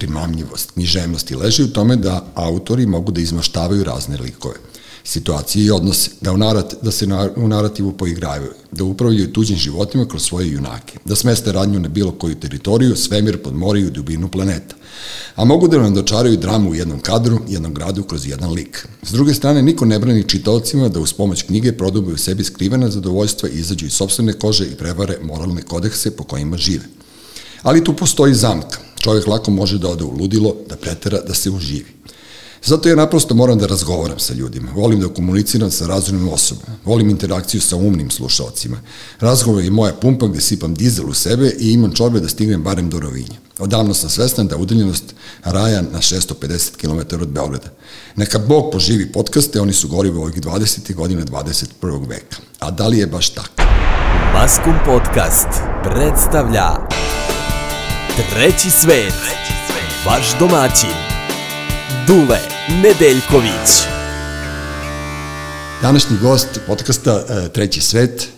primamljivost, književnost i leži u tome da autori mogu da izmaštavaju razne likove situacije i odnose, da, u narat, da se u narativu poigravaju, da upravljaju tuđim životima kroz svoje junake, da smeste radnju na bilo koju teritoriju, svemir, podmoriju i dubinu planeta. A mogu da nam dočaraju dramu u jednom kadru, jednom gradu kroz jedan lik. S druge strane, niko ne brani čitaocima da uz pomoć knjige produbaju sebi skrivena zadovoljstva i izađu iz sobstvene kože i prevare moralne kodekse po kojima žive. Ali tu postoji zamka. Čovjek lako može da ode u ludilo, da pretera, da se uživi. Zato ja naprosto moram da razgovaram sa ljudima. Volim da komuniciram sa razumnim osobama. Volim interakciju sa umnim slušalcima. Razgovor je moja pumpa gde sipam dizel u sebe i imam čorbe da stignem barem do Rovinja. Odavno sam svestan da udaljenost raja na 650 km od Beograda. Neka Bog poživi podcaste, oni su gorivo ovih 20. godine 21. veka. A da li je baš tako? Maskum Podcast predstavlja Treći svet, vaš domaćin, Dule Nedeljković. Današnji gost podcasta e, Treći svet,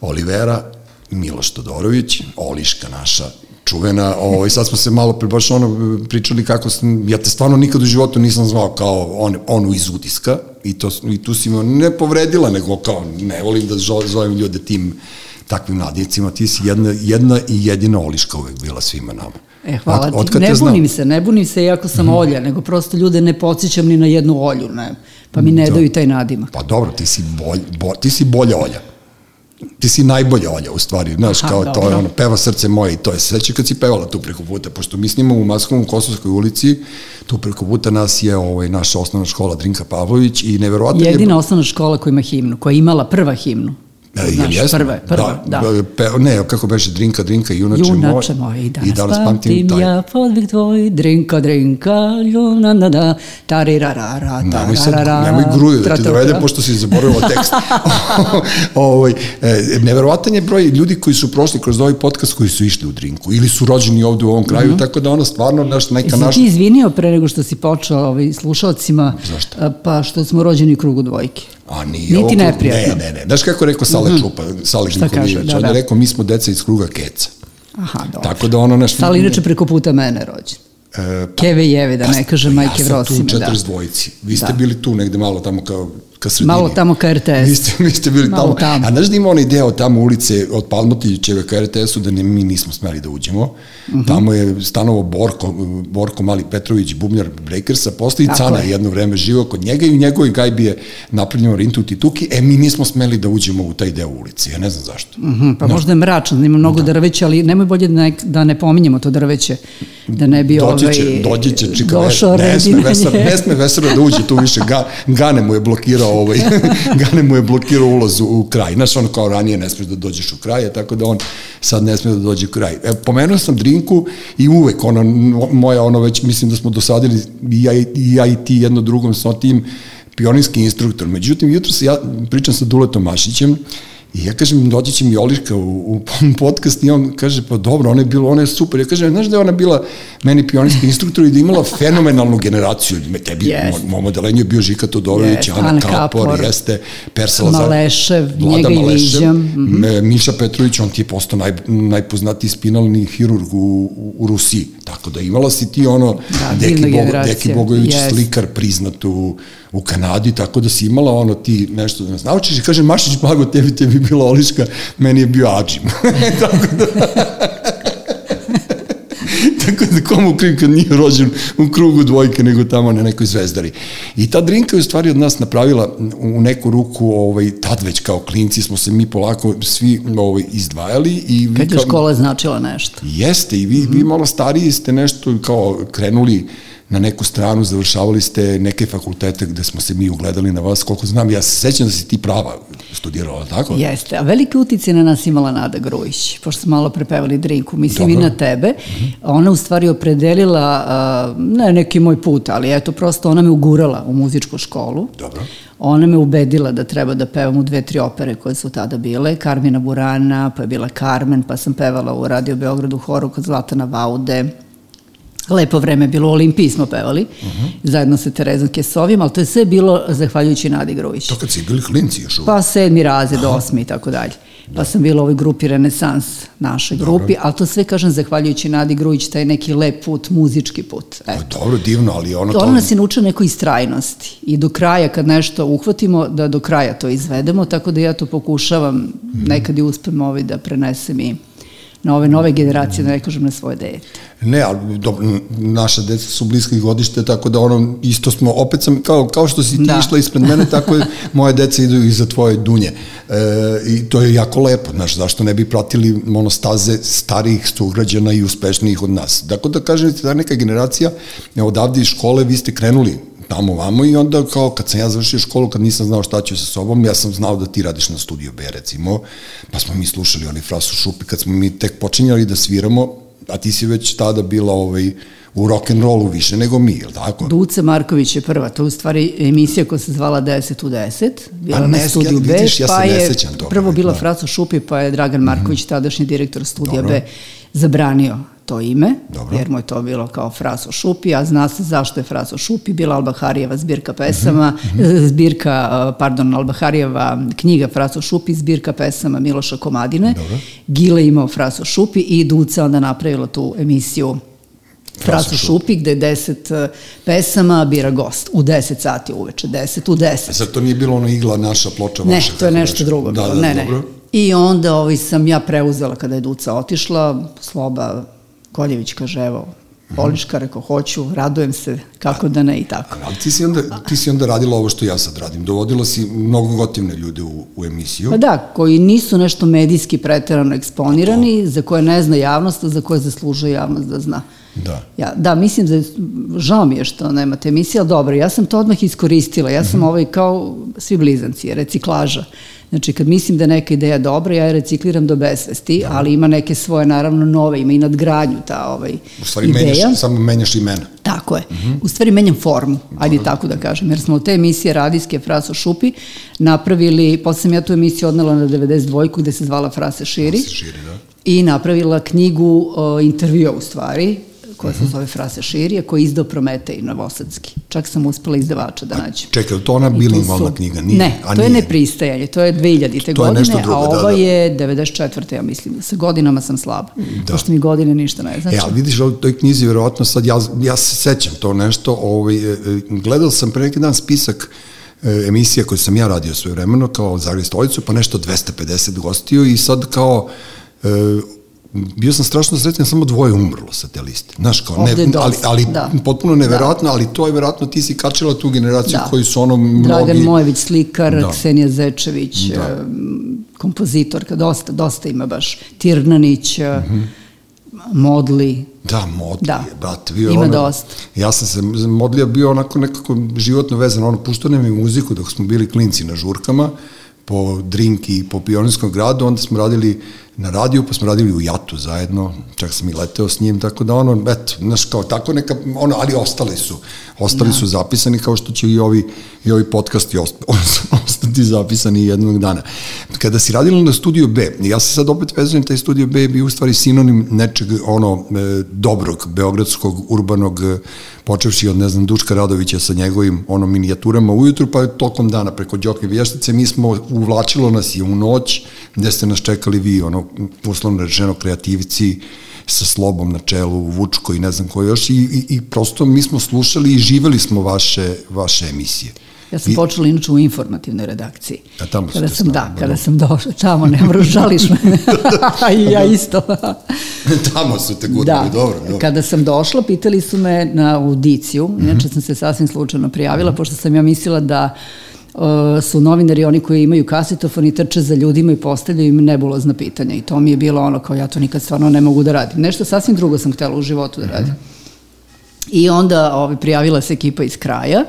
Olivera Miloš Todorović, Oliška naša čuvena, ovaj, sad smo se malo pre baš ono pričali kako sam, ja te stvarno nikad u životu nisam zvao kao on, onu iz utiska i, to, i tu si me ne povredila, nego kao ne volim da zovem ljude tim takvim nadjecima, ti si jedna, jedna i jedina Oliška uvek bila svima nama. E, hvala Od, ti. Ne bunim se, ne bunim se iako sam mm. Olja, nego prosto ljude ne podsjećam ni na jednu Olju, ne, pa mi ne Do, daju taj nadimak. Pa dobro, ti si, bolj, bo, ti si bolja Olja ti si najbolja Olja u stvari, znaš, kao Aha, to je ono, peva srce moje i to je sveće kad si pevala tu preko puta, pošto mi snimamo u Maskovom Kosovskoj ulici, tu preko puta nas je ovaj, naša osnovna škola Drinka Pavlović i neverovatno Jedina je... osnovna škola koja ima himnu, koja je imala prva himnu. E, Znaš, jesmo? prve, prva, da. da. Pe, ne, kako beše, drinka, drinka, junače, junače moj. moj. I danas, I danas pamtim, pamtim taj. ja podvig tvoj, drinka, drinka, juna, da, da, tari, ra, ra, ra, ta, nemoj sad, nemoj gruju da ti dovede, pošto si zaboravila tekst. ovaj, e, neverovatan je broj ljudi koji su prošli kroz ovaj podcast koji su išli u drinku ili su rođeni ovde u ovom kraju, mm -hmm. tako da ono stvarno naš, neka naša... Jesi ti izvinio pre nego što si počeo ovaj, slušalcima, Zašto? pa što smo rođeni u krugu dvojke? A nije Niti neprijatno. Ne, ne, ne. Znaš kako je rekao Sale mm -hmm. Čupa, Sale Živković? Da, on je da. rekao, mi smo deca iz kruga keca. Aha, dobro. Tako da ono naš... Sale inače preko puta mene rođen. E, pa, Keve Jeve, da pa, ne kaže majke Vrosime. Ja sam tu 42. Vi ste da. bili tu negde malo tamo kao ka sredini. Malo tamo ka RTS. Vi ste, vi ste bili Malo tamo. tamo. A znaš da ima onaj deo tamo ulice od Palmotićeva ka RTS-u da ne, mi nismo smeli da uđemo. Uh mhm. -huh. Tamo je stanovo Borko, Borko Mali Petrović, bubnjar Breakersa, posle i Cana je. jedno vreme živo kod njega i u njegovoj gajbi je napravljeno Rintu Tituki, e mi nismo smeli da uđemo u taj deo ulice, ja ne znam zašto. Uh mhm, -huh, pa no. možda je mračno, ima mnogo da. drveća, ali nemoj bolje da ne, da ne pominjemo to drveće, da ne bi dođe ovaj... Će, dođe će, čika, ne, ne, sme vesar, ne sme vesar da uđe tu više, ga, Gane mu je blokirao ovaj, Gane mu je blokirao ulaz u kraj. Znaš, ono kao ranije ne smeš da dođeš u kraj, tako da on sad ne sme da dođe u kraj. E, pomenuo sam drinku i uvek, ono, moja, ono već, mislim da smo dosadili i ja i, ja i ti jedno drugom sa tim pioninski instruktor. Međutim, jutro se ja pričam sa Duletom Mašićem, I ja kažem, doći će mi Oliška u, u podcast i on kaže, pa dobro, ona je bila, ona je super. Ja kažem, znaš da je ona bila meni pionirski instruktor i da imala fenomenalnu generaciju. Me tebi, yes. mom odelenju je bio Žika Todorović, yes, Ana Kapor, Kapor, jeste, Persela Malešev, Vlada njega Malešev, mm -hmm. Miša Petrović, on ti je postao naj, najpoznatiji spinalni hirurg u, u, Rusiji. Tako da imala si ti ono, da, Deki, Bogo, Deki Bogović, yes. slikar priznat u, Kanadi, tako da si imala ono ti nešto da nas naučiš i kaže Mašić, blago tebi, tebi bila Oliška, meni je bio Ačim. tako da... tako da komu kriv kad nije rođen u krugu dvojke, nego tamo na nekoj zvezdari. I ta drinka je u stvari od nas napravila u neku ruku, ovaj, tad već kao klinci smo se mi polako svi ovaj, izdvajali. I Kad je škola značila nešto. Jeste, i vi, mm -hmm. vi malo stariji ste nešto kao krenuli na neku stranu, završavali ste neke fakultete gde smo se mi ugledali na vas, koliko znam, ja se sećam da si ti prava studirala, tako? Jeste, a velike utice na nas imala Nada Grujić, pošto smo malo prepevali drinku, mislim Dobro. i na tebe. Mm -hmm. Ona u stvari opredelila, ne neki moj put, ali eto, prosto ona me ugurala u muzičku školu. Dobro. Ona me ubedila da treba da pevam u dve, tri opere koje su tada bile, Karmina Burana, pa je bila Carmen, pa sam pevala u Radio Beogradu horu kod Zlatana Vaude, lepo vreme bilo, u Olimpiji smo pevali, uh mhm. -huh. zajedno sa Terezom Kesovim, ali to je sve bilo zahvaljujući Nadi Grujić. To kad si bili klinci još uvijek? Pa sedmi razred, osmi i tako dalje. Pa sam bila u ovoj grupi Renesans, naše grupi, ali to sve kažem zahvaljujući Nadi Grujić, taj neki lep put, muzički put. Pa Eto. dobro, divno, ali ono To to... nas je naučila nekoj istrajnosti i do kraja kad nešto uhvatimo, da do kraja to izvedemo, tako da ja to pokušavam nekad i uspem ovaj da prenesem i na ove nove generacije, da ne kažem na svoje dete. Ne, ali dobro, naša deca su bliskih godište, tako da ono, isto smo, opet sam, kao, kao što si ti Da. išla ispred mene, tako je, moje deca idu iza tvoje dunje. E, I to je jako lepo, znaš, zašto ne bi pratili monostaze starijih sugrađana i uspešnijih od nas. Tako da kažem, ta neka generacija, odavde iz škole, vi ste krenuli tamo vamo i onda kao kad sam ja završio školu, kad nisam znao šta ću sa sobom, ja sam znao da ti radiš na studiju B recimo, pa smo mi slušali onaj frasu šupi kad smo mi tek počinjali da sviramo, a ti si već tada bila ovaj, u rock and rollu više nego mi, je li tako? Duca Marković je prva, to je u stvari emisija koja se zvala 10 u 10, bila Pa ne, na studiju B, vidiš, ja pa je toga, prvo bila da. Mhm. Fraco Šupi, pa je Dragan Marković, tadašnji direktor studija Dobro. B, zabranio to ime, Dobro. jer mu je to bilo kao Fraso Šupi, a zna se zašto je Fraso Šupi, bila Albaharijeva zbirka pesama, Mhm, eh, zbirka, eh, pardon, Albaharijeva knjiga Fraso Šupi, zbirka pesama Miloša Komadine, Dobro. Gile imao Fraso Šupi i Duca onda napravila tu emisiju Fraso Šupi, gde je deset eh, pesama bira gost u 10 sati uveče, 10 u 10. E Sad to nije bilo ono igla naša ploča Ne, vaša, to je nešto drugo Da, da, ne, ne. dobro. I onda ovaj, sam ja preuzela kada je Duca otišla, Sloba Koljević kaže, evo, Poliška, rekao, hoću, radujem se, kako da ne i tako. Ali ti si, onda, ti si onda radila ovo što ja sad radim. Dovodila si mnogo gotivne ljude u, u emisiju. Pa da, koji nisu nešto medijski preterano eksponirani, za koje ne zna javnost, a za koje zaslužuje javnost da zna. Da. Ja, da, mislim da, žao mi je što nemate emisije, ali dobro, ja sam to odmah iskoristila, ja sam ovaj kao svi blizanci, reciklaža. Znači, kad mislim da je neka ideja dobra, ja je recikliram do besvesti, ali ima neke svoje, naravno, nove, ima i nadgradnju ta ovaj, U stvari ideja. menjaš, samo menjaš imena. Tako je. U stvari menjam formu, ajde tako da kažem, jer smo u te emisije radijske Fraso Šupi napravili, posle sam ja tu emisiju odnela na 92 gde se zvala Frase širi. Frase širi, da. I napravila knjigu o, intervjua u stvari, koja se zove Frase širi, a koja je izdao Prometej Novosadski. Čak sam uspela izdavača da nađem. Čekaj, je to ona bilingualna su- knjiga? Nije. Ne, A to je nije. nepristajanje, to je 2000. To je godine, nešto drugo, a da, ova da. je 94. ja mislim. Sa godinama sam slaba, Da. pošto mi godine ništa ne znači. E, ali vidiš, u toj knjizi, verovatno sad, ja, ja se sećam to nešto, ovaj, e, e, gledao sam pre neki dan spisak e, emisija koje sam ja radio svoje vremeno, kao Zagreb stolicu, pa nešto 250 gostiju i sad kao, e, bio sam strašno srećan, samo dvoje umrlo sa te liste. Znaš, kao, Ovde ne, ali, ali da. potpuno neverovatno, ali to je verovatno, ti si kačila tu generaciju Da. koji su ono mnogi... Dragan Mojević, slikar, Da. da. Ksenija Zečević, Da. da. kompozitorka, dosta, dosta ima baš. Tirnanić, Mhm. Modli. Da, modlija, Da. brate. Bio Ima ono, dosta. Ja sam se, modlija bio onako nekako životno vezan, ono, puštao nam je muziku dok smo bili klinci na žurkama, po Drinki i po Pionirskom gradu, onda smo radili na radiju, pa smo radili u Jatu zajedno, čak sam i leteo s njim, tako da ono, eto, znaš, kao tako neka, ono, ali ostali su, ostali da. su zapisani kao što će i ovi, i ovi podcasti ost- ostati zapisani jednog dana. Kada si radila na studiju B, ja se sad opet vezujem, taj studio B je bio u stvari sinonim nečeg, ono, e, dobrog, beogradskog, urbanog, e, počevši od, ne znam, Duška Radovića sa njegovim, ono, minijaturama ujutru, pa tokom dana preko Đoke Vještice, mi smo, uvlačilo nas je u noć, gde ste nas čekali vi, ono, uslovno rečeno, kreativci, sa slobom na čelu, Vučko i ne znam ko još, i, i, i prosto mi smo slušali i živeli smo vaše, vaše emisije. Ja sam I- počela inače u informativnoj redakciji. A tamo kada sam, da, kada dobro. sam došla, tamo ne moraš, žališ me. I ja isto. Tamo su te gurnuli, da, dobro, dobro. kada sam došla, pitali su me na audiciju, inače sam se sasvim slučajno prijavila, pošto sam ja mislila da uh, su novinari oni koji imaju kasetofon i trče za ljudima i postavljaju im nebulozna pitanja i to mi je bilo ono kao ja to nikad stvarno ne mogu da radim. Nešto sasvim drugo sam htela u životu da radim. I onda ovaj, prijavila se ekipa iz kraja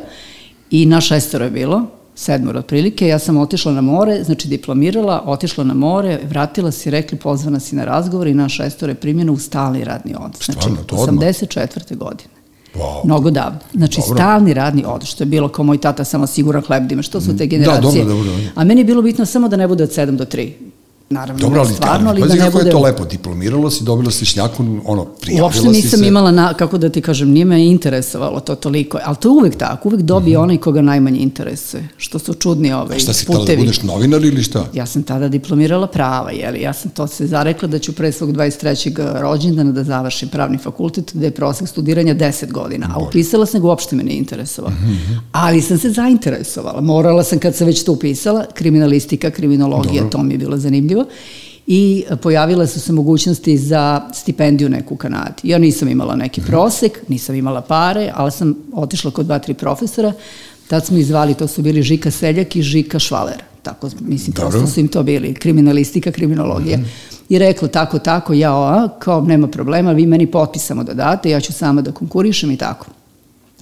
i na šestoro je bilo, sedmoro otprilike, ja sam otišla na more, znači diplomirala, otišla na more, vratila se i rekli pozvana si na razgovor i na šestoro je primjena u stalni radni odnos. Znači, Stvarno, to odmah? 84. godine. Wow. Mnogo davno. Znači, Dobro. stalni radni odnos, što je bilo kao moj tata, samo siguran hleb da ima, što su te Da, generacije. dobro, dobro, dobro. A meni je bilo bitno samo da ne bude od 7 do 3. naravno Dobro, ali, stvarno, ali da ne kako je bude... to lepo, diplomiralo si, dobila si šljaku, ono, prijavila Uopšte si nisam se. imala, na, kako da ti kažem, nije me interesovalo to toliko, ali to je uvek tako, uvek dobije onaj koga najmanje interesuje, što su čudni Mhm. A šta si htjela putevi. da budeš novinar ili šta? Ja sam tada diplomirala prava, jeli, ja sam to se zarekla da ću pre svog 23. rođendana da završim pravni fakultet gde je prosek studiranja 10 godina, a upisala sam ga uopšte me ne interesovalo. Mhm, Ali sam se zainteresovala, morala sam kad sam već to upisala, kriminalistika, kriminologija, to mi je bilo zanimljivo i pojavile su se mogućnosti za stipendiju neku u Kanadi. Ja nisam imala neki prosek, nisam imala pare, ali sam otišla kod dva, tri profesora, tad smo izvali, to su bili Žika Seljak i Žika Švaler. Tako, mislim, Dobro. prosto su im to bili, kriminalistika, kriminologija. I rekla tako, tako, ja, a, kao nema problema, vi meni potpis samo da date, ja ću sama da konkurišem i tako.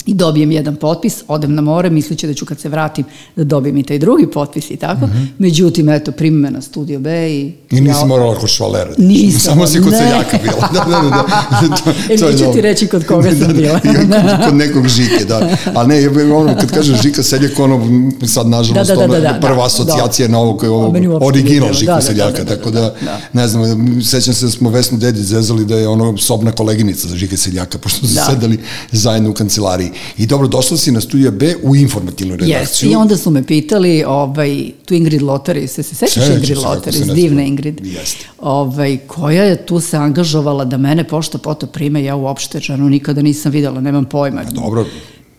I dobijem jedan potpis, odem na more, misleći da ću kad se vratim da dobijem i taj drugi potpis i tako. Međutim, eto, primi me na Studio B i... I nisi ja- morala kod švalera. Nisam, Samo si kod ne. seljaka bila. Da, da, da. da. To, E, to je neću ti reći kod koga sam bila. I kod, kod nekog žike, da. Ali ne, ono, kad kažeš žika seljak, ono, sad nažalost, Da, da, da, da, da, prva da. asocijacija je na ovog meni uopšte nije original žiku Da, da, seljaka, da, da, tako da, da, da. ne znam, sećam se da smo Vesnu Dedi zezali da je ono sobna koleginica za žike seljaka, pošto su Da. sedeli zajedno u kancelariji. I dobro, došla si na Studio B u informativnu Yes. redakciju. I onda su me pitali, ovaj, tu Ingrid Lotari, se se sećaš Ingrid Lotari, se divna. Ingrid, Jeste. ovaj, koja je tu se angažovala da mene pošto poto prime, ja uopšte ženu nikada nisam videla, nemam pojma. Dobro,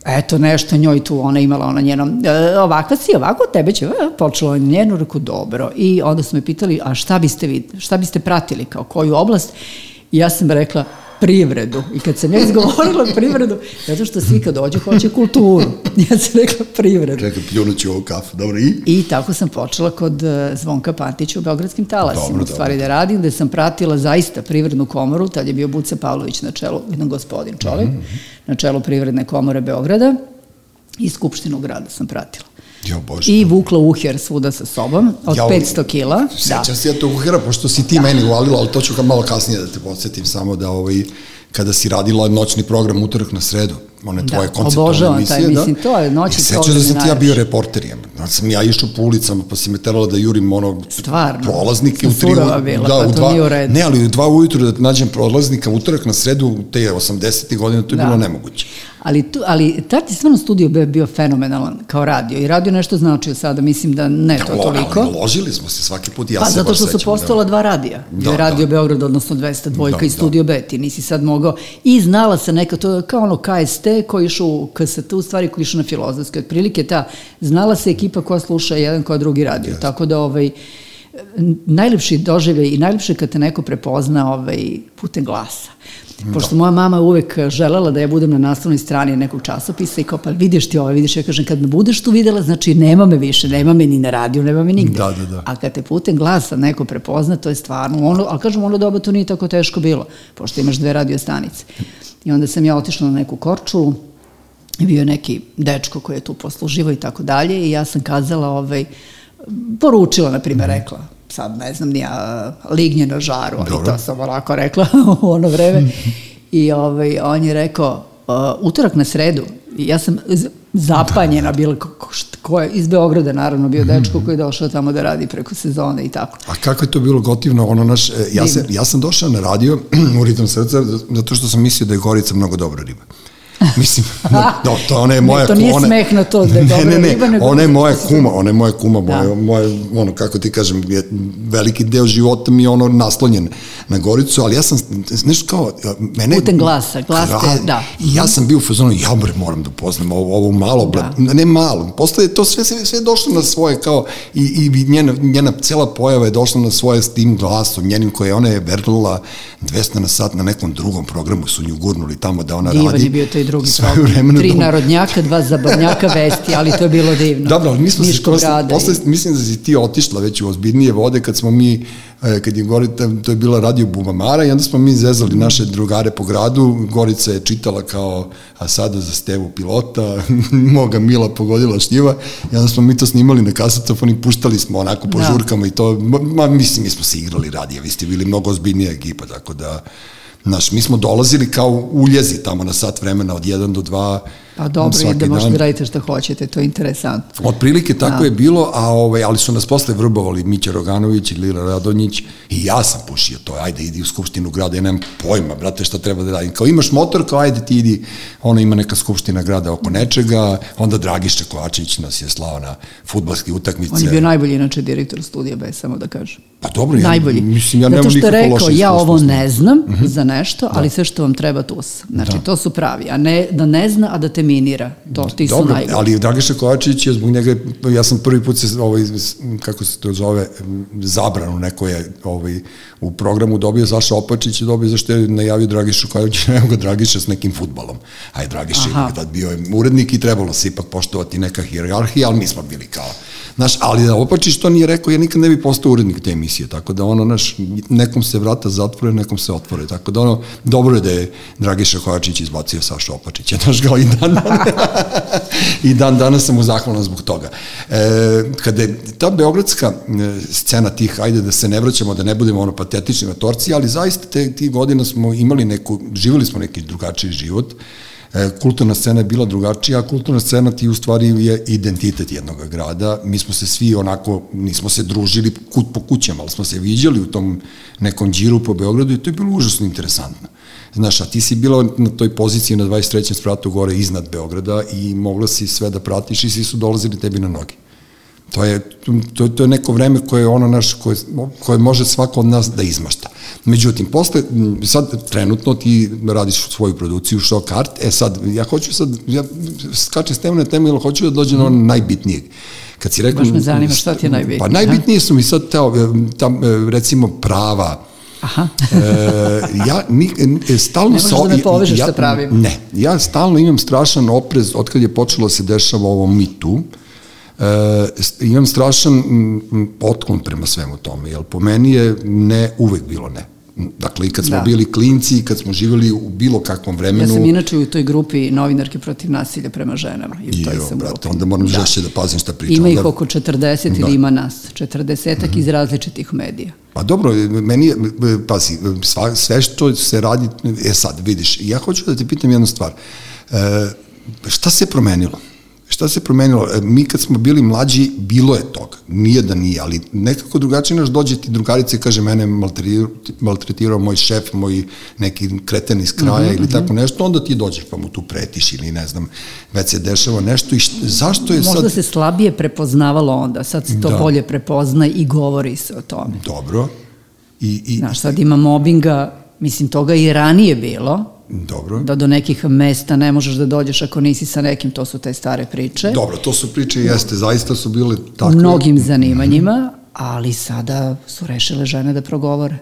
Eto, nešto njoj tu, ona imala ona njeno, e, ovakva si, ovako, tebe će, e, počela je njenu, reku, dobro. I onda su me pitali, a šta biste vi, šta biste pratili, kao koju oblast? I ja sam rekla, privredu. I kad sam ja izgovorila privredu, zato što svi kad dođu hoće kulturu. Ja sam rekla privredu. čekaj, pljunuću ovu kafu. Dobro, i? I tako sam počela kod e, Zvonka Pantića u Beogradskim talasima, Dobro, u stvari da radim, gde sam pratila zaista privrednu komoru, tad je bio Buca Pavlović na čelu, jedan gospodin čovek, Mhm. na čelu privredne komore Beograda i Skupštinu grada sam pratila. Jo, Bože. I vukla uher svuda sa sobom, od Ja, 500 kila. Da. Sećam se ja tog uhera, pošto si ti meni uvalila, ali to ću malo kasnije da te podsjetim, samo da ovaj, kada si radila noćni program utorak na sredu, one Da, tvoje konceptualne obožavam emisije, taj, da. mislim, to je noćni I program da sam ti ja bio reporter, jem. Da sam ja išao po ulicama, pa si me terala da jurim ono Stvarno? prolaznike u tri bila, da, pa u to dva, u redu. Ne, ali u dva ujutru da nađem prolaznika utorak na sredu, te 80. godine, to je Da. bilo nemoguće. Ali, tu, ali tad je stvarno studio B bio fenomenalan kao radio i radio nešto značio sada, mislim da ne to Lo- toliko. ali Ložili smo se svaki put, ja Pa se zato što su sećam, da. postala dva radija. Bio Da, je radio da. Beograd, odnosno 202 Da, i da. Studio B. Ti nisi sad mogao. I znala se neka, to je kao ono KST koji išao u KST, u stvari koji išao na filozofske. Otprilike ta, znala se ekipa koja sluša jedan koja drugi radio. Tako da ovaj, najlepši doživljaj i najlepše kad te neko prepozna ovaj, putem glasa. Pošto moja mama uvek želela da ja budem na naslovnoj strani nekog časopisa i kao, pa vidiš ti ovo, vidiš, ja kažem, kad me budeš tu videla, znači nema me više, nema me ni na radiju, nema me nigde. Da, da, da. A kad te putem glasa neko prepozna, to je stvarno ono, ali kažem, ono doba to nije tako teško bilo, pošto imaš dve radio stanice. I onda sam ja otišla na neku korčulu, bio je neki dečko koji je tu posluživo i tako dalje i ja sam kazala, ovaj, poručila, na primjer, rekla, sad ne znam, nija lignje na žaru, ali Dobro. to sam onako rekla u ono vreme. I ovaj, on je rekao, uh, utorak na sredu, ja sam zapanjena bila, ko, ko, št- ko je, iz Beograda naravno bio dečko koji je došao tamo da radi preko sezone i tako. A kako je to bilo gotivno, ono naš, e, ja, sam, ja sam došao na radio u ritam srca zato što sam mislio da je Gorica mnogo dobra riba. Mislim, no, to ona je Ne, moja to nije ona, smeh na to da je ne, ne, ne, riba, ona je moja kuma, ona je moja kuma, Da. moja, moja, ono, kako ti kažem, je, veliki deo života mi je ono naslonjen na Goricu, ali ja sam, nešto kao, mene... Putem glasa, glas te- da. I ja sam bio u fazonu, ja bre, moram da upoznam ovo, ovo malo, Da. da. ne malo, posle je to sve, sve, sve došlo na svoje, kao, i, i njena, njena cela pojava je došla na svoje s tim glasom, njenim koje ona je vrlila 200 na sat na nekom drugom programu, su nju gurnuli tamo da ona Divan radi. je bio taj drugi Svoje vremeno Tri narodnjaka, dva zabavnjaka vesti, ali to je bilo divno. Dobro, ali mi smo se posle, posle, mislim da si ti otišla već u ozbiljnije vode kad smo mi, e, kad je Gorica, to je bila radio Bubamara i onda smo mi zezali naše drugare po gradu, Gorica je čitala kao, a sada za Stevu pilota, moga Mila pogodila šljiva i onda smo mi to snimali na kasetofon i puštali smo onako po Da. žurkama i to, ma, ma, mislim, mi smo se igrali radija, vi ste bili mnogo ozbiljnija ekipa, tako da, Znaš, mi smo dolazili kao uljezi tamo na sat vremena od 1 do 2, Pa dobro, i da možete da radite šta hoćete, to je interesantno. Otprilike tako Da. je bilo, a ovaj, ali su nas posle vrbovali Mića Roganović i Lila Radonjić i ja sam pušio to, ajde idi u skupštinu grada, ja nemam pojma, brate, šta treba da radim. Kao imaš motor, kao ajde ti idi, ona ima neka skupština grada oko nečega, onda Dragiša Kovačević nas je slao na futbalske utakmice. On je bio najbolji inače direktor studija B, samo da kažem. Pa dobro, ja, najbolji. mislim, ja nemam što nikako rekao, loše ja iskustvo ovo ne znam za nešto, ali sve što vam treba tu sam. Znači, Da. to su pravi, a ne da ne zna, a da te minira. To ti su Dobro, najbolji. ali Dragiša Kovačević je zbog njega, ja sam prvi put se, ovaj, kako se to zove, zabranu neko je ovaj, u programu dobio Saša Opačić je dobio zašto je najavio Dragišu Kovačević, evo ga Dragiša s nekim futbalom. A je Dragiša je tad bio je urednik i trebalo se ipak poštovati neka hijerarhija, ali mi smo bili kao Znaš, ali da Opačić to nije rekao, ja nikad ne bi postao urednik te emisije, tako da ono, naš, nekom se vrata zatvore, nekom se otvore, tako da ono, dobro je da je Dragiša Kovačić izbacio Saša Opačića, znaš, kao i dan, i dan danas sam mu zahvalan zbog toga. E, kada je ta beogradska e, scena tih, ajde da se ne vraćamo, da ne budemo ono patetični na torci, ali zaista te, tih godina smo imali neku, živjeli smo neki drugačiji život, kulturna scena je bila drugačija, a kulturna scena ti u stvari je identitet jednog grada. Mi smo se svi onako, nismo se družili kut po kućama, ali smo se viđali u tom nekom džiru po Beogradu i to je bilo užasno interesantno. Znaš, a ti si bila na toj poziciji na 23. spratu gore iznad Beograda i mogla si sve da pratiš i svi su dolazili tebi na noge. To je, to, to je neko vreme koje je ono naš, koje, koje može svako od nas da izmašta. Međutim, posle, sad trenutno ti radiš svoju produkciju Shock Art, e sad, ja hoću sad, ja skačem s teme na temu, jer hoću da dođem na ono najbitnijeg. Kad si rekao... Baš me zanima šta ti je najbitnije, Pa najbitnije su mi sad te, tam, recimo, prava, Aha. e, ja ni, e, stalno Ne možeš da me povežeš sa pravima. Ne, ja stalno imam strašan oprez od kad je počelo da se dešava ovo Me Too, e, imam strašan otklon prema svemu tome, jer po meni je ne uvek bilo ne. Dakle, i kad smo Da. bili klinci, i kad smo živjeli u bilo kakvom Ja vremenu, sam inače u toj grupi novinarke protiv nasilja prema ženama. I toj jo, sam brate, grupi. onda moram da. žešće da pazim šta pričam. Ima ih Onda- oko 40 Da. Mhm. ili ima nas. 40 iz različitih medija. Pa dobro, meni je, pazi, sva, sve što se radi, e sad, vidiš, ja hoću da te pitam jednu stvar. E, šta se promenilo? Šta se promenilo? E, Mi kad smo bili mlađi, bilo je toga. Nije da nije, ali nekako drugačije naš dođe ti drugarice i kaže mene maltretirao, maltretirao moj šef, moj neki kreten iz kraja mm -hmm. ili tako nešto, onda ti dođeš pa mu tu pretiš ili ne znam, već se dešava nešto i šta, zašto je Možda sad... se slabije prepoznavalo onda, sad se to Da. bolje prepozna i govori se o tome. Dobro. I, i, Znaš, sad ima mobinga, mislim, toga i ranije bilo, dobro. da do nekih mesta ne možeš da dođeš ako nisi sa nekim, to su te stare priče. Dobro, to su priče, jeste, zaista su bile u takve. mnogim zanimanjima, ali sada su rešile žene da progovore.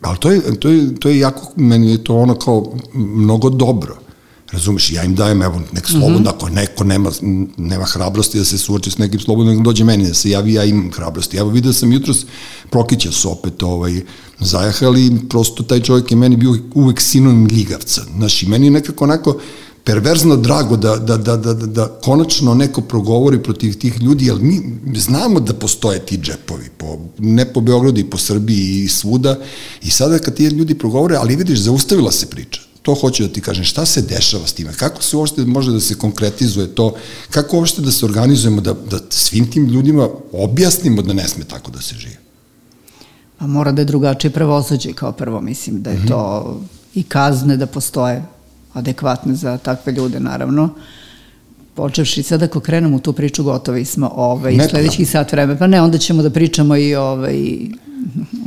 Ali to je, to je, to je jako, meni je to ono kao mnogo dobro. Razumeš, ja im dajem, evo, nek slobodno, mm -hmm. ako neko nema, nema hrabrosti da se suoči s nekim slobodno, nek dođe meni da se javi, ja imam hrabrosti. Evo, vidio sam jutros, Prokića su opet ovaj, zajahali, prosto taj čovjek je meni bio uvek sinonim ljigavca. Znaš, i meni je nekako onako, perverzno drago da, da, da, da, da, da konačno neko progovori protiv tih ljudi, jer mi znamo da postoje ti džepovi, po, ne po Beogradu i po Srbiji i svuda, i sada kad ti ljudi progovore, ali vidiš, zaustavila se priča. To hoću da ti kažem, šta se dešava s time, kako se uopšte može da se konkretizuje to, kako uopšte da se organizujemo, da, da svim tim ljudima objasnimo da ne sme tako da se živi. Pa mora da je drugačije pravosuđe kao prvo, mislim da je to i kazne da postoje adekvatne za takve ljude, naravno. Počevši sad ako krenemo u tu priču, gotovi smo ovaj, Ne, sledećih sat vreme. Pa ne, onda ćemo da pričamo i ovaj,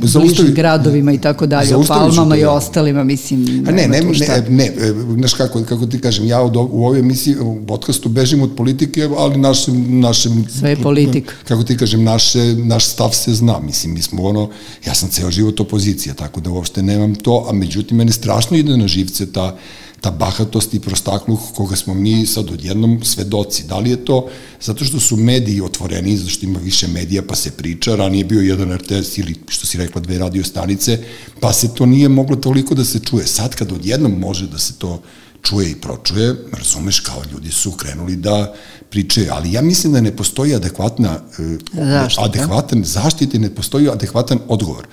Zaustavi- bližim gradovima i tako dalje, o palmama i ja. ostalima, mislim. A ne, ne, ne, ne, znaš kako, kako ti kažem, ja od, u ovoj emisiji, u podcastu bežim od politike, ali naše, naše Sve je politika. Kako ti kažem, naše, naš stav se zna, mislim, mi smo ono, ja sam ceo život opozicija, tako da uopšte nemam to, a međutim, meni strašno ide na živce ta, ta bahatost i prostakluh koga smo mi sad odjednom svedoci. Da li je to zato što su mediji otvoreni, zato što ima više medija pa se priča, ranije je bio jedan RTS ili što si rekla dve radio stanice, pa se to nije moglo toliko da se čuje. Sad kad odjednom može da se to čuje i pročuje, razumeš, kao ljudi su krenuli da pričaju, ali ja mislim da ne postoji adekvatna, e, Zaštita. adekvatan zaštite, ne postoji adekvatan odgovor.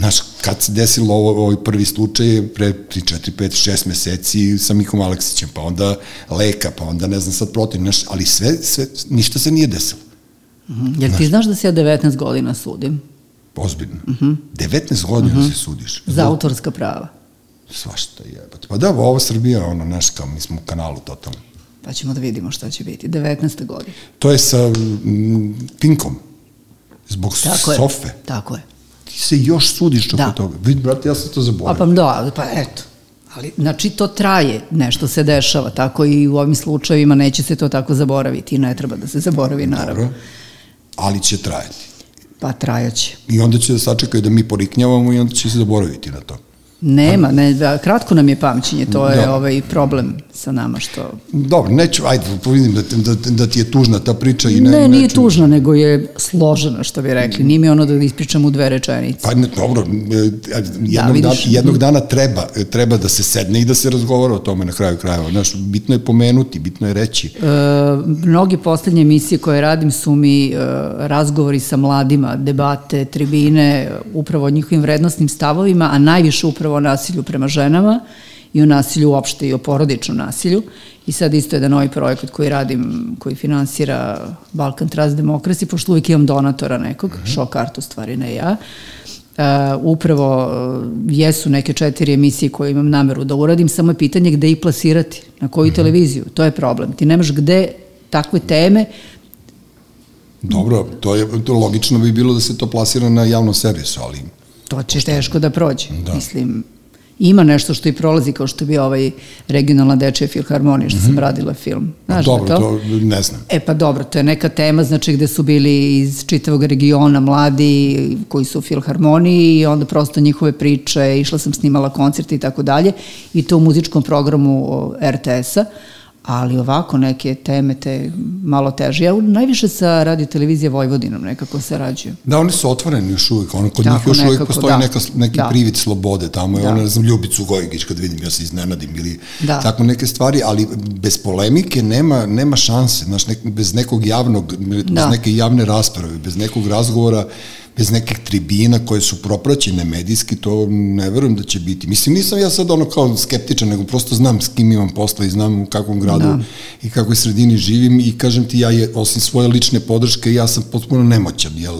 Znaš, kad se desilo ovo, ovaj prvi slučaj, pre 3, 4, 5, 6 meseci sa Mikom Aleksićem, pa onda Leka, pa onda ne znam sad protiv, znaš, ali sve, sve, ništa se nije desilo. Mm -hmm. Jer ti znaš da se ja 19 godina sudim? Ozbiljno. Mm -hmm. 19 godina mm -hmm. se sudiš. Za autorska prava. Svašta jebate. Pa da, ovo Srbija, ono, znaš, kao mi smo u kanalu totalno. Pa ćemo da vidimo šta će biti. 19. godina. To je sa mm, Pinkom. Zbog Tako sofe. Je. Tako je. Ti se još sudiš oko da. toga. Vid, brate, ja sam to zaboravio. A pa da, pa eto. Ali, znači, to traje, nešto se dešava, tako i u ovim slučajevima neće se to tako zaboraviti i ne treba da se zaboravi, naravno. Dobro, ali će trajati. Pa trajaće. I onda će da sačekaju da mi poriknjavamo i onda će se zaboraviti na to. Nema, ne, da, kratko nam je pamćenje, to je da. ovaj problem sa nama što... Dobro, neću, ajde, vidim da, da, da ti je tužna ta priča i ne... Ne, nije neću... tužna, nego je složena, što bi rekli. Nije mi ono da ispričam u dve rečenice. Pa ne, dobro, e, jednog, da, dan, jednog dana treba, treba da se sedne i da se razgovara o tome na kraju krajeva. Znaš, bitno je pomenuti, bitno je reći. E, mnogi poslednje emisije koje radim su mi e, razgovori sa mladima, debate, tribine, upravo o njihovim vrednostnim stavovima, a najviše upravo upravo o nasilju prema ženama i o nasilju uopšte i o porodičnom nasilju. I sad isto jedan novi projekat koji radim, koji finansira Balkan Trust Democracy, pošto uvijek imam donatora nekog, mm -hmm. šok art u stvari, ne ja. Uh, upravo uh, jesu neke četiri emisije koje imam nameru da uradim, samo je pitanje gde ih plasirati, na koju mm -hmm. televiziju, to je problem. Ti nemaš gde takve teme Dobro, to je to logično bi bilo da se to plasira na javnom servisu, ali to će Pošto... teško da prođe. Da. Mislim, ima nešto što i prolazi kao što bi ovaj regionalna dečja filharmonija što mm -hmm. sam mhm. radila film. Znaš dobro, to? to ne znam. E pa dobro, to je neka tema znači gde su bili iz čitavog regiona mladi koji su u filharmoniji i onda prosto njihove priče, išla sam snimala koncerte i tako dalje i to u muzičkom programu RTS-a ali ovako neke teme te malo teže. Ja najviše sa radio televizije Vojvodinom nekako se rađuju. Da, oni su otvoreni još uvijek, ono, kod Tako, njih još nekako, uvijek postoji da. neka, neki da. privid slobode, tamo je da. ne znam, Ljubicu Gojgić kad vidim, ja se iznenadim, ili da. tako neke stvari, ali bez polemike nema, nema šanse, znaš, nek, bez nekog javnog, bez da. neke javne rasprave, bez nekog razgovora, bez nekih tribina koje su propraćene medijski, to ne verujem da će biti. Mislim, nisam ja sad ono kao skeptičan, nego prosto znam s kim imam posla i znam u kakvom gradu da. i kakvoj sredini živim i kažem ti, ja je, osim svoje lične podrške, ja sam potpuno nemoćan, jer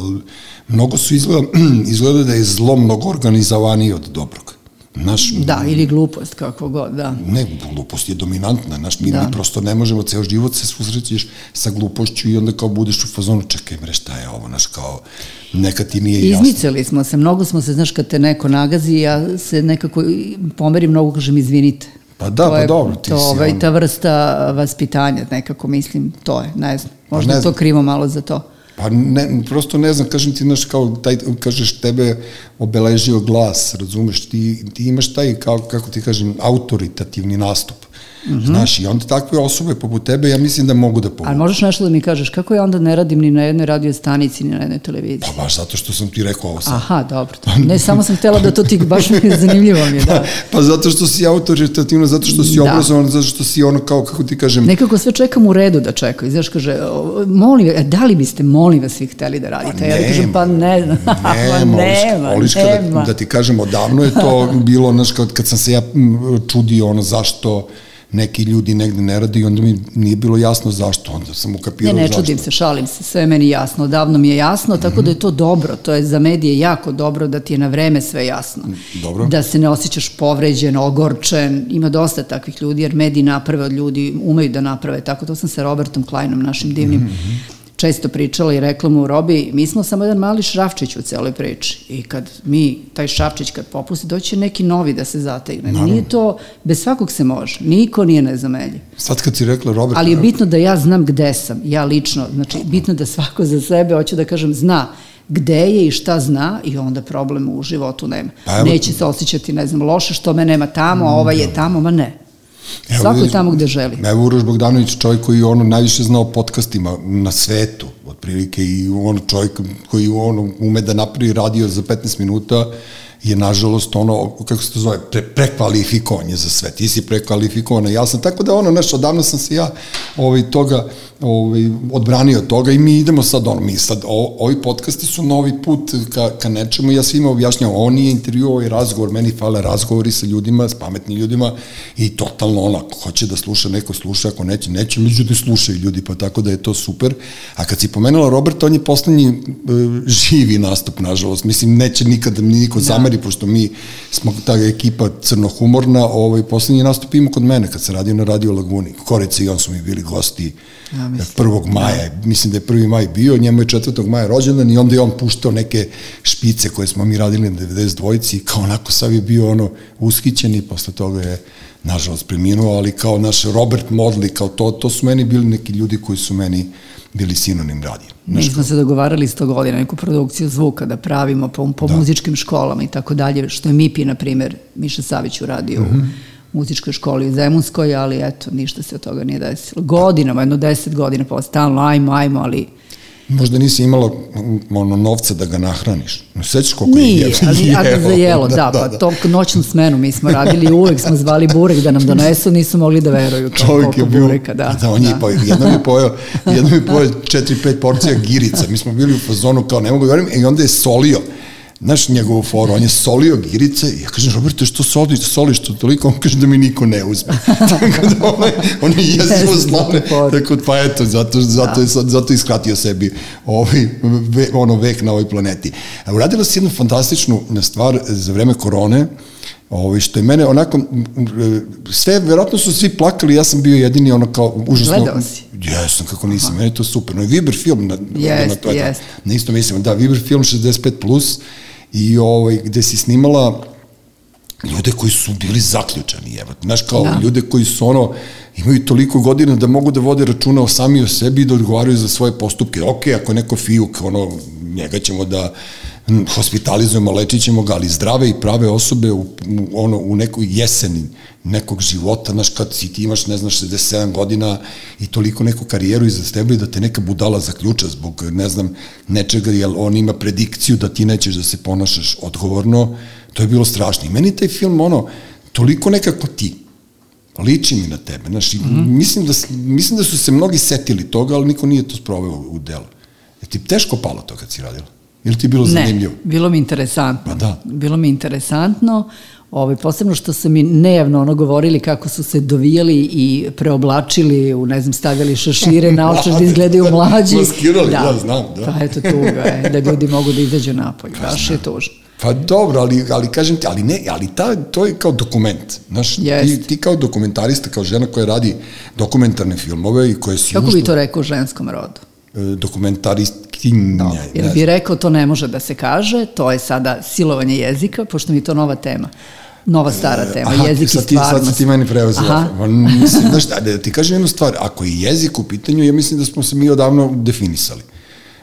mnogo su izgleda, izgleda da je zlo mnogo organizovaniji od dobrog. Naš, da, ili glupost, kako god, da. Ne, glupost je dominantna, naš, mi, da. mi prosto ne možemo, ceo život se susrećeš sa glupošću i onda kao budeš u fazonu, čekaj bre, šta je ovo, naš, kao, neka ti nije jasno. Izmicali smo se, mnogo smo se, znaš, kad te neko nagazi, ja se nekako pomerim, mnogo kažem, izvinite. Pa da, to pa je, dobro, ti to, si ovaj, ta vrsta vaspitanja, nekako mislim, to je, ne znam, možda pa ne znam. to krivo malo za to. Pa ne, prosto ne znam, kažem ti, znaš, kao taj, kažeš, tebe obeležio glas, razumeš, ti, ti imaš taj, kao, kako ti kažem, autoritativni nastup. Mm -hmm. Znaš, i onda takve osobe poput tebe, ja mislim da mogu da pomogu. Ali možeš nešto da mi kažeš, kako ja onda ne radim ni na jednoj radio stanici, ni na jednoj televiziji? Pa baš zato što sam ti rekao ovo sad. Aha, dobro. Ne, samo sam htela da to ti baš mi je zanimljivo mi je, da. Pa, pa zato što si autoritativno, zato što si da. obrazovan, zato što si ono kao, kako ti kažem... Nekako sve čekam u redu da čekaju. Znaš, kaže, molim, e, da li biste, molim vas, svi hteli da radite? Pa ja da kažem, pa ne znam. Nema, nema, Oliška, nema. Da, da ti kažem, odavno je to bilo, znaš, kad, kad sam se ja čudio ono zašto neki ljudi negde ne rade i onda mi nije bilo jasno zašto, onda sam ukapirao zašto. Ne, ne čudim se, šalim se, sve meni jasno, odavno mi je jasno, tako mm -hmm. da je to dobro, to je za medije jako dobro da ti je na vreme sve jasno. Dobro. Da se ne osjećaš povređen, ogorčen, ima dosta takvih ljudi, jer mediji naprave od ljudi, umeju da naprave, tako to sam sa Robertom Kleinom, našim divnim mm -hmm često pričala i rekla mu Robi, mi smo samo jedan mali šrafčić u celoj priči i kad mi, taj šrafčić kad popusti, doće neki novi da se zategne. Naravno. Nije to, bez svakog se može, niko nije nezameljiv. Sad kad si rekla Robert... Ali je bitno da ja znam gde sam, ja lično, znači bitno da svako za sebe, hoću da kažem, zna gde je i šta zna i onda problem u životu nema. Pa evo, Neće se osjećati, ne znam, loše što me nema tamo, a ovaj je da. tamo, ma ne. Evo, Svako je tamo gde želi. Evo Uroš Bogdanović, čovjek koji ono najviše zna o podcastima na svetu, otprilike i ono čovjek koji ono ume da napravi radio za 15 minuta je nažalost ono, kako se to zove, pre, prekvalifikovanje za sve. Ti si prekvalifikovana, ja sam, tako da ono, znaš, odavno sam se ja ovaj, toga ovaj, odbranio od toga i mi idemo sad, ono, mi sad, o, ovi podcasti su novi put ka, ka nečemu, ja svima objašnjam, on nije intervju, ovaj razgovor, meni fale razgovori sa ljudima, s pametnim ljudima i totalno ono, ako hoće da sluša, neko sluša, ako neće, neće, međutim slušaju ljudi, pa tako da je to super. A kad si pomenula Robert, on je poslednji e, živi nastup, nažalost, mislim, neće nikada mi niko da. Zameri, pošto mi smo ta ekipa crnohumorna, ovaj, poslednji nastup ima kod mene, kad se radio na Radio Laguni, Koreci i on su mi bili gosti, Ja, mislim. 1. maja, da. mislim da je 1. maj bio, njemu je 4. maja rođendan i onda je on puštao neke špice koje smo mi radili na 92-ci i kao onako sav je bio ono ushićen i posle toga je nažalost preminuo, ali kao naš Robert Modley, kao to, to su meni bili neki ljudi koji su meni bili sinonim radija. Mi smo se dogovarali sto godina neku produkciju zvuka da pravimo po, po da. muzičkim školama i tako dalje, što je MIPI, na primer, Miša Savić uradio mm -hmm muzičkoj školi u Zemunskoj, ali eto, ništa se od toga nije desilo. Godinama, jedno deset godina, pa stalno, ajmo, ajmo, ali Možda nisi imala ono, novca da ga nahraniš. No, sećaš koliko Nije, je jelo? ali ako za jelo, da, da, pa da, da. to noćnu smenu mi smo radili, uvek smo zvali burek da nam donesu, nisu mogli da veruju kao Čovjek koliko je bio, bureka, da. Da, on da. je pojeo, jedno mi je pojeo, jedno mi je pojeo 4-5 porcija girica, mi smo bili u fazonu kao ne mogu da verujem, i onda je solio znaš njegovu foru, on je solio girice i ja kažem, Roberte, što soliš, soliš to toliko? On kaže da mi niko ne uzme. tako da on je, on je jezivo slane, tako pa eto, zato, zato, je, zato je iskratio sebi ovaj, ve, ono vek na ovoj planeti. A uradila si jednu fantastičnu stvar za vreme korone, Ovaj što je mene onako sve verovatno su svi plakali, ja sam bio jedini ono kao užasno Gledao si? Jesam, kako nisam, meni je to super. No i Viber film na jest, na to, jest. na isto mislim, da Viber film 65 plus i ovaj, gde si snimala ljude koji su bili zaključani, evo, znaš, kao da. ljude koji su ono, imaju toliko godina da mogu da vode računa o sami o sebi i da odgovaraju za svoje postupke. Ok, ako neko fijuk, ono, njega ćemo da hospitalizujemo, lečit ćemo ga, ali zdrave i prave osobe u, u, ono, u nekoj jeseni nekog života, znaš, kad si ti imaš, ne znaš, 67 godina i toliko neku karijeru iza sebe da te neka budala zaključa zbog, ne znam, nečega, jer on ima predikciju da ti nećeš da se ponašaš odgovorno, to je bilo strašno. I meni taj film, ono, toliko nekako ti, liči mi na tebe, znaš, mm -hmm. mislim, da, mislim da su se mnogi setili toga, ali niko nije to sproveo u delo. Je ti teško palo to kad si radila? Ili ti je bilo zanimljivo? Ne, bilo mi interesantno. Pa da. Bilo mi interesantno, ovaj, posebno što su mi nejavno ono govorili kako su se dovijali i preoblačili, u, ne znam, stavili šašire na očar da izgledaju mlađi. Maskirali, da. ja znam, da. Pa eto tuga je, da ljudi mogu da izađu napolje. Pa, Baš je tužno. Pa dobro, ali, ali kažem ti, ali ne, ali ta, to je kao dokument. Znaš, ti, ti kao dokumentarista, kao žena koja radi dokumentarne filmove i koje si... Kako bi to rekao u ženskom rodu? E, dokumentaristkinja. No, jer bi rekao to ne može da se kaže, to je sada silovanje jezika, pošto mi je to nova tema. Nova stara e, tema, Aha, jezik i stvarnost. Sad si ti meni preuzela. Mislim, znaš, da ti kažem jednu stvar, ako je jezik u pitanju, ja mislim da smo se mi odavno definisali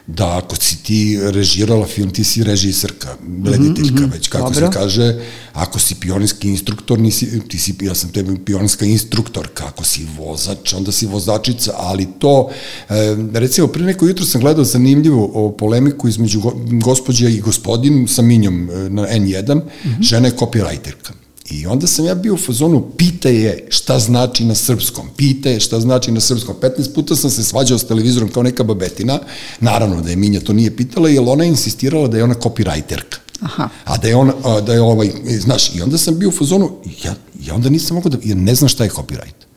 da ako si ti režirala film, ti si režisarka, rediteljka, mm -hmm, već kako dobro. se kaže, ako si pionirski instruktor, nisi, ti si, ja sam tebi pionirska instruktorka, ako si vozač, onda si vozačica, ali to, e, recimo, pre neko jutro sam gledao zanimljivu o polemiku između go, gospođa i gospodin sa Minjom e, na N1, mm -hmm. žena je copywriterka. I onda sam ja bio u fazonu, pita je šta znači na srpskom, pita je šta znači na srpskom. 15 puta sam se svađao s televizorom kao neka babetina, naravno da je Minja to nije pitala, jer ona je insistirala da je ona copywriterka. Aha. A da je on, da je ovaj, znaš, i onda sam bio u fazonu, ja, ja onda nisam mogao da, ja ne znam šta je copyright.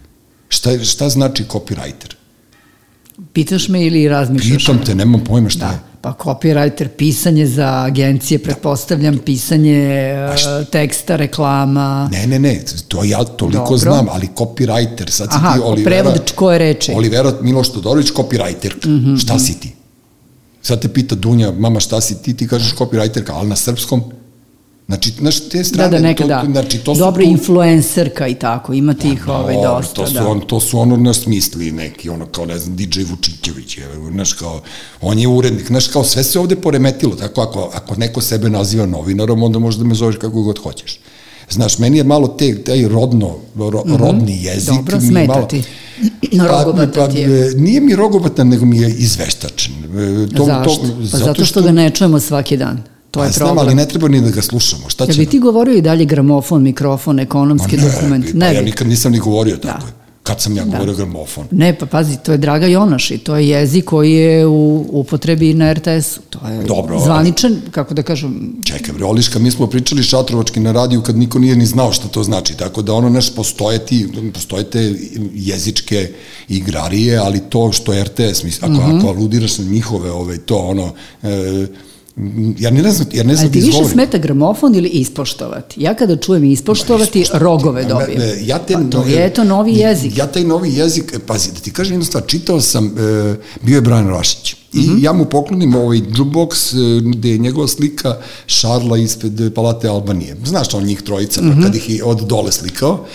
Šta, šta znači copywriter? Pitaš me ili razmišljaš? Pitam te, nemam pojma šta da. je. Pa copywriter, pisanje za agencije, pretpostavljam, pisanje pa teksta, reklama. Ne, ne, ne, to ja toliko Dobro. znam, ali copywriter, sad si Aha, ti Olivera... Aha, prevod koje reči? Olivera Miloš Todorović, copywriter. Mm -hmm. Šta si ti? Sad te pita Dunja, mama šta si ti, ti kažeš copywriterka, ali na srpskom Znači, znaš, te strane, da, da, neka, to, da. znači, to su Dobro, tu... influencerka i tako, ima pa tih da, ovaj dosta. To su, da. on, to su ono na smisli neki, ono kao, ne znam, DJ Vučićević, je, znaš, kao, on je urednik, znaš, kao, sve se ovde poremetilo, tako, ako, ako neko sebe naziva novinarom, onda možda me zoveš kako god hoćeš. Znaš, meni je malo te, taj rodno, ro, mm -hmm. rodni jezik. Dobro, smeta malo, ti. No, rogobatan pa, pa, ti je. Nije mi rogobatan, nego mi je izveštačan. E, to, Zašto? To, pa zato, zato što, što ga ne čujemo svaki dan To je Pa znam, problem. ali ne treba ni da ga slušamo. Šta će bi nam? ti govorio i dalje gramofon, mikrofon, ekonomski Ma ne, dokument? Pa ja bi. nikad nisam ni govorio tako. Da. Kad sam ja govorio gramofon? Ne, pa pazi, to je Draga Jonaš i to je jezik koji je u upotrebi na RTS-u. To je Dobro, ali- zvaničan, kako da kažem, Čekaj, bre, Oliška, mi smo pričali šatrovački na radiju kad niko nije ni znao šta to znači, tako da ono naš postoje ti, postoje te jezičke igrarije, ali to što je RTS, mislim, ako, Mhm. ako aludiraš na njihove, ove, to ono, e, ja ne znam, ja ne znam Ali ti da više izgovorim. smeta gramofon ili ispoštovati? Ja kada čujem ispoštovati, rogove dobijem. E, Ja te, pa to je to novi jezik. Ja taj novi jezik, e, pazi, da ti kažem jednu stvar, čitao sam, e, bio je Brian Rašić, I Mhm. ja mu poklonim ovaj jukebox gde je njegova slika Šarla ispred Palate Albanije. Znaš on njih trojica, Mhm. pa kad ih je od dole slikao.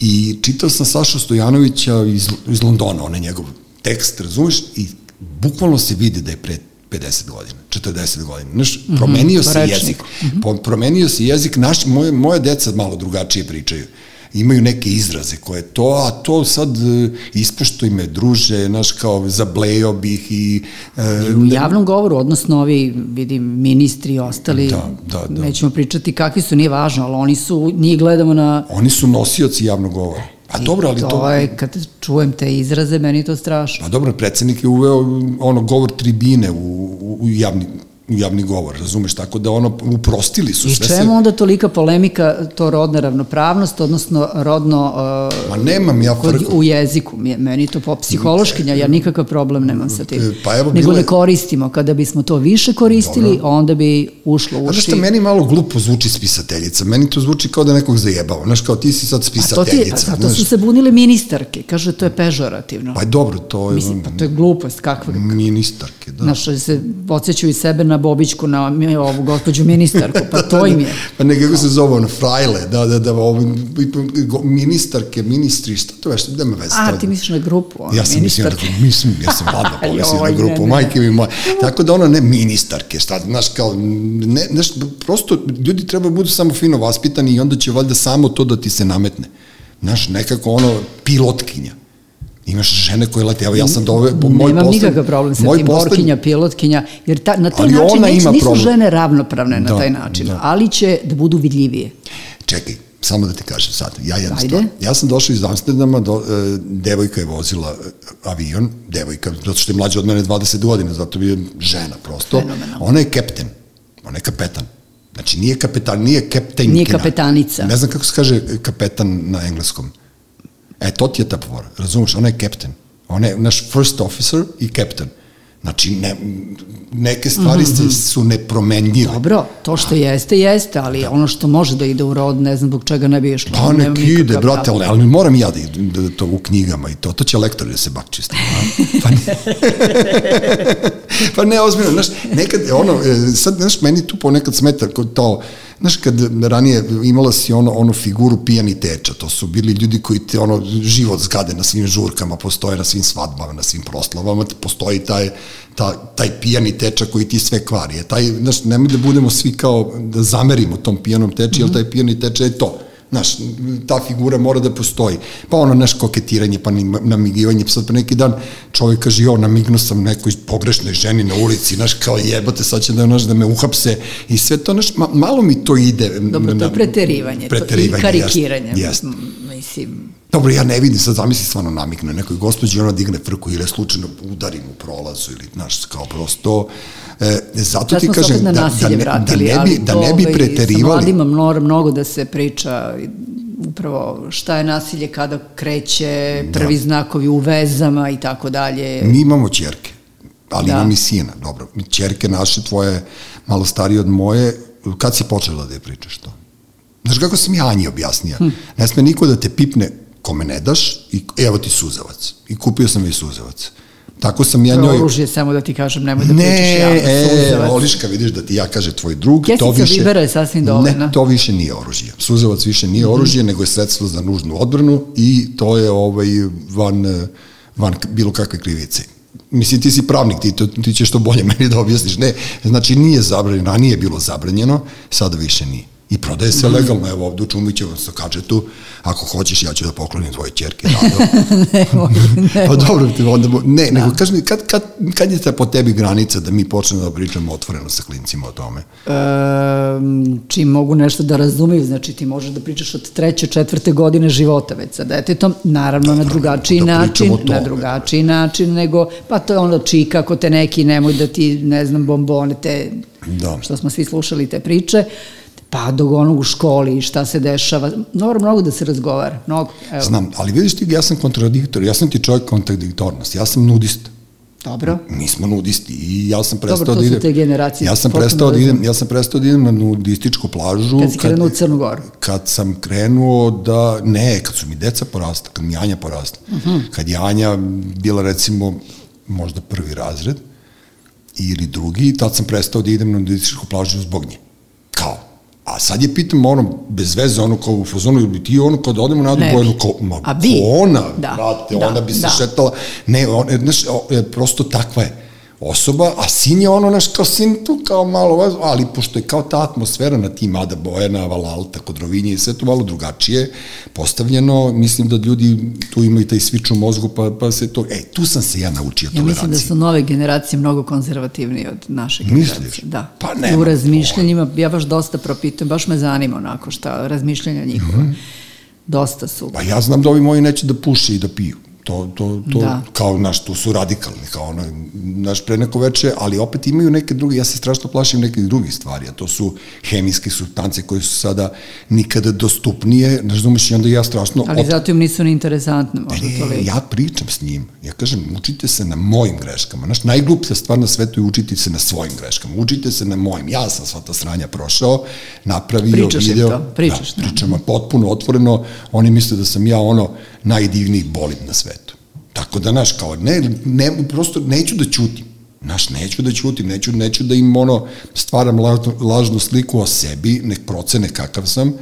I čitao sam Sašu Stojanovića iz, iz Londona, onaj njegov tekst, razumeš? I bukvalno se vidi da je pre 50 godina, 40 godina. Znaš, promenio se rečnik. jezik. Po, promenio se jezik, naš, moje, moje deca malo drugačije pričaju. Imaju neke izraze koje to, a to sad e, ispoštuj me, druže, znaš, kao zablejao bih i... E, U javnom govoru, odnosno ovi, vidim, ministri i ostali, Da, da, da. nećemo pričati kakvi su, nije važno, ali oni su, njih gledamo na... oni su nosioci javnog govora. A dobro, ali to... to je, kad čujem te izraze, meni je to strašno. Pa dobro, predsednik je uveo ono govor tribine u, u, u javni javni govor, razumeš, tako da ono, uprostili su I sve čemu onda tolika polemika, to rodna ravnopravnost, odnosno rodno uh, Ma nemam ja kod, u jeziku, meni to po psihološkinja, ja nikakav problem nemam sa tim. Pa evo, Nego bilo je- ne koristimo, kada bismo to više koristili, onda bi ušlo u Znaš uši. što meni malo glupo zvuči spisateljica, meni to zvuči kao da nekog zajebao, znaš, kao ti si sad A to ti, spisateljica. zato znaš. su se bunile ministarke, kaže to je pežorativno. Pa dobro, to je... Mislim, pa to je glupost kakva. Ministarke, da. Znaš, se podsjećaju i sebe na Bobićku, na ovu gospođu ministarku, pa to im je. Pa ne, kako se zove, ono, frajle, da, da, da, ovo, ministarke, ministri, šta to veš, nema veze. A, ti misliš na grupu, ono, Ja sam mislio, ministarke. da, mislim, ja sam ladno pomislio na grupu, ne. majke mi moje. Tako da ono, ne ministarke, šta, znaš, kao, ne, znaš, prosto ljudi treba da budu samo fino vaspitani i onda će valjda samo to da ti se nametne. Znaš, nekako ono, pilotkinja. Imaš žene koje lete, evo ja sam dove, moj Nemam poslednji- nikakav problem sa moj tim, poslednji- borkinja, pilotkinja, jer ta, na taj Ali način ima nisu problem. žene ravnopravne na Da, taj način, da. ali će da budu vidljivije. Čekaj, samo da ti kažem sad, ja jednu Ajde. stvar. Ja sam došao iz Amsterdama, do, e, devojka je vozila e, avion, devojka, zato što je mlađa od mene 20 godina, zato bi je žena prosto. Fenomenalno. Ona je kapten, ona je kapetan. Znači nije kapetan, nije kaptenkina. Nije kapetanica. Ne znam kako se kaže kapetan na engleskom. E, to ti je ta povora, razumeš, ona je kapten. Ona je naš first officer i kapten. Znači, ne, neke stvari Mhm. se, su nepromenljive. Dobro, to što jeste, jeste, ali ono što može da ide u rod, ne znam zbog čega ne bi išlo. Pa nek ide, brate, ali, ali moram ja da, idem, da, to u knjigama i to, to će lektor da se bakči s tim? Pa ne, pa ne, ozbiljno, znaš, nekad, ono, e, sad, znaš, meni tu ponekad smeta kod to, znaš, kad ranije imala si ono, onu figuru pijani teča, to su bili ljudi koji te, ono, život zgade na svim žurkama, postoje na svim svadbama, na svim proslavama, postoji taj, ta, taj pijani teča koji ti sve kvari. E, taj, znaš, nemoj da budemo svi kao, da zamerimo tom pijanom teči, jer taj pijani teča je to. Znaš, ta figura mora da postoji. Pa ono, naš koketiranje, pa namigivanje, pa sad pre neki dan čovjek kaže, jo, namignuo sam nekoj pogrešnoj ženi na ulici, znaš, kao jebote, sad će da, znaš, da me uhapse i sve to, znaš, ma, malo mi to ide. Dobro, to je preterivanje, preterivanje, to, i karikiranje. Jest. M, Mislim, Dobro, ja ne vidim, sad zamisli stvarno namigne nekoj gospođi, ona digne frku ili slučajno udarim u prolazu ili, znaš, kao prosto, e, zato sad ti kažem da, da, nasilje ne, vratili, da ne bi, da ne bi ovaj, Sa preterivali. mladima mora mnogo da se priča upravo šta je nasilje kada kreće, prvi znakovi u vezama i tako dalje. Mi imamo ćerke, ali Da. imam i sina, dobro. Ćerke naše, tvoje, malo starije od moje, kad si počela da je pričaš to? Znaš kako sam ja Anji objasnija? Hm. Ne sme niko da te pipne kome ne daš i evo ti suzavac. I kupio sam i suzavac. Tako sam ja njoj... oružje, samo da ti kažem, nemoj da Ne, pričaš javno e, suzavac. Oliška, vidiš da ti ja kaže tvoj drug, Kesica to više... bibera je sasvim dovoljna. Ne, to više nije oružje. Suzavac više Mhm. nije oružje, nego je sredstvo za nužnu odbranu i to je ovaj, van, van bilo kakve krivice. Mislim, ti si pravnik, ti, to, ti ćeš to bolje meni da objasniš. Ne, znači nije zabranjeno, a nije bilo zabranjeno, sada više nije. I prodaje se legalno, evo ovde u Čumićevom sa kačetu, ako hoćeš ja ću da poklonim tvoje čerke, pa dobro, ti onda, ne, da. nego kaži mi, kad, kad, kad je ta po tebi granica da mi počnemo da pričamo otvoreno sa klincima o tome? E, čim mogu nešto da razumiju, znači ti možeš da pričaš od treće, četvrte godine života već sa detetom, naravno na drugačiji da način, tome. na drugačiji način nego, pa to je ono čika, ako te neki nemoj da ti, ne znam, bombone, te, Da. što smo svi slušali te priče, pa do onog u školi, šta se dešava, mnogo, mnogo da se razgovara, mnogo, evo, Znam, ali vidiš ti, ja sam kontradiktor, ja sam ti čovjek kontradiktornost, ja sam nudista. dobro, Mi smo nudisti i ja sam prestao Dobro, to da su idem. te generacije, Ja sam prestao da idem, ja sam prestao da idem na nudističku plažu. Kad si krenuo u Crnu Goru. Kad sam krenuo da, ne, kad su mi deca porasla, kad mi Anja porasla. Uh Mhm. -huh. Kad je Anja bila recimo možda prvi razred ili drugi, tad sam prestao da idem na nudističku plažu zbog nje. Kao, A sad je pitam ono, bez veze, ono kao u fazonu, ili bi ti ono kad odemo na Ne Bojanu, kao, ma, ko ona, Da, brate, da, ona bi se da. šetala, ne, on, e, znaš, e, prosto takva je osoba, a sin je ono, znaš, kao sin tu kao malo, ali pošto je kao ta atmosfera na tim Ada Bojana, Valalta, kod Rovinje i sve to malo drugačije postavljeno, mislim da ljudi tu imaju taj svič u mozgu, pa, pa se to, e, tu sam se ja naučio Ja mislim da su nove generacije mnogo konzervativnije od naše Misliš? generacije. Da. Pa nema u razmišljanjima, ja baš dosta propitujem, baš me zanima onako šta, razmišljanja njihova. Dosta su. Pa ja znam da ovi moji neće da puše i da piju. To, to, to Da. kao, naš, tu su radikalni, kao ono, naš, pre neko veče, ali opet imaju neke druge, ja se strašno plašim nekih drugih stvari, a to su hemijske substance koje su sada nikada dostupnije, razumeš, i onda ja strašno... Ali op- zato im nisu ni interesantne, možda to E, li. ja pričam s njim, ja kažem, učite se na mojim greškama. Znaš, najgluplja stvar na svetu je učiti se na svojim greškama. Učite se na mojim. Ja sam sva ta sranja prošao, napravio Pričaš im video. to, pričaš, da, da. pričamo potpuno otvoreno. Oni misle da sam ja ono najdivniji bolid na svetu. Tako da, znaš, kao, ne, ne, prosto neću da ćutim. Znaš, neću da ćutim, neću, neću da im ono, stvaram lažnu, lažnu sliku o sebi, nek procene kakav sam.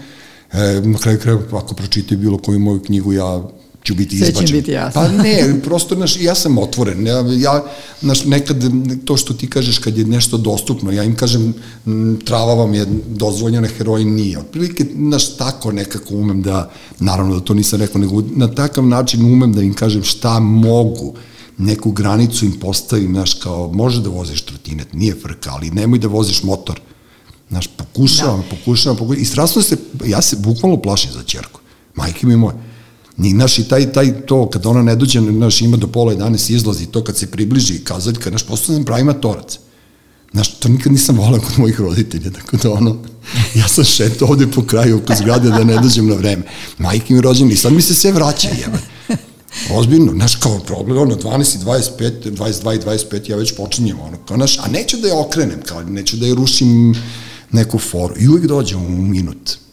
E, na kraju kraja, ako pročitaju bilo koju moju knjigu, ja ću biti Sve će izbačen. biti jasno. Pa ne, prosto, znaš, ja sam otvoren. Ja, ja znaš, nekad, to što ti kažeš kad je nešto dostupno, ja im kažem, m, trava vam je dozvoljena, heroin nije. Otprilike, znaš, tako nekako umem da, naravno da to nisam rekao, nego na takav način umem da im kažem šta mogu neku granicu im postavim, znaš, kao, može da voziš trotinet, nije frka, ali nemoj da voziš motor. Znaš, pokušavam, da. pokušavam, pokušavam, i strašno se, ja se bukvalno plašim za čerku. Majke mi moje. Ni, znaš, i taj, taj to, kad ona ne dođe, znaš, ima do pola 11 izlazi, to kad se približi kazaljka, znaš, postao sam pravi matorac. Znaš, to nikad nisam volao kod mojih roditelja, tako da ono, ja sam šetao ovde po kraju oko zgrade da ne dođem na vreme. Majke mi i sad mi se sve vraća, jebe. Ozbiljno, znaš, kao problem, ono, 12 i 25, 22 i 25, ja već počinjem, ono, kao, znaš, a neću da je okrenem, kao, neću da je rušim neku foru. I uvijek dođem u minut.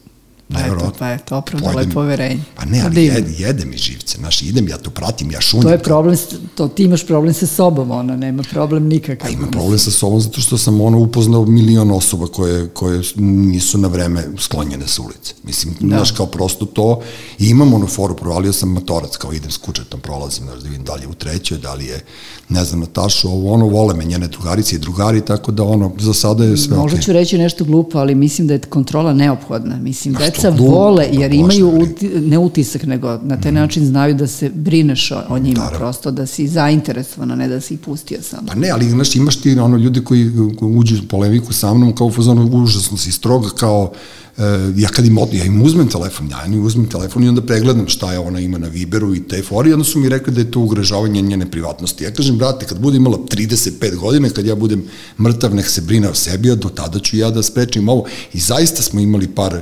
Pa eto, pa eto, opravdalo je poverenje. Pa ne, ali divno. jede, jede mi živce, znaš, idem, ja to pratim, ja šunjam. To je problem, to ti imaš problem sa sobom, ona nema problem nikakav. Pa imam problem sa sobom zato što sam ono upoznao milion osoba koje, koje nisu na vreme sklonjene sa ulice. Mislim, da. znaš, kao prosto to. I imam ono foru, provalio sam matorac, kao idem s kučetom, prolazim, znaš, da vidim da li je u trećoj, da li je, ne znam, Natašu, ovo ono, vole me njene drugarice i drugari, tako da ono, za sada je sve Možda okej. ću reći nešto glupo, ali mislim da je kontrola neophodna. Mislim, A što deca vole, jer imaju, uti, ne utisak, nego na taj način znaju da se brineš o, o njima, Naravno. prosto da si zainteresovan, a ne da si pustio samo. Pa ne, ali znaš, imaš ti ono ljudi koji uđu u polemiku sa mnom kao u fazonu užasno si stroga kao e, ja kad im, od- ja im uzmem telefon, ja im uzmem telefon i onda pregledam šta je ona ima na Viberu i te fori, onda su mi rekli da je to ugrožavanje njene privatnosti. Ja kažem, brate, kad bude imala 35 godina, kad ja budem mrtav, nek se brine o sebi, a do tada ću ja da sprečim ovo. I zaista smo imali par,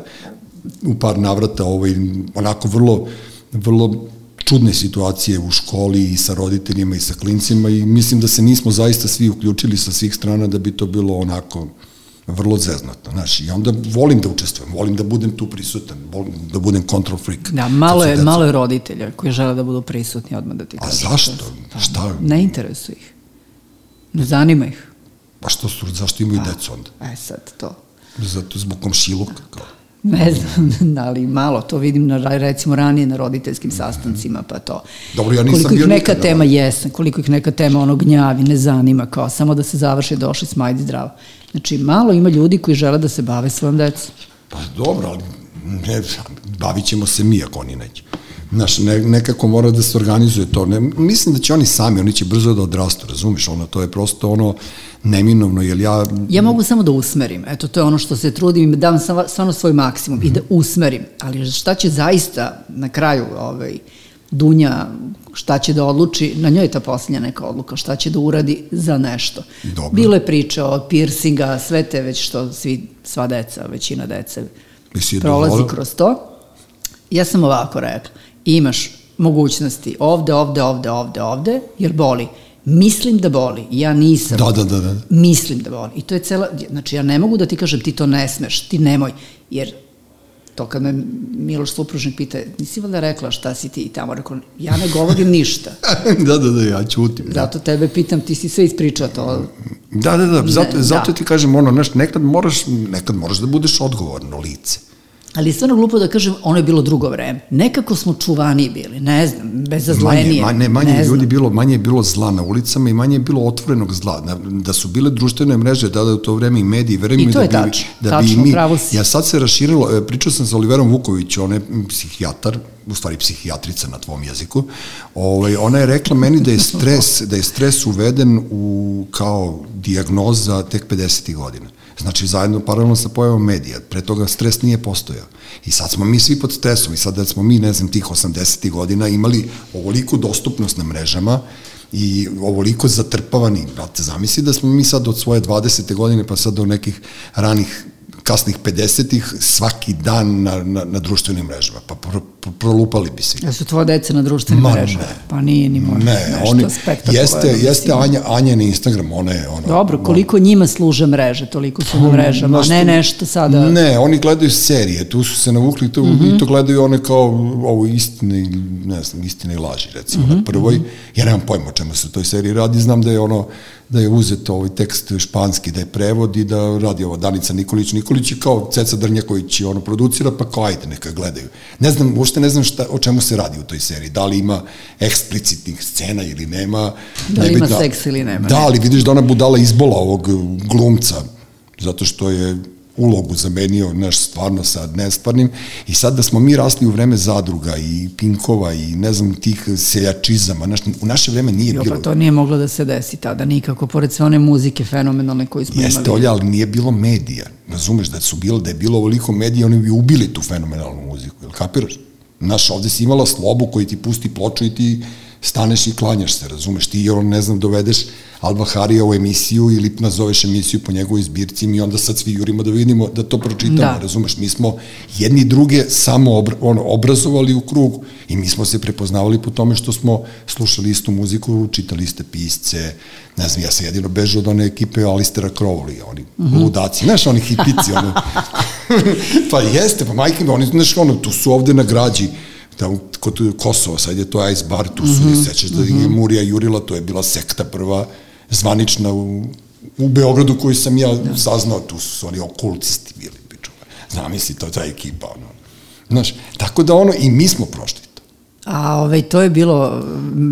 u par navrata ovaj, onako vrlo, vrlo čudne situacije u školi i sa roditeljima i sa klincima i mislim da se nismo zaista svi uključili sa svih strana da bi to bilo onako vrlo zeznatno, znaš, i onda volim da učestvujem, volim da budem tu prisutan, volim da budem control freak. Da, malo je, malo je roditelja koji žele da budu prisutni odmah da ti A kažem. zašto? Pa, Šta? Ne interesuje ih. Ne zanima ih. Pa što su, zašto imaju decu onda? E sad, to. Zato zbog komšiluka, kao. Ne znam, ali malo, to vidim na, recimo ranije na roditeljskim sastancima, pa to. Dobro, ja nisam koliko ih neka nikada, tema jesna, koliko ih neka tema ono gnjavi, ne zanima, kao samo da se završi, došli smo, ajde zdravo. Znači, malo ima ljudi koji žele da se bave svojom decom. Pa dobro, ali ne, bavit ćemo se mi ako oni neće. Znaš, ne, nekako mora da se organizuje to. Ne, mislim da će oni sami, oni će brzo da odrastu, razumiješ, ono, to je prosto ono neminovno, jer ja... Ja mogu samo da usmerim, eto, to je ono što se trudim dam stvarno svoj maksimum mm -hmm. i da usmerim, ali šta će zaista na kraju ovaj, Dunja šta će da odluči, na njoj je ta posljednja neka odluka, šta će da uradi za nešto. Dobro. Bilo je priča o piercinga, sve te već što svi, sva deca, većina dece prolazi dovolj? kroz to. Ja sam ovako rekla, imaš mogućnosti ovde, ovde, ovde, ovde, ovde, jer boli. Mislim da boli, ja nisam. Da, da, da, da. Mislim da boli. I to je cela, znači ja ne mogu da ti kažem ti to ne smeš, ti nemoj, jer to kad me Miloš supružnik pita, nisi valjda rekla šta si ti i tamo, rekao, ja ne govorim ništa. da, da, da, ja ćutim. Da. Zato tebe pitam, ti si sve ispričao to. Da, da, da, zato, ne, zato da. ti kažem, ono, znaš, nekad moraš, nekad moraš da budeš odgovorno lice. Ali je stvarno glupo da kažem, ono je bilo drugo vreme. Nekako smo čuvani bili, ne znam, bezazlenije. Manje, manje, manje ne ljudi bilo, manje je bilo zla na ulicama i manje je bilo otvorenog zla. Da, da su bile društvene mreže, da da u to vreme i mediji, verujem mi da bi, tač, da tačno, bi mi, ja sad se raširilo, e, pričao sam sa Oliverom Vuković, on je psihijatar, u stvari psihijatrica na tvom jeziku, ovaj, ona je rekla meni da je stres, da je stres uveden u, kao dijagnoza tek 50. godina. Znači, zajedno paralelno sa pojavom medija. Pre toga stres nije postojao. I sad smo mi svi pod stresom i sad da smo mi, ne znam, tih 80. godina imali ovoliku dostupnost na mrežama i ovoliko zatrpavani. Brate, zamisli da smo mi sad od svoje 20. godine pa sad do nekih ranih kasnih 50-ih svaki dan na, na, na društvenim mrežama, pa pro, pro, prolupali bi se. Ja su tvoje dece na društvenim Ma, mrežama? Ne. Pa nije ni možda ne, nešto oni, Jeste, jeste Anja, Anja na Instagram, ona je... Ono, Dobro, koliko ono, njima služe mreže, toliko su na mrežama, nešto, ne nešto sada... Ne, oni gledaju serije, tu su se navukli to, mm -hmm. i to gledaju one kao ovo istine, ne znam, istine i laži, recimo, mm -hmm. na prvoj. Mhm. Ja nemam pojma o čemu se u toj seriji radi, znam da je ono da je uzet ovaj tekst španski, da je prevod i da radi ova Danica Nikolić. Nikolić je kao Ceca Drnjaković ono producira, pa kao ajde neka gledaju. Ne znam, uopšte ne znam šta, o čemu se radi u toj seriji. Da li ima eksplicitnih scena ili nema. Da li ima seks ili nema. Da, ali vidiš da ona budala izbola ovog glumca, zato što je ulogu zamenio naš stvarno sa nestvarnim i sad da smo mi rasli u vreme zadruga i pinkova i ne znam tih seljačizama, naš, u naše vreme nije jo, bilo. Pa to nije moglo da se desi tada nikako, pored sve one muzike fenomenalne koje smo Jeste, imali. Jeste, ali nije bilo medija. Razumeš da su bilo, da je bilo ovoliko medija, oni bi ubili tu fenomenalnu muziku, jel kapiraš? Naš, ovde si imala slobu koji ti pusti ploču i ti staneš i klanjaš se, razumeš, ti on, ne znam, dovedeš Alba Harija u emisiju ili nazoveš emisiju po njegovoj zbirci i mi onda sad svi jurimo da vidimo, da to pročitamo, da. razumeš, mi smo jedni druge samo obra, ono, obrazovali u krugu i mi smo se prepoznavali po tome što smo slušali istu muziku, čitali iste pisce, ne znam, ja sam jedino bežao od one ekipe Alistera Crowley, oni mm -hmm. ludaci, znaš, oni hipici, ono, pa jeste, pa majke mi, oni, znaš, ono, tu su ovde na građi, tamo kod Kosova, sad je to Ice Bar, tu su, mm -hmm. sećaš da je Murija Jurila, to je bila sekta prva, zvanična u, u Beogradu koju sam ja da. saznao, tu su oni okultisti bili, piču. Zamisli, to ta ekipa, ono. Znaš, tako da ono, i mi smo prošli to. A ovaj, to je bilo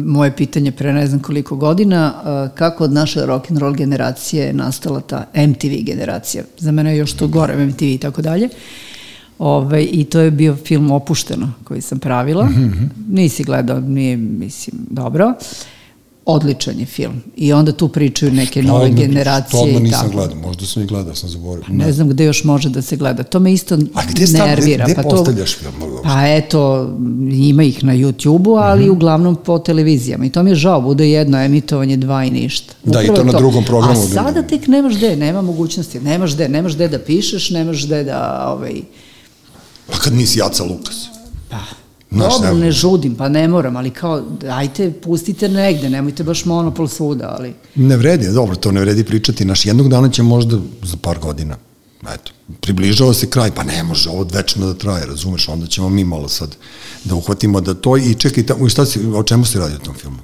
moje pitanje pre ne znam koliko godina, kako od naše rock and roll generacije je nastala ta MTV generacija. Za mene je još to gore, MTV i tako dalje. Ove, ovaj, I to je bio film Opušteno koji sam pravila. Mm -hmm. Nisi gledao, nije, mislim, dobro. Uh, odličan je film. I onda tu pričaju neke što nove odmah, generacije. To odmah nisam gledao, možda sam i gledao, sam zaboravio. Ne. ne znam gde još može da se gleda. To me isto A gde stav, nervira. Gde, gde pa postavljaš to, film? Pa eto, ima ih na YouTube-u, ali mm -hmm. uglavnom po televizijama. I to mi je žao, bude jedno emitovanje, dva i ništa. Upravo da, i to na to. drugom programu. A sada tek nemaš gde, nema mogućnosti. Nemaš gde, nemaš gde da pišeš, nemaš gde da... Ovaj... Pa kad nisi Jaca Lukas? Pa, Znaš, Dobro, ne žudim, pa ne moram, ali kao, ajte, pustite negde, nemojte baš monopol svuda, ali... Ne vredi, dobro, to ne vredi pričati. Naš jednog dana će možda za par godina, eto, približava se kraj, pa ne može ovo večno da traje, razumeš, onda ćemo mi malo sad da uhvatimo da to i čekaj, tamo, šta si, o čemu se radi u tom filmu?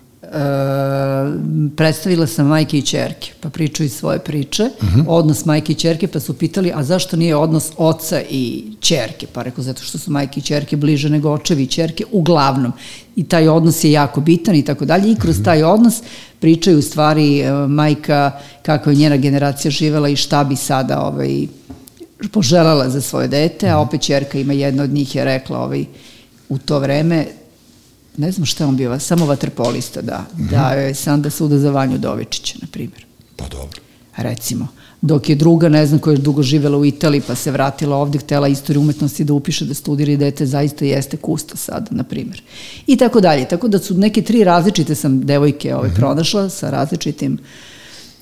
Predstavila sam majke i čerke, pa pričaju svoje priče, uh mhm. -huh. odnos majke i čerke, pa su pitali, a zašto nije odnos oca i čerke? Pa rekao, zato što su majke i čerke bliže nego očevi i čerke, uglavnom. I taj odnos je jako bitan i tako dalje. I kroz mhm. taj odnos pričaju u stvari e, majka kako je njena generacija živela i šta bi sada ovaj, poželjala za svoje dete, a opet čerka ima jedna od njih je rekla ovaj, u to vreme, ne znam šta on bio, samo vaterpolista, da, da je Sanda suda za Vanju Dovičića, na primjer. Pa dobro. Recimo. Dok je druga, ne znam, koja je dugo živela u Italiji, pa se vratila ovde, htela istoriju umetnosti da upiše, da studira i dete, zaista jeste kusta sad, na primjer. I tako dalje. Tako da su neke tri različite sam devojke ovaj, pronašla sa različitim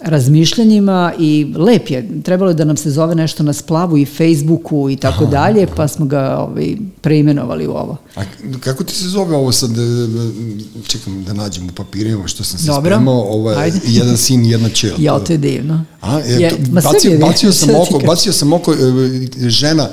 razmišljanjima i lep je. Trebalo je da nam se zove nešto na splavu i Facebooku i tako dalje, pa smo ga ovaj, preimenovali u ovo. A kako ti se zove ovo sad, e, čekam da nađem u papirima što sam se Dobro. spremao, ovo je Ajde. jedan sin i jedna čer. Ja, to je divno. A, e, Je, to, bacio, je bacio divno, sam oko, bacio sam oko, e, žena,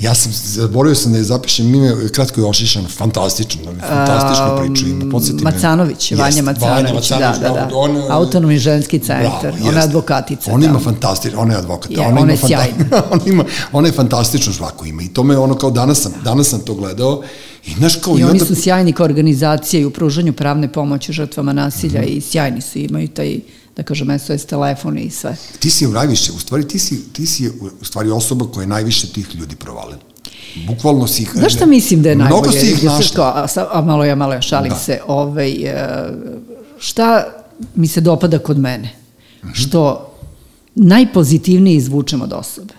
ja sam, zaboravio sam da je zapišem ime, kratko je ošišan, fantastično, fantastičnu priču ima, podsjeti me. Macanović, Vanja Jeste, Macanović, da, da, da. on, Autonomni ženski centar, Bravo, ona je advokatica. On da. ima fantastično, ona je advokat. Je, ona, ona je sjajna. ona, ima, ona je fantastično žvaku ima i to me ono kao danas sam, danas sam to gledao i znaš kao I i, oni onda... su sjajni kao organizacija i u pružanju pravne pomoći žrtvama nasilja i sjajni su, imaju taj, da kažem, SOS telefon i sve. Ti si najviše, u stvari ti si, ti si u stvari osoba koja je najviše tih ljudi provalila. Bukvalno si ih... Znaš šta mislim da je najbolje? Mnogo si ih našla. kao, A, sa- a malo ja, malo ja šalim Da. se. Ovaj, e, šta mi se dopada kod mene? Mhm. Što najpozitivnije izvučem od osobe.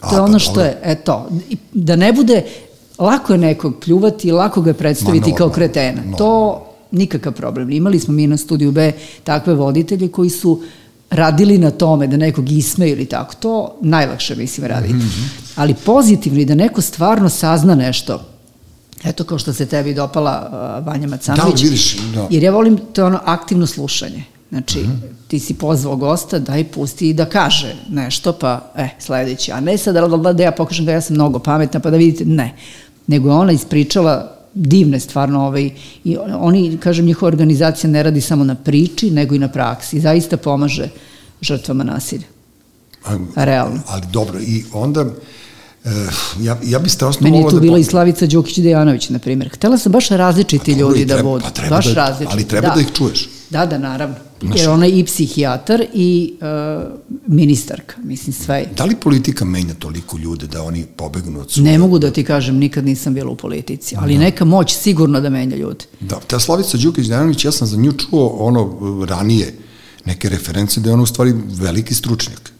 To A, je pa ono što dobro. je, eto, da ne bude, lako je nekog pljuvati, lako ga je predstaviti Ma, kao normalno, kretena. normalno. To nikakav problem. Imali smo mi na studiju B takve voditelje koji su radili na tome da nekog ismeju ili tako. To najlakše mislim raditi. Mhm. Ali pozitivno i da neko stvarno sazna nešto Eto kao što se tebi dopala uh, Vanja Macanović. Da, vidiš, da. Jer ja volim to ono aktivno slušanje. Znači, ti si pozvao gosta, daj pusti i da kaže nešto, pa, e, sledeći. A ne sad da, da, da ja pokažem da ja sam mnogo pametna, pa da vidite, ne. Nego je ona ispričala divne stvarno ovaj, i oni, kažem, njihova organizacija ne radi samo na priči, nego i na praksi. Zaista pomaže žrtvama nasilja. A, Realno. Ali dobro, i onda... Uh, ja, ja bi strašno Meni je tu da bila po- i Slavica Đukić-Dejanović, na primjer. Htela sam baš različiti Pa ljudi da treba- budu. pa treba baš da- različiti. ali treba da ih čuješ. Da, da, naravno. Jer ona je i psihijatar i uh, ministarka, mislim sve. Da li politika menja toliko ljude da oni pobegnu od svoje... Ne mogu da ti kažem, nikad nisam bila u politici, ali neka moć sigurno da menja ljude. Da, ta Slavica Đukić Dejanović, ja sam za nju čuo ono ranije neke reference da je ona u stvari veliki stručnjak.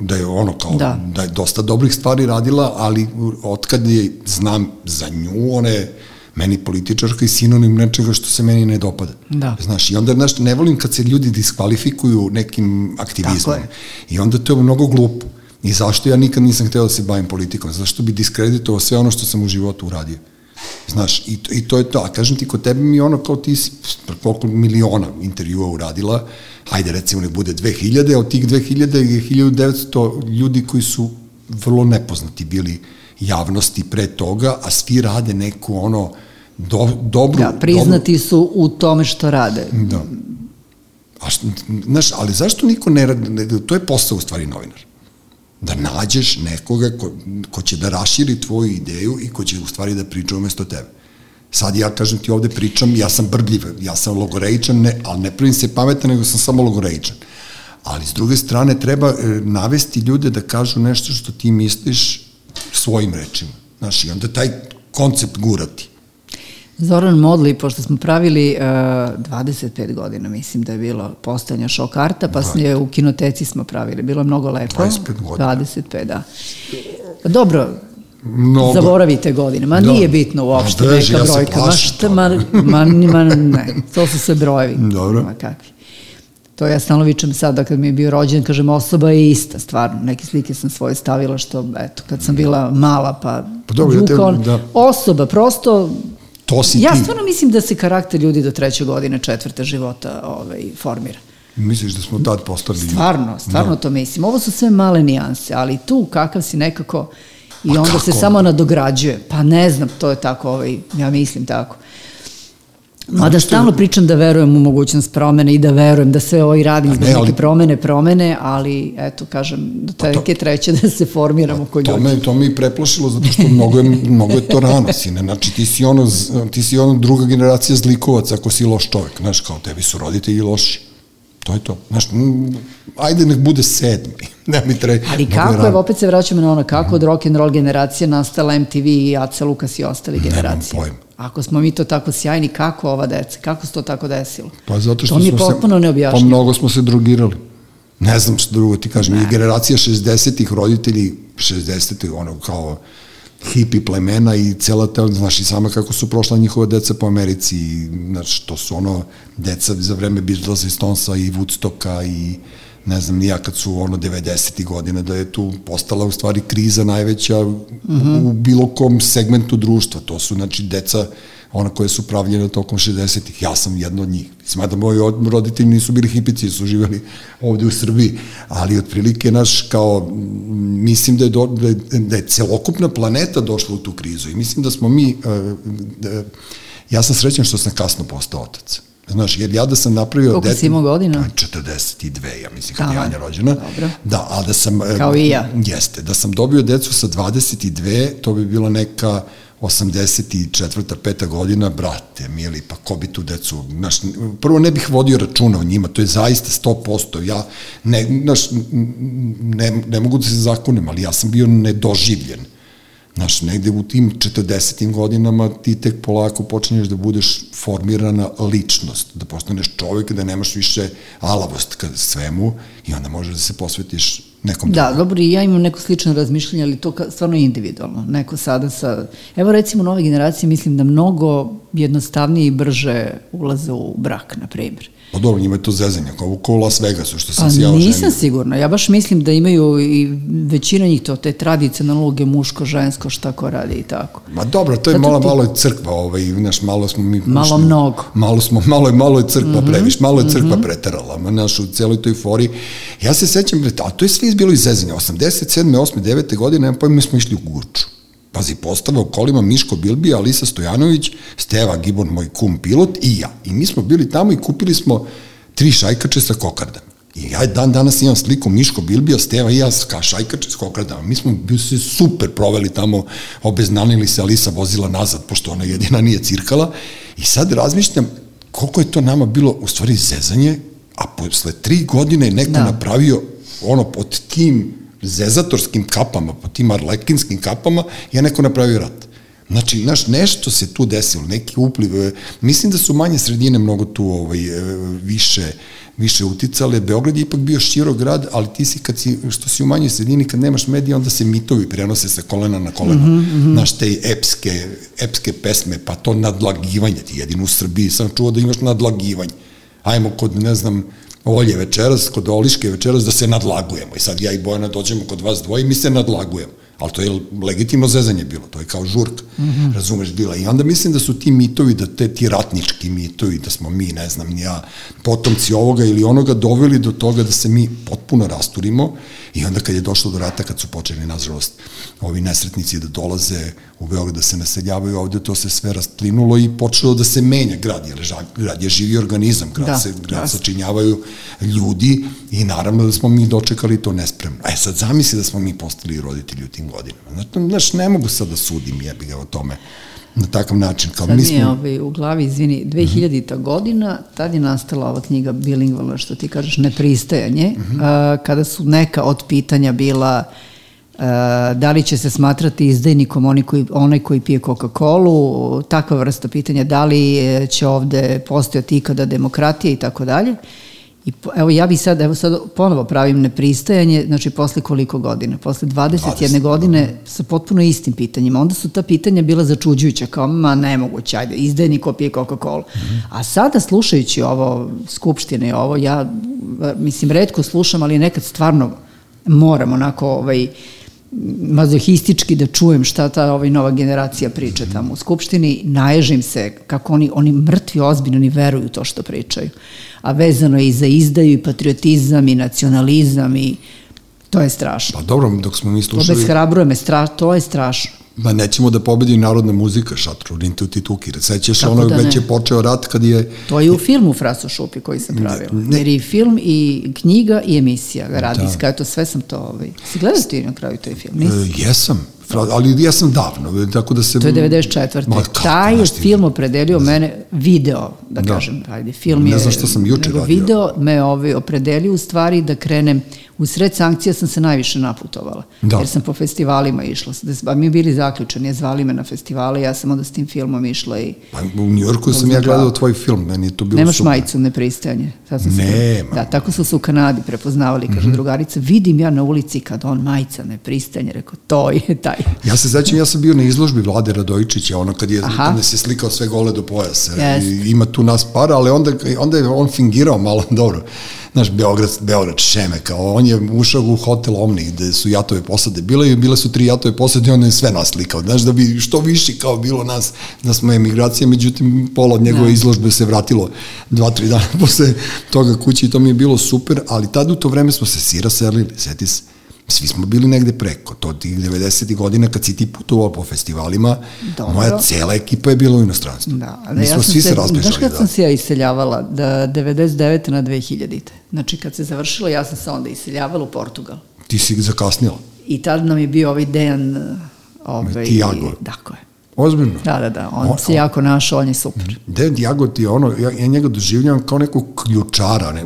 Da je ono kao, da, Da. da je dosta dobrih stvari radila, ali otkad je znam za nju, ona je meni političarka i sinonim nečega što se meni ne dopada. Da. Znaš, i onda znaš, ne volim kad se ljudi diskvalifikuju nekim aktivizmom. Tako je. I onda to je mnogo glupo. I zašto ja nikad nisam hteo da se bavim politikom? Zašto bi diskreditovao sve ono što sam u životu uradio? Znaš, i to, i to je to. A kažem ti, kod tebe mi ono kao ti si koliko miliona intervjua uradila, hajde recimo ne bude 2000, a od tih 2000 je 1900 ljudi koji su vrlo nepoznati bili javnosti pre toga, a svi rade neku ono do, dobru... Da, priznati su u tome što rade. Dobru, da. A što, znaš, ali zašto niko ne radi, ne, to je posao u stvari novinar. Da nađeš nekoga ko, ko će da raširi tvoju ideju i ko će u stvari da priča umesto tebe. Sad ja kažem ti ovde pričam, ja sam brbljiv, ja sam logoreičan, ne, ali ne pravim se pametan, nego sam samo logoreičan. Ali s druge strane treba e, navesti ljude da kažu nešto što ti misliš svojim rečima. Znaš, i onda taj koncept gurati. Zoran Modli, pošto smo pravili uh, 25 godina, mislim da je bilo postojanja šokarta, pa smo je u kinoteci smo pravili, bilo je mnogo lepo. 25 godina. 25, da. Pa dobro, Mnogo. Zaboravite godine, ma Da. nije bitno uopšte Ma beži, neka ja brojka, ma šta, ma, ma, ma, ne, to su sve brojevi. Dobro. Ma kakvi. To ja stalno vičem sada kad mi je bio rođen, kažem osoba je ista, stvarno. Neke slike sam svoje stavila što, eto, kad sam bila mala pa, Pa dobro, ja te- Đuka, on- da. osoba, prosto To si ja ti. stvarno mislim da se karakter ljudi do treće godine, četvrte života ovaj, formira. Misliš da smo tad postali... Stvarno, stvarno to mislim. Ovo su sve male nijanse, ali tu kakav si nekako i Ma onda se kako? samo nadograđuje. Pa ne znam, to je tako, ovaj, ja mislim tako. Mada stalno pričam da verujem u mogućnost promene i da verujem da sve ovo i radim zbog ne, ali- neke promene, promene, ali eto, kažem, do neke treće da se formiramo kod To ljudi. me, to me i preplašilo, zato što mnogo je, mnogo je to rano, sine. Znači, ti si, ono, ti si ono druga generacija zlikovaca ako si loš čovek. Znaš, kao tebi su roditelji loši. To je to. Znaš, ajde nek bude sedmi. Ne mi treba. Ali kako je, opet se vraćamo na ono, kako od rock and roll generacije nastala MTV i Aca Lukas i ostali generacije? pojma. Ako smo mi to tako sjajni, kako ova deca? Kako se to tako desilo? Pa zato što to mi je smo se, potpuno Pa neobjašnjivo. mnogo smo se drogirali. Ne znam što drugo ti kažem. I generacija 60-ih roditelji, 60-ih, ono kao hipi plemena i cela ta, znaš i sama kako su prošla njihova deca po Americi, i, znaš, to su ono deca za vreme Beatlesa i Stonesa i Woodstocka i ne znam nija kad su ono 90. godine da je tu postala u stvari kriza najveća mm -hmm. u bilo kom segmentu društva. To su znači deca ona koje su pravljene tokom 60-ih. Ja sam jedno od njih. Smada moji od- roditelji nisu bili hipici, su živeli ovde u Srbiji, ali otprilike naš kao, mislim da je, do, da, je, da je celokupna planeta došla u tu krizu i mislim da smo mi, da, ja sam srećan što sam kasno postao otac. Znaš, jer ja da sam napravio... Koliko si imao godina? 42, ja mislim, kad je. Anja rođena. Dobro. Da, a da sam... e, Kao i ja. Jeste, da sam dobio decu sa 22, to bi bila neka 84. peta godina, brate, mili, pa ko bi tu decu, znaš, prvo ne bih vodio računa o njima, to je zaista 100%, ja, ne, znaš, ne, ne mogu da se zakunem, ali ja sam bio nedoživljen. Znaš, negde u tim 40. godinama ti tek polako počinješ da budeš formirana ličnost, da postaneš čovjek, da nemaš više alavost ka svemu i onda možeš da se posvetiš nekom Da, dobro, i ja imam neko slično razmišljanje, ali to stvarno individualno. Neko sada sa... Evo recimo nove generacije mislim da mnogo jednostavnije i brže ulaze u brak, na primjer. Pa dobro, njima je to zezanje, kao ko u Las Vegasu, što sam Pa se ja nisam oženio. sigurna, ja baš mislim da imaju i većina njih to, te tradicionalne uloge muško, žensko, šta ko radi i tako. Ma dobro, to je Zato malo, ti- malo je crkva, ovaj, znaš, malo smo mi... Malo ušli- mnogo. Malo smo, malo je, malo je crkva Mhm, previš, malo je crkva preterala, ma, znaš, u celoj toj fori. Ja se sećam, a to je sve izbilo iz zezanja, 87. 8. 9. godine, nemam pojma, mi smo išli u Guču. Pazi, postava u kolima Miško Bilbija, Alisa Stojanović, Steva Gibon, moj kum pilot i ja. I mi smo bili tamo i kupili smo tri šajkače sa kokardama. I ja dan danas imam sliku Miško Bilbija, Steva i ja ka šajkače s kokardama. Mi smo se super proveli tamo, obeznanili se, Alisa vozila nazad, pošto ona jedina nije cirkala. I sad razmišljam koliko je to nama bilo u stvari zezanje, a posle tri godine je neko da. napravio ono pod tim zezatorskim kapama, pod tim arlekinskim kapama, je neko napravio rat. Znači, znaš, nešto se tu desilo, neki upliv, e, mislim da su manje sredine mnogo tu ovaj, e, više više uticale. Beograd je ipak bio širok grad, ali ti si, kad si, što si u manjoj sredini, kad nemaš medija, onda se mitovi prenose sa kolena na koleno. Mm -hmm. Znaš, te epske, epske pesme, pa to nadlagivanje, ti jedino u Srbiji sam čuo da imaš nadlagivanje. Ajmo kod, ne znam, Olje večeras, kod Oliške večeras da se nadlagujemo. I sad ja i Bojana dođemo kod vas dvoje i mi se nadlagujemo. Ali to je legitimno zezanje bilo, to je kao žurka, mm -hmm. razumeš, bila. I onda mislim da su ti mitovi, da te ti ratnički mitovi, da smo mi, ne znam, ja, potomci ovoga ili onoga, doveli do toga da se mi potpuno rasturimo i onda kad je došlo do rata, kad su počeli, nažalost, ovi nesretnici da dolaze u Beograd da se naseljavaju ovde, to se sve rastlinulo i počelo da se menja grad, jer grad je živi organizam, grad, da, se, grad da. sačinjavaju ljudi i naravno da smo mi dočekali to nespremno. E sad zamisli da smo mi postali roditelji u tim godinama. Znači, znaš, ne mogu sad da sudim jebi ga o tome na takav način. Kao, Sad mi mi je smo, ovaj, u glavi, izvini, 2000. godina, tad je nastala ova knjiga bilingvalna, što ti kažeš, nepristajanje, a, kada su neka od pitanja bila a, da li će se smatrati izdajnikom oni koji, onaj koji pije Coca-Cola, takva vrsta pitanja, da li e, će ovde postojati ikada demokratija i tako dalje. I po- evo ja bi sad, evo sad ponovo pravim nepristajanje, znači posle koliko godina? Posle 21 20, godine sa potpuno istim pitanjima. Onda su ta pitanja bila začuđujuća, kao ma nemoguće, ajde, izdajnik ko pije Coca-Cola. A sada slušajući ovo, skupštine i ovo, ja mislim, redko slušam, ali nekad stvarno moram onako ovaj, mazohistički da čujem šta ta ovaj nova generacija priča tamo u skupštini, naježim se kako oni, oni mrtvi ozbiljno oni veruju to što pričaju. A vezano je i za izdaju i patriotizam i nacionalizam i to je strašno. pa dobro, dok smo mi To slušali, bezhrabruje me, stra, to je strašno. Da nećemo da pobedi narodna muzika, šatru, rintu ti tukir. Sećaš Kako ono, da ne? već je počeo rat kad je To je u filmu Fraso Šupi koji sam pravila. ne. Jer i film i knjiga i emisija radijska, eto sve sam to, ovaj. Si gledao ti na kraju taj film? Nisi? E, jesam. fra- ali ja sam davno, tako da se... To je 94. Ma, kako, Taj je film opredelio mene, video, da, Da. kažem, ajde, film Ne je... znam šta sam juče radio. video me ovaj, opredelio u stvari da krenem, u sred sankcija sam se najviše naputovala, Da. jer sam po festivalima išla, da, a mi bili zaključeni, zvali me na festivale, ja sam onda s tim filmom išla i Pa u Njorku sam ja gledao tvoj film, meni je to bilo Nemaš super. majicu nepristajanje. Sad sam se- Nema. Da, tako su se u Kanadi prepoznavali, kaže Mhm. drugarica, vidim ja na ulici kad on majica nepristajanje, rekao, to je taj. Ja se sećam, ja sam bio na izložbi Vlade Radojičića, ono kad je, Aha. je slikao sve gole do pojasa. Jeste. I ima tu nas para, ali onda, onda je on fingirao malo, dobro, znaš, Beograd, Beograd šeme, kao on je ušao u hotel Omni, gde su jatove posade. Bile i bile su tri jatove posade i on je sve nas slikao, znaš, da bi što više kao bilo nas, da smo emigracije, međutim, pola od njegove Da. izložbe se vratilo dva, tri dana posle toga kući i to mi je bilo super, ali tad u to vreme smo se sira selili, seti se, svi smo bili negde preko, to tih 90. godina kad si ti putovao po festivalima, Dobro. moja cela ekipa je bila u inostranstvu. Da, Mi smo sam svi se Znaš raspežali. kad Da. sam se ja iseljavala? Da, 99. na 2000. Znači kad se završilo, ja sam se onda iseljavala u Portugal. Ti si zakasnila. I tad nam je bio ovaj Dejan, ovaj, Tiago. Tako je. Ozbiljno. Da, da, da, on, On- se jako našao, on je super. Dejan Diago ti je ono, ja, ja njega doživljavam kao nekog ključara, ne,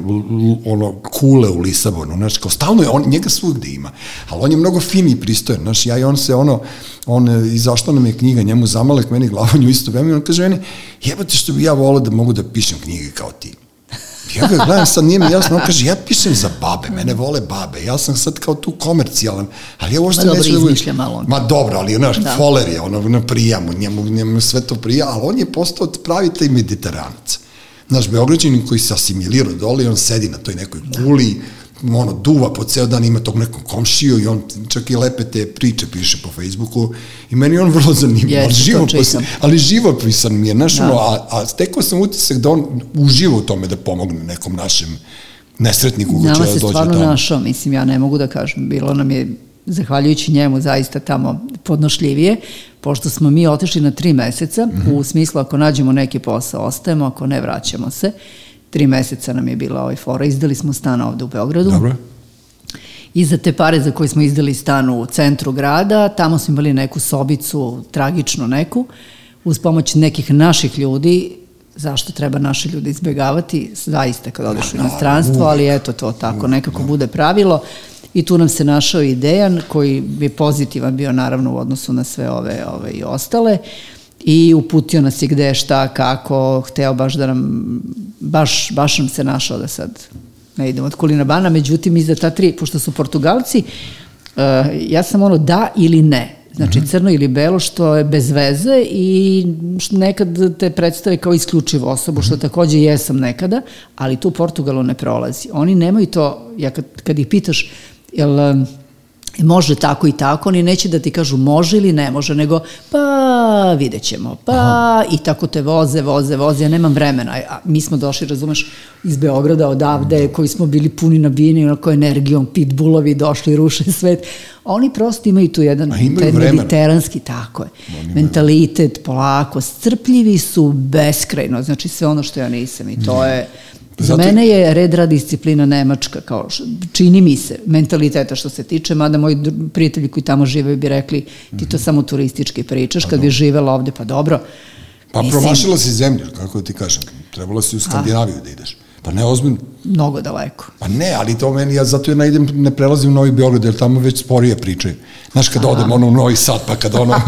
ono, kule u Lisabonu, znaš, kao stalno je, on, njega svugde ima, ali on je mnogo fin i pristojan, znaš, ja i on se ono, on, e, izašla nam je knjiga, njemu zamalek, meni glavanju isto vreme, i on kaže meni, jebate što bi ja volao da mogu da pišem knjige kao ti. Ja ga gledam, sad nije mi jasno, on kaže, ja pišem za babe, mene vole babe, ja sam sad kao tu komercijalan, ali ja uopšte Ma dobro, neću da izmišlja malo on. Ma dobro, ali znaš, Da. foler je, ono, na prijamu, njemu, njemu sve to prija, ali on je postao pravi taj mediteranac. Znaš, Beograđanin koji se asimilirao dole on sedi na toj nekoj kuli, ono, duva po ceo dan, ima tog nekog komšiju i on čak i lepe te priče piše po Facebooku i meni on vrlo zanimljiv, Jeste, ali, živopisan, ali živopisan mi je, znaš, Da. ono, a, a stekao sam utisak da on uživa u tome da pomogne nekom našem nesretniku ko će Nama da se dođe stvarno tamo. našao, mislim, ja ne mogu da kažem. Bilo nam je, zahvaljujući njemu, zaista tamo podnošljivije, pošto smo mi otišli na tri meseca, Mhm. u smislu ako nađemo neki posao, ostajemo, ako ne, vraćamo se. Tri meseca nam je bila ovaj fora, izdali smo stan ovde u Beogradu. Dobro. I za te pare za koje smo izdali stan u centru grada, tamo smo imali neku sobicu, tragičnu neku, uz pomoć nekih naših ljudi, zašto treba naše ljude izbegavati, zaista kad odeš u inostranstvo, ali eto to tako, nekako bude pravilo. I tu nam se našao i Dejan, koji je pozitivan bio naravno u odnosu na sve ove, ove i ostale i uputio nas je gde, šta, kako, hteo baš da nam, baš, baš nam se našao da sad ne idemo od kulina bana, međutim iza ta tri, pošto su Portugalci, uh, ja sam ono da ili ne, znači crno ili belo što je bez veze i nekad te predstave kao isključivu osobu, što takođe jesam nekada, ali tu Portugalu ne prolazi. Oni nemaju to, ja kad, kad ih pitaš, jel um, može tako i tako, oni neće da ti kažu može ili ne može, nego pa vidjet ćemo, pa Aha. i tako te voze, voze, voze, ja nemam vremena, a mi smo došli, razumeš, iz Beograda odavde, koji smo bili puni nabijeni onako energijom, pitbullovi došli, ruše svet, oni prosto imaju tu jedan taj mediteranski, tako je, mentalitet, polako, strpljivi su beskrajno, znači sve ono što ja nisam i to je, Za Zato- mene je red rad disciplina Nemačka, kao š- čini mi se, mentaliteta što se tiče, mada moji prijatelji koji tamo žive bi rekli ti Mhm. to samo turistički pričaš, kad bi živela ovde, pa dobro. Pa Mislim, promašila si zemlju, kako da ti kažem. Trebalo si u Skandinaviju da ideš. Pa ne, ozbiljno. Mnogo daleko. Pa ne, ali to meni, ja zato ja ne idem, ne prelazim u Novi Beograd, jer tamo već sporije pričaju. Znaš, kad odem ono u Novi Sad, pa kad ono...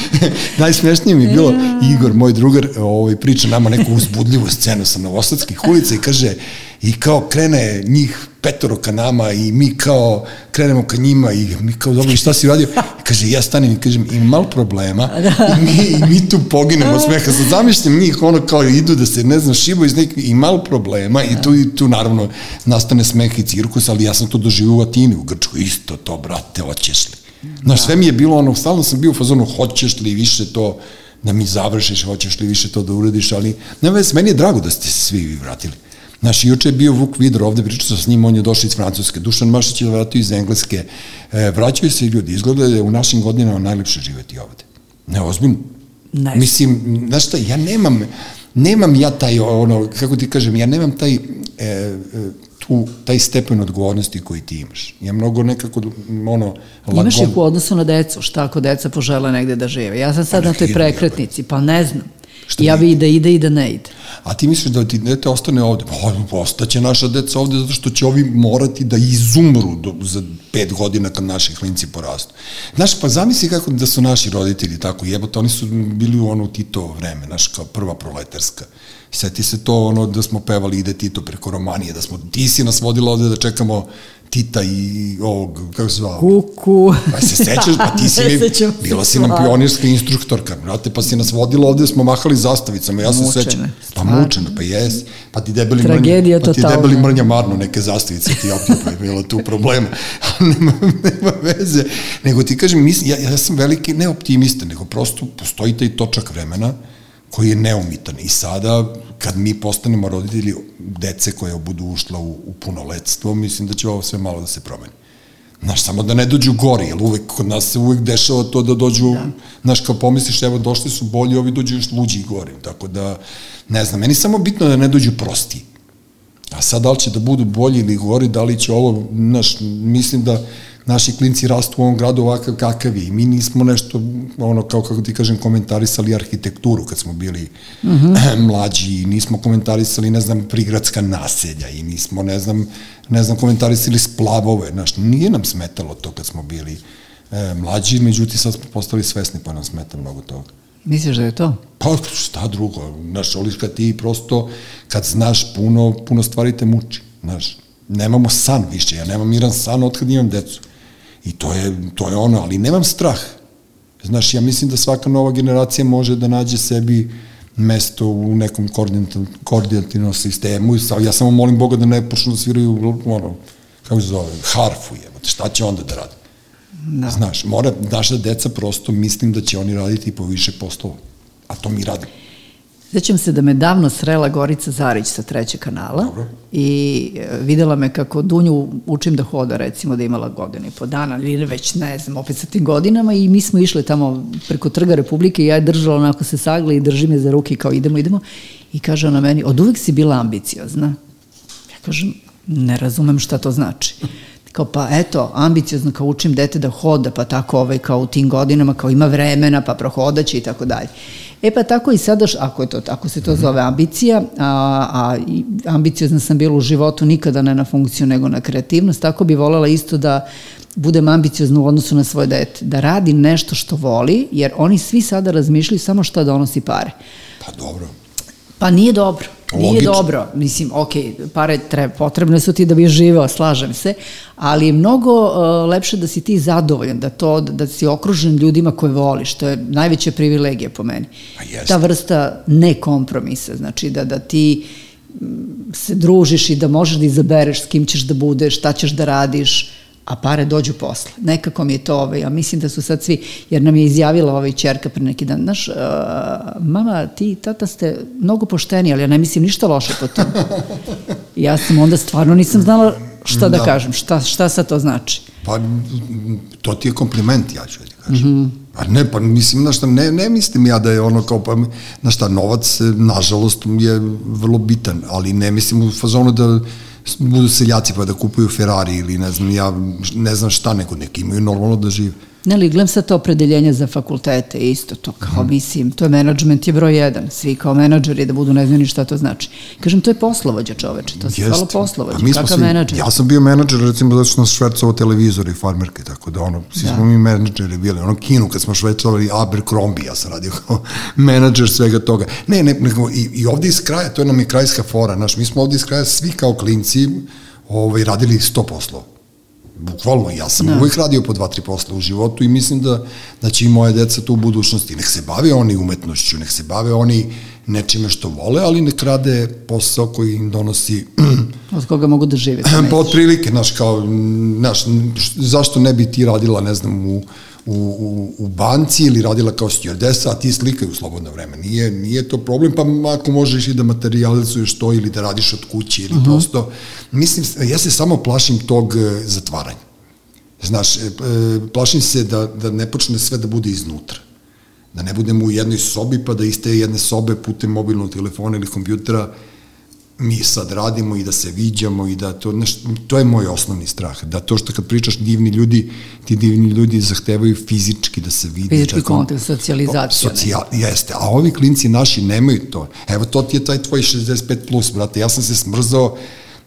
Najsmešnije mi je bilo, Igor, moj drugar, ovaj, priča nama neku uzbudljivu scenu sa Novosadskih ulica i kaže, i kao krene njih petoro ka nama i mi kao krenemo ka njima i mi kao, dobro, šta si uradio? Kaže, ja stanem i kažem, ima malo problema i mi, i mi tu poginemo od smeha. Sad zamišljam njih, ono kao idu da se, ne znam, šibo iz nekih, i malo problema i tu, i tu naravno nastane smeh i cirkus, ali ja sam to doživio u Atini, u Grčkoj, isto to, brate, hoćeš li? Znaš, sve mi je bilo ono, stalno sam bio u fazonu, hoćeš li više to da mi završiš, hoćeš li više to da uradiš, ali nema veze, meni je drago da ste svi vi vratili. Znaš, juče je bio Vuk Vidor ovde, pričao sam s njim, on je došao iz Francuske, Dušan Mašić je vratio iz Engleske, e, vraćaju se ljudi, izgleda da je u našim godinama najlepše živeti ovde. Ne, ozbiljno. Ne. Mislim, znaš šta, ja nemam, nemam ja taj, ono, kako ti kažem, ja nemam taj, e, e, tu, taj stepen odgovornosti koji ti imaš. Ja mnogo nekako, ono, Imaš ih u odnosu na decu, šta ako deca požele negde da žive. Ja sam sad pa na toj prekretnici, pa ne znam. Šta ja bi da ide i da ne ide. A ti misliš da ti dete ostane ovde? Pa, ostaće naša deca ovde zato što će ovi morati da izumru do, za pet godina kad naši klinci porastu. Znaš, pa zamisli kako da su naši roditelji tako, jebote, oni su bili u ono Tito vreme, znaš, kao prva proletarska. Seti se to ono da smo pevali ide Tito preko Romanije, da smo, ti si nas vodila ovde da čekamo Tita i ovog, kako se zvao? Kuku. Pa se sećaš, pa ti si mi, bila si nam pionirska instruktorka, brate, pa si nas vodila ovde, smo mahali zastavicama, ja se sećam. Pa mučena, pa jes. Pa ti debeli Tragedija mrnja, pa ti debeli mrnja marno neke zastavice ti opio, pa je bilo tu problema. nema, nema veze. Nego ti kažem, mislim, ja, ja sam veliki ne optimista, nego prosto postoji taj točak vremena koji je neumitan. I sada, kad mi postanemo roditelji dece koje budu ušla u, u punoletstvo, mislim da će ovo sve malo da se promeni. Znaš, samo da ne dođu gori, jer uvek, kod nas se uvek dešava to da dođu, da. znaš, kao pomisliš, evo, došli su bolji, ovi dođu još luđi i gori, tako da, ne znam, meni samo bitno da ne dođu prosti. A sad, da li će da budu bolji ili gori, da li će ovo, znaš, mislim da, naši klinci rastu u ovom gradu ovakav kakav je i mi nismo nešto, ono, kao kako ti kažem, komentarisali arhitekturu kad smo bili mm -hmm. mlađi i nismo komentarisali, ne znam, prigradska naselja i nismo, ne znam, ne znam, komentarisali splavove, znaš, nije nam smetalo to kad smo bili e, mlađi, međutim sad smo postali svesni pa nam smeta mnogo toga. Misliš da je to? Pa šta drugo, znaš, oliš kad ti prosto, kad znaš puno, puno stvari te muči, znaš, nemamo san više, ja nemam miran san od kad imam decu. I to je, to je ono, ali nemam strah. Znaš, ja mislim da svaka nova generacija može da nađe sebi mesto u nekom koordinativnom sistemu. Ja samo molim Boga da ne počnu da sviraju, ono, kako se zove, harfu je. Šta će onda da radi? Da. Znaš, mora, naša deca prosto mislim da će oni raditi po više poslova. A to mi radimo. Sećam se da me davno srela Gorica Zarić sa trećeg kanala Dobro. i e, videla me kako Dunju učim da hoda, recimo da imala godinu i po dana, ili već ne znam, opet sa tim godinama i mi smo išli tamo preko Trga Republike i ja je držala onako se sagle i drži me za ruke kao idemo, idemo i kaže ona meni, od uvek si bila ambiciozna. Ja kažem, ne razumem šta to znači. Kao pa eto, ambiciozno kao učim dete da hoda, pa tako ovaj kao u tim godinama, kao ima vremena, pa prohodaće i tako dalje. E pa tako i sada, ako, je to, ako se to zove ambicija, a, a ambiciozna sam bila u životu nikada ne na funkciju nego na kreativnost, tako bi volela isto da budem ambiciozna u odnosu na svoje dete, da radi nešto što voli, jer oni svi sada razmišljaju samo šta donosi pare. Pa dobro. Pa nije dobro. Nije Logično. dobro, mislim, ok, pare treba, potrebne su ti da bi živeo, slažem se, ali je mnogo uh, lepše da si ti zadovoljan, da to, da si okružen ljudima koje voliš, to je najveća privilegija po meni. Pa jest. Ta vrsta nekompromisa, znači da, da ti mm, se družiš i da možeš da izabereš s kim ćeš da budeš, šta ćeš da radiš, a pare dođu posle. Nekako mi je to, ovaj, ja mislim da su sad svi, jer nam je izjavila ovaj čerka pre neki dan, znaš, uh, mama, ti i tata ste mnogo pošteni, ali ja ne mislim ništa loše po tom. Ja sam onda stvarno nisam znala šta da, da kažem, šta, šta sad to znači. Pa, to ti je kompliment, ja ću da ti kažem. Mm -hmm. Pa ne, pa mislim, na šta, ne, ne mislim ja da je ono kao, pa, na šta, novac, nažalost, je vrlo bitan, ali ne mislim u fazonu da budu seljaci pa da kupuju Ferrari ili ne znam, ja ne znam šta, nego neki imaju normalno da žive. Ne li, gledam sad to opredeljenje za fakultete, isto to kao, mm. mislim, to je menadžment je broj jedan, svi kao menadžeri da budu ne znaju ni šta to znači. Kažem, to je poslovođa čoveče, to se zvalo poslovođa, pa kakav svi, menadžer. Ja sam bio menadžer, recimo, zato što sam švercovao televizor i farmerke, tako da, ono, svi da. smo mi menadžeri bili, ono, kinu, kad smo švercovali Abercrombie, ja sam radio kao menadžer svega toga. Ne, ne, nego, i, i ovde iz kraja, to je nam i krajska fora, znaš, mi smo ovde iz kraja svi kao klinci, ovaj, radili 100 poslova bukvalno, ja sam da. uvijek radio po dva, tri posla u životu i mislim da, da će i moje deca to u budućnosti. Nek se bave oni umetnošću, nek se bave oni nečime što vole, ali nek rade posao koji im donosi... Od koga mogu da žive. Pa od prilike, znaš, kao, znaš, zašto ne bi ti radila, ne znam, u, u, u, u banci ili radila kao stewardesa, a ti slikaju u slobodno vreme. Nije, nije to problem, pa ako možeš i da materializuješ to ili da radiš od kuće ili uh mhm. -huh. prosto. Mislim, ja se samo plašim tog e, zatvaranja. Znaš, e, e, plašim se da, da ne počne sve da bude iznutra. Da ne budemo u jednoj sobi, pa da iz te jedne sobe putem mobilnog telefona ili kompjutera mi sad radimo i da se viđamo i da to, znaš, to je moj osnovni strah, da to što kad pričaš divni ljudi, ti divni ljudi zahtevaju fizički da se vide. Fizički da, kontakt, socijalizacija. Socijal, jeste, a ovi klinci naši nemaju to. Evo, to ti je taj tvoj 65 plus, brate, ja sam se smrzao,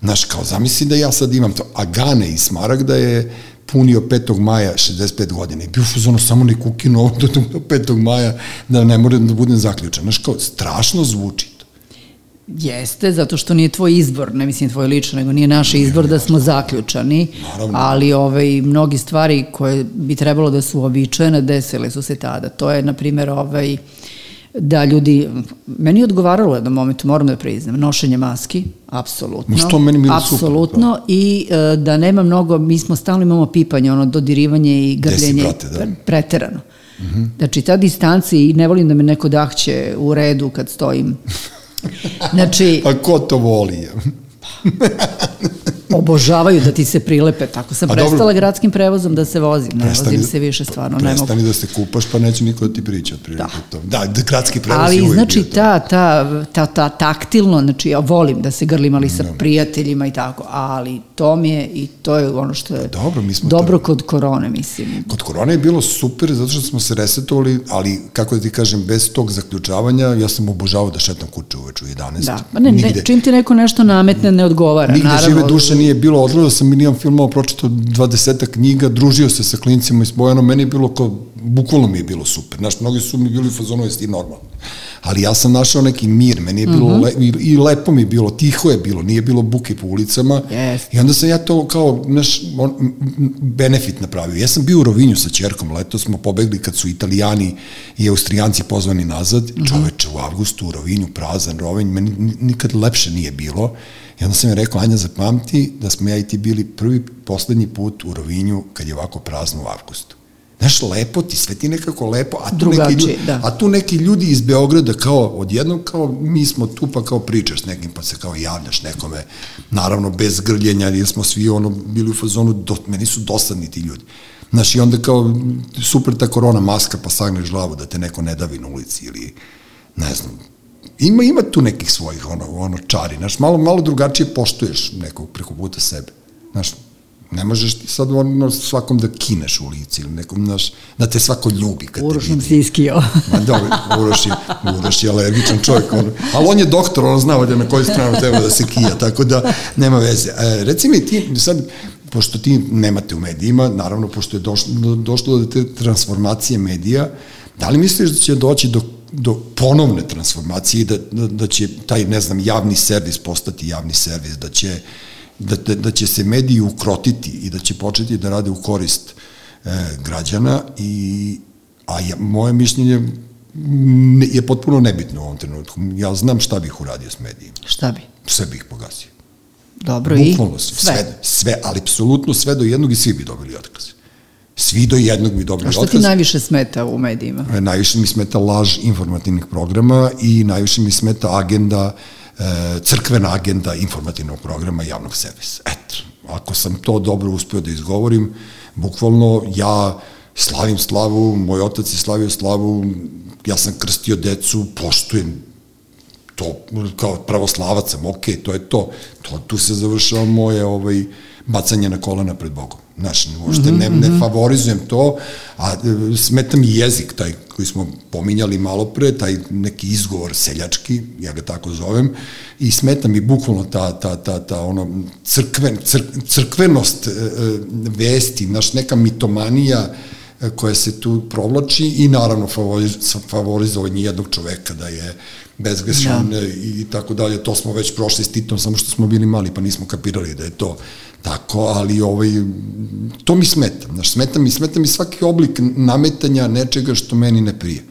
znaš, kao zamisli da ja sad imam to, a Gane i Smaragda je punio 5. maja 65 godina i bio fuzonu samo ne kukinu ovo do 5. maja da ne moram da budem zaključan. Znaš, kao, strašno zvuči. Jeste, zato što nije tvoj izbor, ne mislim tvoj lično, nego nije naš izbor da smo zaključani, Naravno. ali ovaj, mnogi stvari koje bi trebalo da su običajene, desile su se tada. To je, na primjer, ovaj, da ljudi, meni je odgovaralo u jednom momentu, moram da priznam, nošenje maski, apsolutno. Što meni bilo super, Apsolutno, da. i e, da nema mnogo, mi smo stalno imamo pipanje, ono, dodirivanje i grljenje. brate, da? pre- Preterano. Znači, ta distanca i ne volim da me neko dahće u redu kad stojim. Znači, A ko to voli? Obožavaju da ti se prilepe. Tako sam A dobro. prestala gradskim prevozom da se vozim. Ne Prestani vozim da- se više, stvarno, ne mogu. Prestani da se kupaš, pa neće niko da ti priča Da. to. Da, da gradski prevoz je Ali uvijek znači bio to. ta, ta, ta, ta taktilno, znači ja volim da se grlim ali sa prijateljima i tako, ali to mi je i to je ono što je dobro, mi smo dobro to- kod korone, mislim. Kod korone je bilo super zato što smo se resetovali, ali kako da ti kažem, bez tog zaključavanja, ja sam obožavao da šetam kuće uveč u 11. Da, pa ne, ne, čim ti neko nešto nametne, ne odgovara. Nigde naravno, žive duše nije bilo, odgledao sam milion filmova, pročitao 20 knjiga, družio se sa klincima iz Bojanom, meni je bilo kao, bukvalno mi je bilo super. Znaš, mnogi su mi bili u fazonu, jesi ti normalno. Ali ja sam našao neki mir, meni je bilo, Mhm. le, i, i lepo mi je bilo, tiho je bilo, nije bilo buke po ulicama. Jeste. I onda sam ja to kao, naš, on, benefit napravio. Ja sam bio u Rovinju sa čerkom, leto smo pobegli kad su italijani i austrijanci pozvani nazad, Mhm. čoveče u avgustu u Rovinju, prazan Rovinj, meni ni- nikad lepše nije bilo. I onda sam je rekao, Anja, zapamti da smo ja i ti bili prvi, poslednji put u Rovinju kad je ovako prazno u avgustu. Znaš, lepo ti, sve ti nekako lepo, a tu, neki Drugačije, ljudi, da. a tu neki ljudi iz Beograda kao odjednom kao mi smo tu pa kao pričaš s nekim pa se kao javljaš nekome naravno bez grljenja jer smo svi ono bili u fazonu do, meni su dosadni ti ljudi Znaš, i onda kao super ta korona maska pa sagneš glavu da te neko ne davi na ulici ili ne znam ima, ima tu nekih svojih ono, ono čari, znaš, malo, malo drugačije poštuješ nekog preko puta sebe znaš, ne možeš ti sad ono svakom da kineš u lici ili nekom, znaš, da te svako ljubi kad Uroš nam se iskio. Ma dobro, Uroš je, Uroš je alergičan čovjek, on, ali on je doktor, on zna valjda na koju stranu treba da se kija, tako da nema veze. E, reci mi ti, sad, pošto ti nemate u medijima, naravno, pošto je došlo, do, došlo do te transformacije medija, da li misliš da će doći do do ponovne transformacije i da, da, da će taj, ne znam, javni servis postati javni servis, da će, da, da, da će se mediji ukrotiti i da će početi da rade u korist e, građana i a ja, moje mišljenje ne, je potpuno nebitno u ovom trenutku. Ja znam šta bih uradio s medijima. Šta bi? Sve bih pogasio. Dobro i Bukvalno sve. sve. Sve, ali apsolutno sve do jednog i svi bi dobili otkaz. Svi do jednog bi dobili A šta otkaz. ti najviše smeta u medijima? E, Najviše mi smeta laž informativnih programa i najviše mi smeta agenda, e, crkvena agenda informativnog programa javnog servisa. Eto, ako sam to dobro uspeo da izgovorim, bukvalno ja slavim slavu, moj otac je slavio slavu, ja sam krstio decu, poštujem to kao pravoslavac sam, ok, to je to. to tu se završava moje ovaj, bacanje na kolena pred Bogom. Znaš, uopšte ne, ne favorizujem to, a e, smeta mi jezik taj koji smo pominjali malo pre, taj neki izgovor seljački, ja ga tako zovem, i smeta mi bukvalno ta, ta, ta, ta ono, crkven, cr, crkvenost e, e, vesti, znaš, neka mitomanija e, koja se tu provlači i naravno favoriz, favorizovanje jednog čoveka da je bezgrešan ja. i tako dalje. To smo već prošli s Titom, samo što smo bili mali pa nismo kapirali da je to tako, ali ovaj, to mi smeta. Znaš, smeta mi, smeta mi svaki oblik nametanja nečega što meni ne prije.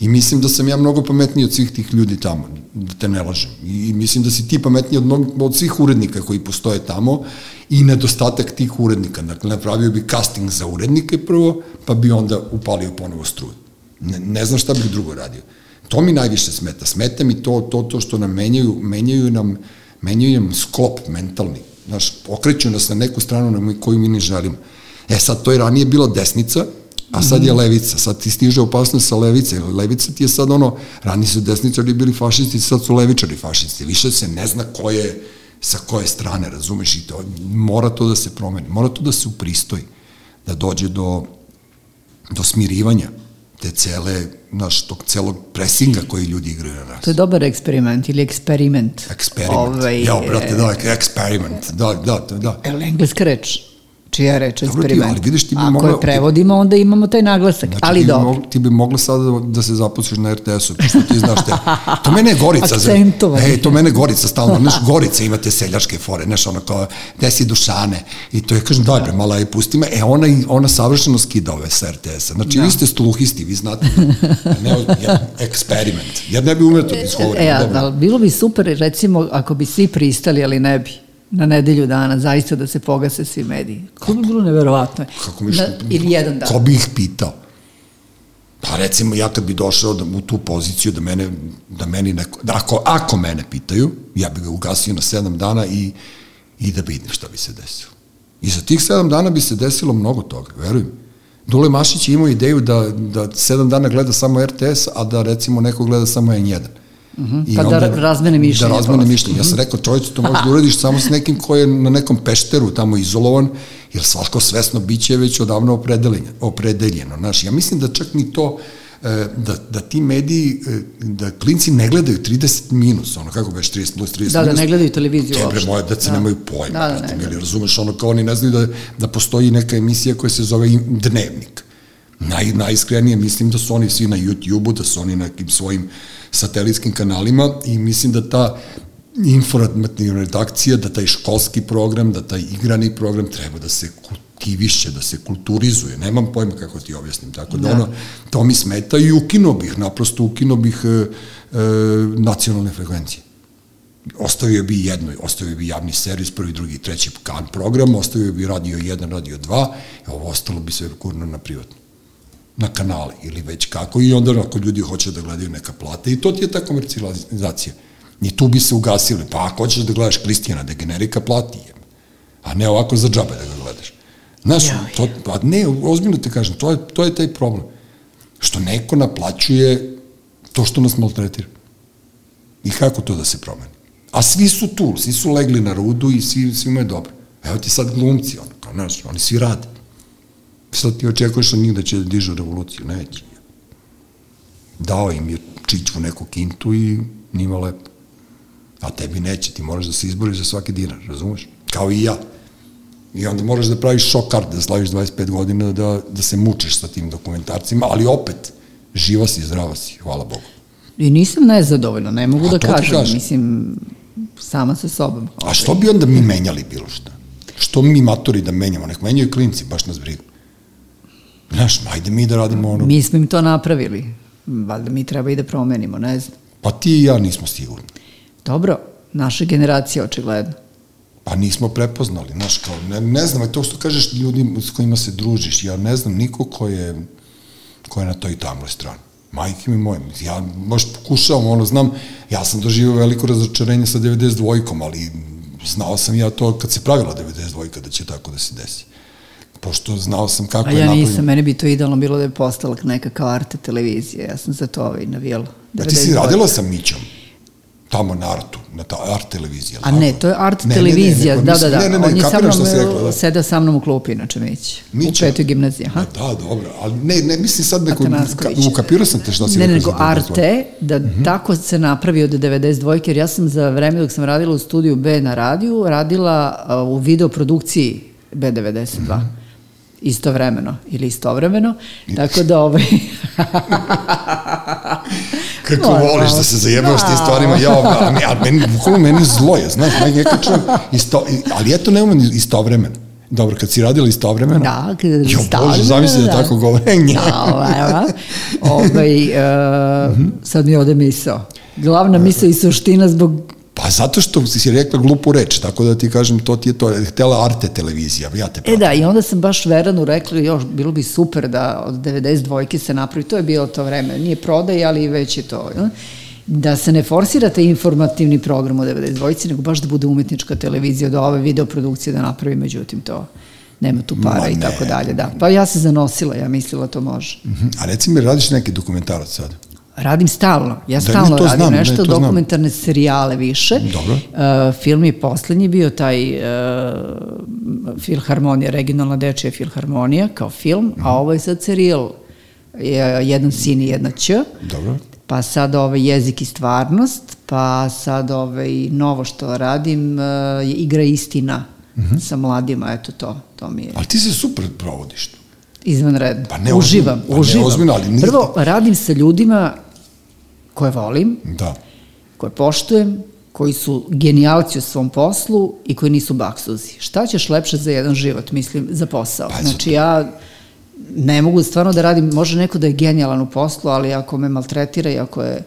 I mislim da sam ja mnogo pametniji od svih tih ljudi tamo, da te ne lažem. I mislim da si ti pametniji od, mnogo, od svih urednika koji postoje tamo i nedostatak tih urednika. Dakle, napravio bi casting za urednike prvo, pa bi onda upalio ponovo struju. Ne, ne znam šta bih drugo radio. To mi najviše smeta. Smeta mi to, to, to što nam menjaju, menjaju nam, menjaju nam sklop mentalni. Znaš, okreću nas na neku stranu na koju mi ne želimo. E sad, to je ranije bila desnica, a sad je levica, sad ti stiže opasnost sa levice, levica ti je sad ono, rani su desničari bili fašisti, sad su levičari fašisti, više se ne zna ko je, sa koje strane, razumeš, i to, mora to da se promeni, mora to da se upristoji, da dođe do, do smirivanja te cele, naš, tog celog presinga koji ljudi igraju na nas. To je dobar eksperiment ili eksperiment. Eksperiment. Ovaj, ja, brate, da, eksperiment. Da, da, da. Je li engleska reč? Čija je reč Dobro, ti, eksperiment. ali vidiš, ti bi Ako mogla- je prevodimo, onda imamo taj naglasak, Znači, ali ti bi, dobro. ti bi mogla sada da, da se zaposliš na RTS-u, što ti znaš te. To mene je Gorica. Akcentovanje. Ej, to mene Gorica stalno, znaš, Gorica ima te seljačke fore, znaš, ono kao, gde si Dušane? I to je, kažem, daj bre, mala je, pusti me. E, ona, i- ona savršeno skida ove sa RTS-a. Znači, Da. vi ste sluhisti, vi znate. Ne, ja, eksperiment. Ja ne bi umeo to da izgovorim. E, a, dobro. ali bilo bi super, recimo, ako bi svi pristali, ali ne bi, na nedelju dana, zaista da se pogase svi mediji. Kako bi bilo neverovatno. Kako mi Na, ili jedan dan. Ko bi ih pitao? Pa recimo ja kad bi došao da, u tu poziciju da mene, da meni neko, da ako, ako mene pitaju, ja bih ga ugasio na sedam dana i, i da vidim šta bi se desilo. I za tih sedam dana bi se desilo mnogo toga, verujem. Dule Mašić je imao ideju da, da sedam dana gleda samo RTS, a da recimo neko gleda samo N1. I Pa da onda- razmene mišljenja Da razmene mišljenja. Ja sam rekao, čovječe, to možeš da uradiš samo s nekim ko je na nekom pešteru tamo izolovan, jer svako svesno biće je već odavno opredeljeno. opredeljeno. Znaš, ja mislim da čak ni to, e, da, da ti mediji, e, da klinci ne gledaju 30 minus, ono kako već 30 plus 30 Da, da, minus. ne gledaju televiziju Tebre, uopšte. moje deca Da. nemaju pojma. Da, da, ne mili, gledaju. razumeš, ono kao oni ne znaju da, da postoji neka emisija koja se zove Dnevnik. Naj, najiskrenije mislim da su oni svi na YouTube-u, da su oni na nekim svojim satelitskim kanalima i mislim da ta informativna redakcija, da taj školski program, da taj igrani program treba da se kultiviše, da se kulturizuje. Nemam pojma kako ti objasnim. Tako da, Da. ono, to mi smeta i ukinuo bih, naprosto ukinuo bih e, e, nacionalne frekvencije ostavio bi jedno, ostavio bi javni servis, prvi, drugi, treći kan program, ostavio bi radio 1, radio 2, a ovo ostalo bi se kurno na privatno na kanale ili već kako i onda ako ljudi hoće da gledaju neka plate i to ti je ta komercijalizacija. I tu bi se ugasili, pa ako hoćeš da gledaš Kristijana Degenerika, plati je. A ne ovako za džabe da ga gledaš. Znaš, Joj. to, pa ne, ozbiljno te kažem, to je, to je taj problem. Što neko naplaćuje to što nas maltretira. I kako to da se promeni? A svi su tu, svi su legli na rudu i svi, svima je dobro. Evo ti sad glumci, ono, kao, znaš, oni svi rade. Sad ti očekuješ od njih da će da dižu revoluciju, neće. Dao im je čiću neku kintu i njima lepo. A tebi neće, ti moraš da se izboriš za svaki dinar, razumeš? Kao i ja. I onda moraš da praviš šokard, da slaviš 25 godina, da, da se mučiš sa tim dokumentarcima, ali opet, živa si, zdrava si, hvala Bogu. I nisam nezadovoljna, ne mogu A da kažem. kažem. Mislim, sama sa sobom. A što bi onda mi menjali bilo šta? Što mi matori da menjamo? Nek menjaju klinci, baš nas briga. Znaš, ajde mi da radimo ono... Mi smo im to napravili. Valjda mi treba i da promenimo, ne znam. Pa ti i ja nismo sigurni. Dobro, naša generacija očigledno. Pa nismo prepoznali, znaš, kao, ne, ne znam, to što kažeš ljudi s kojima se družiš, ja ne znam niko ko je, ko je na toj tamnoj strani. Majke mi moje, ja baš pokušavam, ono, znam, ja sam doživio veliko razočarenje sa 92-kom, ali znao sam ja to kad se pravila 92-ka da će tako da se desi. Pošto znao sam kako A je ja napravljeno. nisam, meni bi to idealno bilo da je postala neka kao arte televizija. Ja sam za to ovaj navijela. Ja ti si radila sa Mićom, tamo na Artu, na ta Art televizija. A ne, to je art televizija, da, da, da. Ne, ne, ne, On je sa mnom, rekla, da. sedao sa mnom u klupi, inače Mić. Mića? U petoj gimnaziji, aha. Da, dobro, ali ne, ne, mislim sad neko, ukapirao sam te šta si Ne, ne, nego za Mhm. 92. Arte, da tako se napravi od 92. jer ja sam za vreme dok sam radila u studiju B na radiju, radila uh, u videoprodukciji B92. Mhm. Istovremeno ili istovremeno, tako da ovaj... Kako Moram voliš da se zajebavaš tim Da. stvarima, ja, a, me, a meni, bukvalno meni zlo je, znaš, meni neka čujem, isto, ali eto nema ni istovremeno. Dobro, kad si radila istovremeno, Da, kad jo, Bože, zamisli da, da. tako govore. Da, ovaj, ovaj, uh, sad mi ode misao. Glavna misao i suština zbog Pa zato što si rekla glupu reč, tako da ti kažem, to ti je to, htela Arte televizija, ja te E pratim. da, i onda sam baš Veranu rekla, još bilo bi super da od 92. se napravi, to je bilo to vreme, nije prodaj, ali već je to, jel? da se ne forsira taj informativni program u 92. nego baš da bude umetnička televizija, da ove videoprodukcije da napravi, međutim to nema tu para Ma i ne, tako dalje, da. Pa ja se zanosila, ja mislila to može. Mhm. A reci mi, radiš neki dokumentarac sad? Radim stalno, ja Da, stalno ne, to radim znam, ne, nešto, to znam. dokumentarne serijale više. Dobro. Uh, film je poslednji bio taj uh, Filharmonija, regionalna dečija Filharmonija kao film, Mhm. a ovo je sad serijal je, jedan sin i jedna ć. Dobro. Pa sad ovaj jezik i stvarnost, pa sad ovaj novo što radim uh, je igra istina Mhm. sa mladima, eto to, to mi je Ali ti se super provodiš. izvanredno. Pa ne uživam, pa ne uživam. ozbiljno, ali nije- Prvo, radim sa ljudima koje volim, Da. koje poštujem, koji su genijalci u svom poslu i koji nisu baksuzi. Šta ćeš lepše za jedan život, mislim, za posao? Pa, Znači, ja ne mogu stvarno da radim, može neko da je genijalan u poslu, ali ako me maltretira i ako je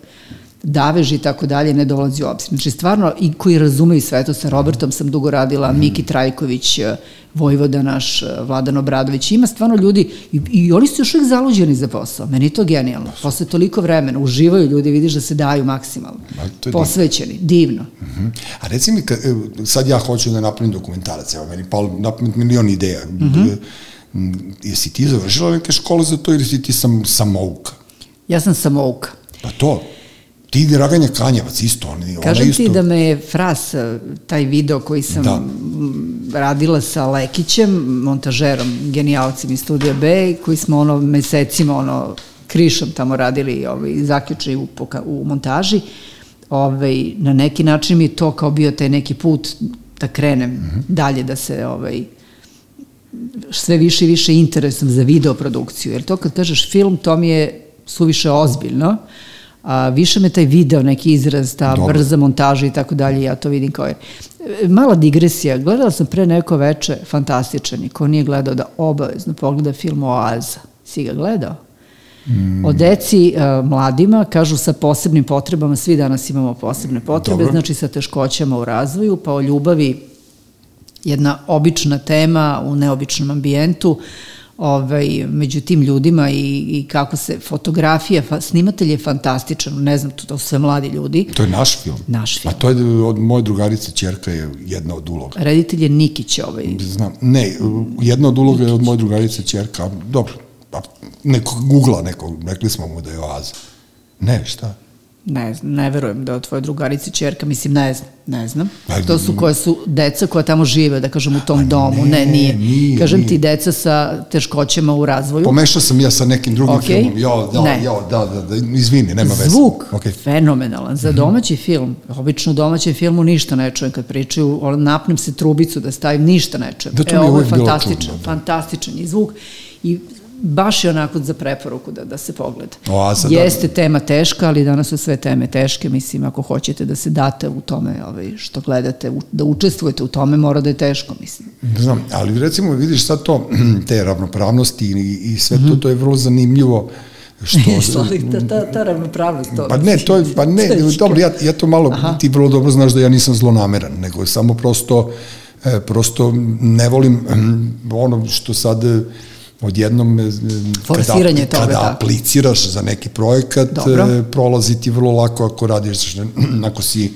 davež i tako dalje, ne dolazi u obzir. Znači, stvarno, i koji razumeju sve to, sa Robertom sam dugo radila, Miki Trajković, eh, Vojvoda naš, eh, Vladan Obradović, ima stvarno ljudi, i, i oni su još uvijek zaluđeni za posao, meni je to genijalno. Posle toliko vremena, uživaju ljudi, vidiš da se daju maksimalno. Ma, Posvećeni, divno. Mhm. A reci mi, ka, evo, sad ja hoću da napravim dokumentarac, evo, meni palo na pamet milion ideja. Mm, Jesi ti završila neke škole za to ili si ti sam, samouka? Ja sam samouka. Pa to, ti Draganja Kanjevac isto, oni, Kažem isto. ti da me je Fras, eh, taj video koji sam Da. radila sa Lekićem, montažerom, genijalcem iz Studija B, koji smo ono mesecima ono krišom tamo radili ovaj, zaključili u, u montaži, ovaj, na neki način mi to kao bio taj neki put da krenem Mhm. dalje, da se ovaj, sve više i više interesom za videoprodukciju, jer to kad kažeš film, to mi je suviše ozbiljno, a više me taj video, neki izraz, ta Dobro. brza montaža i tako dalje, ja to vidim kao je. E, Mala digresija, gledala sam pre neko veče fantastičan i ko nije gledao da obavezno pogleda film Oaza. Si ga gledao? Mm. O deci uh, mladima, kažu sa posebnim potrebama, svi danas imamo posebne potrebe, Dobro. znači sa teškoćama u razvoju, pa o ljubavi jedna obična tema u neobičnom ambijentu, ovaj, među tim ljudima i, i kako se fotografija, fa, snimatelj je fantastičan, ne znam, to, to su sve mladi ljudi. To je naš film. Naš film. A to je od moje drugarice Ćerka je jedna od uloga. Reditelj je Nikić ovaj. Znam, ne, jedna od uloga je od moje drugarice Ćerka, dobro, pa neko googla neko, rekli smo mu da je oaza. Ne, šta? Ne, znam, ne verujem da tvoje drugarice čerka, mislim, ne znam, ne znam. Pa, To su koje su deca koja tamo žive, da kažem, u tom Pa domu. Ne, ne, nije. nije, Kažem nije. ti, deca sa teškoćama u razvoju. Pomešao sam ja sa nekim drugim Okej. filmom. Jo, da, Ne. jo, da, da, da, izvini, nema veze. Zvuk, Okay. fenomenalan. Za domaći film, obično u domaćem filmu ništa ne čujem kad pričaju, napnem se trubicu da stavim, ništa ne čujem. Da, to e, ovo je fantastičan, čudno, da. fantastičan je zvuk i baš je onako za preporuku da, da se pogleda. Oaza, da. Jeste tema teška, ali danas su sve teme teške, mislim, ako hoćete da se date u tome ovaj, što gledate, u- da učestvujete u tome, mora da je teško, mislim. Znam, ali recimo vidiš sad to, te ravnopravnosti i, i sve Mhm. to, to je vrlo zanimljivo. Što, Slavi, ta, ta, ta ravnopravnost, to. Pa ne, to je, pa ne, dobro, ja, ja to malo, Aha. ti vrlo dobro znaš da ja nisam zlonameran, nego samo prosto, e, prosto ne volim mm, ono što sad e, odjednom e, Forsiranje kada, toga, kada da. apliciraš za neki projekat, Dobro. e, prolazi ti vrlo lako ako radiš, ako si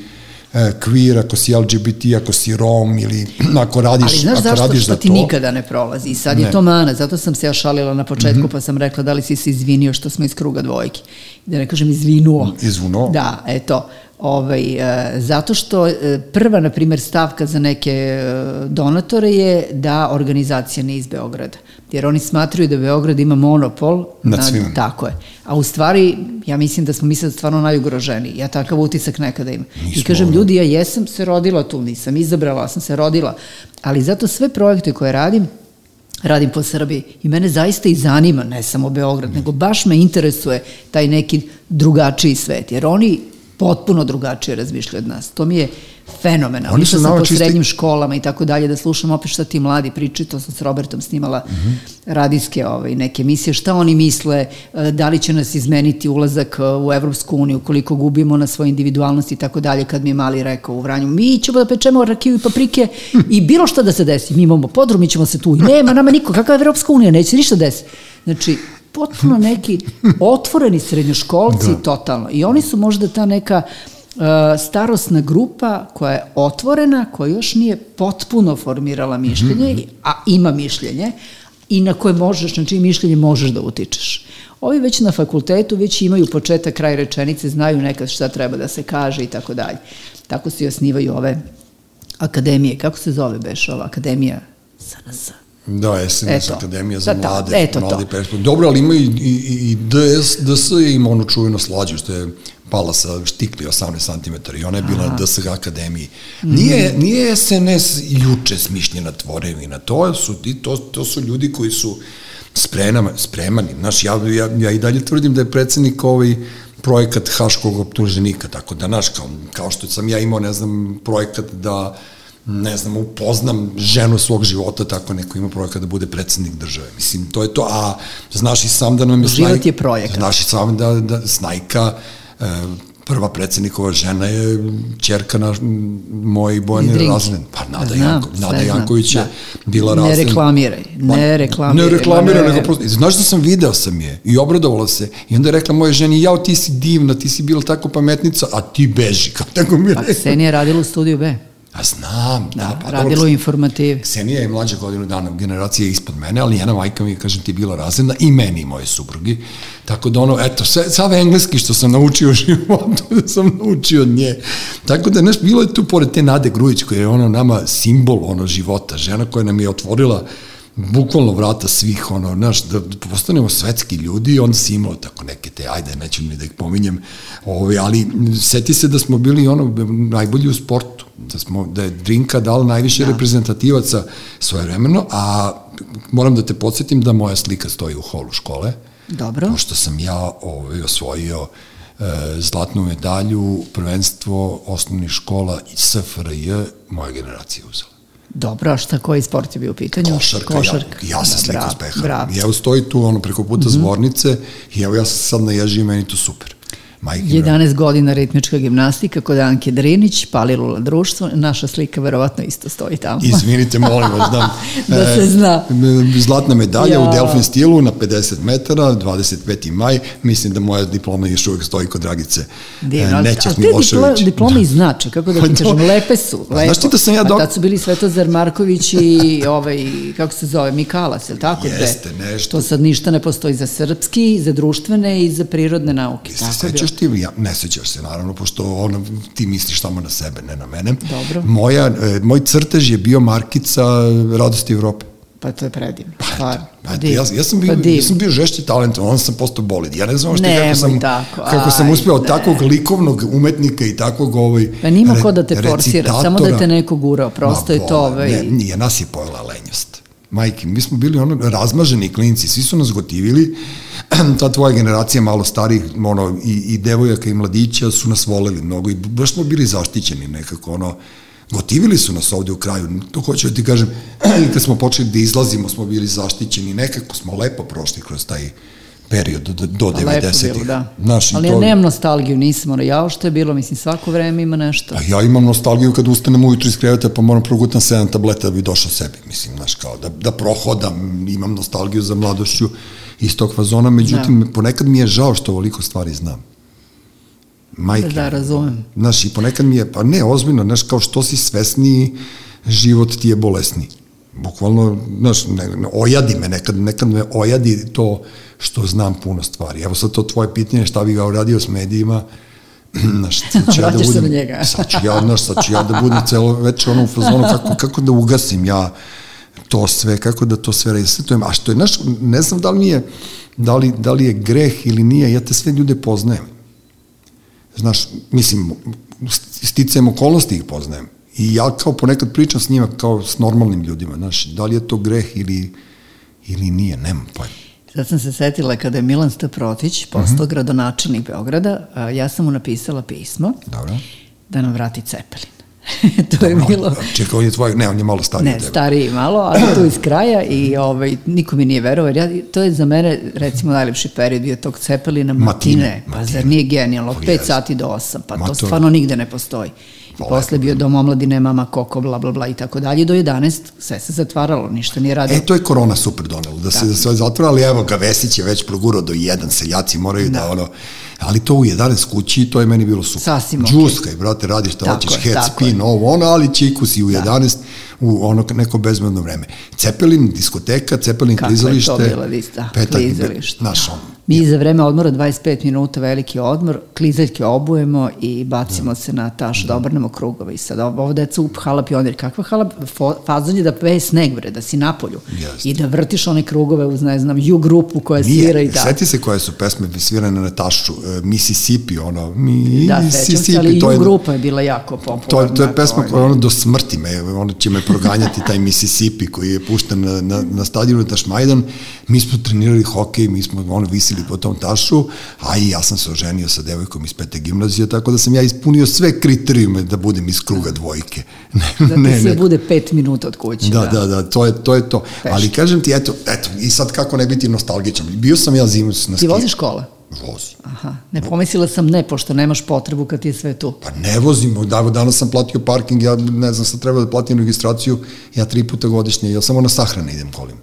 e, queer, ako si LGBT, ako si rom ili ako radiš, Ali znaš ako zašto? radiš Što za ti to. nikada ne prolazi. I sad Ne. je to mana, zato sam se ja šalila na početku, pa sam rekla da li si se izvinio što smo iz kruga dvojke. Da ne kažem izvinuo. Izvunuo. Da, eto. Ovaj, e, zato što prva, na primjer, stavka za neke donatore je da organizacija ne iz Beograda. Jer oni smatraju da Beograd ima monopol Nad svim. Tako je. A u stvari, ja mislim da smo mi sad stvarno najugroženiji. Ja takav utisak nekada imam. I Nismo, kažem, ono. ljudi, ja jesam se rodila tu, nisam izabrala, sam se rodila. Ali zato sve projekte koje radim, radim po Srbiji i mene zaista i zanima, ne samo Beograd, nego baš me interesuje taj neki drugačiji svet, jer oni potpuno drugačije razmišljaju od nas. To mi je fenomenalno. Oni su po čisti- srednjim školama i tako dalje, da slušam opet šta ti mladi pričaju, to sam s Robertom snimala radijske ovaj, neke emisije, šta oni misle, e, da li će nas izmeniti ulazak e, u Evropsku uniju, koliko gubimo na svoje individualnosti i tako dalje, kad mi je mali rekao u Vranju, mi ćemo da pečemo rakiju i paprike i bilo šta da se desi, mi imamo podrum, mi ćemo se tu, i nema nama niko, kakva je Evropska unija, neće ništa desiti. Znači, potpuno neki otvoreni srednjoškolci, totalno. I oni su možda ta neka starosna grupa koja je otvorena, koja još nije potpuno formirala mišljenje, mm -hmm. a ima mišljenje, i na koje možeš, na čiji mišljenje možeš da utičeš. Ovi već na fakultetu već imaju početak, kraj rečenice, znaju nekad šta treba da se kaže i tako dalje. Tako se i osnivaju ove akademije. Kako se zove beš ova akademija? SNS. Da, SNS Akademija za da, da, mlade, eto mlade perspektive. Dobro, ali ima i, i, i DS, DS je ima onu čuvenu slađu, što je pala sa štikli 18 cm i ona je bila Aha. na DSG akademiji. Nije, mm. nije SNS juče smišljena tvorevina, to su, to, to su ljudi koji su spremani, spremani. Znaš, ja, ja, ja i dalje tvrdim da je predsednik ovaj projekat Haškog optuženika, tako da, znaš, kao, kao što sam ja imao, ne znam, projekat da ne znam, upoznam ženu svog života, tako neko ima projekat da bude predsednik države. Mislim, to je to, a znaš i sam da nam je Život je projekat. Znaš i sam da, da Snajka, prva predsednikova žena je čerka na moji Bojane Razlen. Pa Nada, znam, Janko, Nada Janković je da. bila Razlen. Ne reklamiraj, ne pa, reklamiraj. Ne reklamiraj, nego prosto. Znaš da sam video sam je i obradovala se i onda je rekla moje ženi, jao ti si divna, ti si bila tako pametnica, a ti beži. Kao tako mi je pa Ksenija je radila u studiju B. A znam, da. da pa, radilo u informativi. Ksenija je mlađa godinu dana, generacija je ispod mene, ali njena majka mi, kažem ti, bila razredna i meni i moje suprugi. Tako da ono, eto, sve, sav engleski što sam naučio u životu, da sam naučio od nje. Tako da, znaš, bilo je tu, pored te Nade Grujić, koja je ono nama simbol ono života, žena koja nam je otvorila bukvalno vrata svih, ono, znaš, da postanemo svetski ljudi i onda si imao tako neke te, ajde, neću ni da ih pominjem, ovaj, ali seti se da smo bili ono, najbolji u sportu, da, smo, da je Drinka dala najviše da. reprezentativaca svoje vremeno, a moram da te podsjetim da moja slika stoji u holu škole, Dobro. pošto sam ja ovaj, osvojio e, zlatnu medalju, prvenstvo osnovnih škola i SFRJ moja generacija uzela. Dobro, a šta, koji sport je bio u pitanju? Košarka, Košarka. ja, ja sam da, slikao s Peharom. I evo stoji tu ono preko puta mm -hmm. zvornice i evo ja sam sad na ježi i meni to super. Majke 11 godina ritmička gimnastika kod Anke Drinić, Palilula društvo, naša slika verovatno isto stoji tamo. Izvinite, molim vas, da, da se zna. E, zlatna medalja ja. u Delfin stilu na 50 metara, 25. maj, mislim da moja diploma još uvek stoji kod Dragice Divno, Nećak Milošević. A te diplome da. znači, kako da ti pa kažem, lepe su, lepo. Znaš ti da sam ja dok... A tad su bili Svetozar Marković i ovaj, kako se zove, Mikalas, je li tako? Jeste, nešto. To sad ništa ne postoji za srpski, za društvene i za prirodne nauke. Jeste, sećaš ti, ja, ne sećaš se naravno, pošto ono, ti misliš samo na sebe, ne na mene. Dobro. Moja, e, moj crtež je bio markica Radosti Evrope. Pa to je predivno, stvarno. Pa, pa, ja, ja, sam bio, pa ja sam bio žešći talent, on sam postao bolid. Ja ne znam što kako sam, tako, kako sam uspeo ne. takvog likovnog umetnika i takvog ovaj, Pa nima re, ko da te forsira, samo da te neko gurao, prosto je to ovaj... Ne, nije, nas je pojela lenjost majke, mi smo bili ono razmaženi klinci, svi su nas gotivili, ta tvoja generacija malo starih, ono, i, i devojaka i mladića su nas voleli mnogo i baš smo bili zaštićeni nekako, ono, gotivili su nas ovde u kraju, to hoću da ti kažem, kad smo počeli da izlazimo smo bili zaštićeni, nekako smo lepo prošli kroz taj period do, do 90-ih. Da. Znaš, Ali to... ja nemam nostalgiju, nisam, ono, ja što je bilo, mislim, svako vreme ima nešto. A ja imam nostalgiju kad ustanem ujutru iz kreveta, pa moram progutam 7 tableta da bi došao sebi, mislim, znaš, kao da, da prohodam, imam nostalgiju za mladošću iz tog fazona, međutim, da. ponekad mi je žao što ovoliko stvari znam. Majke. Da, razumem. Znaš, i ponekad mi je, pa ne, ozbiljno, znaš, kao što si svesniji, život ti je bolesniji. Bukvalno, znaš, ne, ojadi me, nekad, nekad me ojadi to što znam puno stvari. Evo sad to tvoje pitanje, šta bi ga uradio s medijima, znaš, sad ću ja da budem, njega. sad ću ja, znaš, sad ću ja da budem celo večer ono u fazonu, kako, kako da ugasim ja to sve, kako da to sve resetujem, a što je, znaš, ne znam da li mi je, da li, da li je greh ili nije, ja te sve ljude poznajem. Znaš, mislim, sticajem okolnosti ih poznajem. I ja kao ponekad pričam s njima kao s normalnim ljudima, znaš, da li je to greh ili, ili nije, nemam pojma. Sad sam se setila kada je Milan Staprotić postao uh mhm. -huh. gradonačelnik Beograda, ja sam mu napisala pismo Dobro. da nam vrati Cepelin. to Dobro, je bilo... Čekaj, on je tvoj, ne, on je malo stariji. Ne, stariji malo, ali tu iz kraja i ovaj, niko mi nije verovao, ja, to je za mene, recimo, najlepši period bio tog Cepelina Matine. Matine. Pa zar nije genijalno? Od 5 sati do 8, pa Ma to, to stvarno nigde ne postoji. I posle bio dom omladine, mama koko, bla, bla, bla i tako dalje. Do 11 sve se zatvaralo, ništa nije radio. E, to je korona super donelo, da se da. sve zatvara, ali evo ga, Vesić je već progurao do 1, seljaci moraju da, da ono, Ali to u 11 kući, to je meni bilo super. Sasvim okej. Džuskaj, brate, radiš šta Tako hoćeš, je, head spin, je. ovo, ono, ali čiku si u 11 u ono neko bezmedno vreme. Cepelin, diskoteka, Cepelin, Kako je klizalište. to bilo, da, petak, klizalište. Naš on. Mi za vreme odmora 25 minuta veliki odmor, klizaljke obujemo i bacimo se na taš da obrnemo krugove. I sad ovo, deca up hala pionir. Kakva hala fazon je da peje sneg, bre, da si na polju. Jeste. I da vrtiš one krugove uz, ne znam, ju grupu koja svira i Nije, da. seti se koje su pesme svirane na tašu, uh, Mississippi, ono, Da, sećam se, Mississippi, ali to ju je, grupa je bila jako popularna. To, to je pesma koja ono do smrti me, ono će me proganjati taj Mississippi koji je pušten na, na, na stadionu Tašmajdan. Mi smo trenirali hokej, mi smo ono visili po tom tašu, a i ja sam se oženio sa devojkom iz pete gimnazije, tako da sam ja ispunio sve kriterijume da budem iz kruga dvojke. Ne, Da ti sve bude pet minuta od kuće. Da, da, da, to je to. Je to. Peške. Ali kažem ti, eto, eto, i sad kako ne biti nostalgičan. Bio sam ja zimus na Ti ski. voziš kola? Vozim. Aha, ne pomislila sam ne, pošto nemaš potrebu kad ti je sve tu. Pa ne vozim, da, danas sam platio parking, ja ne znam, sad treba da platim registraciju, ja tri puta godišnje, ja samo na sahrane idem kolim.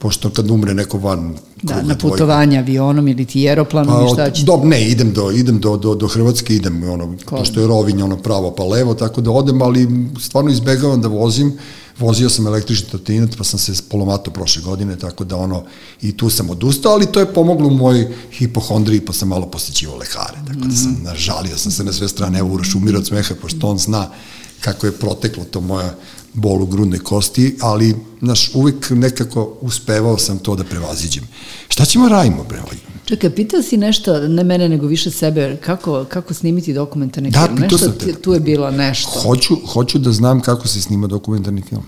Pošto kad umre neko van Da, na putovanje avionom ili ti aeroplanom Pa, i šta će? do, ne, idem do, idem do, do, do Hrvatske, idem, ono, pošto je Rovinj, ono, pravo pa levo, tako da odem, ali stvarno izbegavam da vozim, vozio sam električni trotinet, pa sam se polomato prošle godine, tako da ono, i tu sam odustao, ali to je pomoglo u mojoj hipohondriji, pa sam malo posjećivao lekare, tako da sam, nažalio sam se na sve strane, evo Uroš umira od smeha, pošto on zna kako je proteklo to moja bol u grudnoj kosti, ali, znaš, uvek nekako uspevao sam to da prevaziđem. Šta ćemo radimo, bre, ovaj? Čekaj, pitao si nešto, ne mene nego više sebe, kako, kako snimiti dokumentarni Da, film? pitao Nešto, sam te. tu je bilo nešto. Hoću, hoću da znam kako se snima dokumentarni film.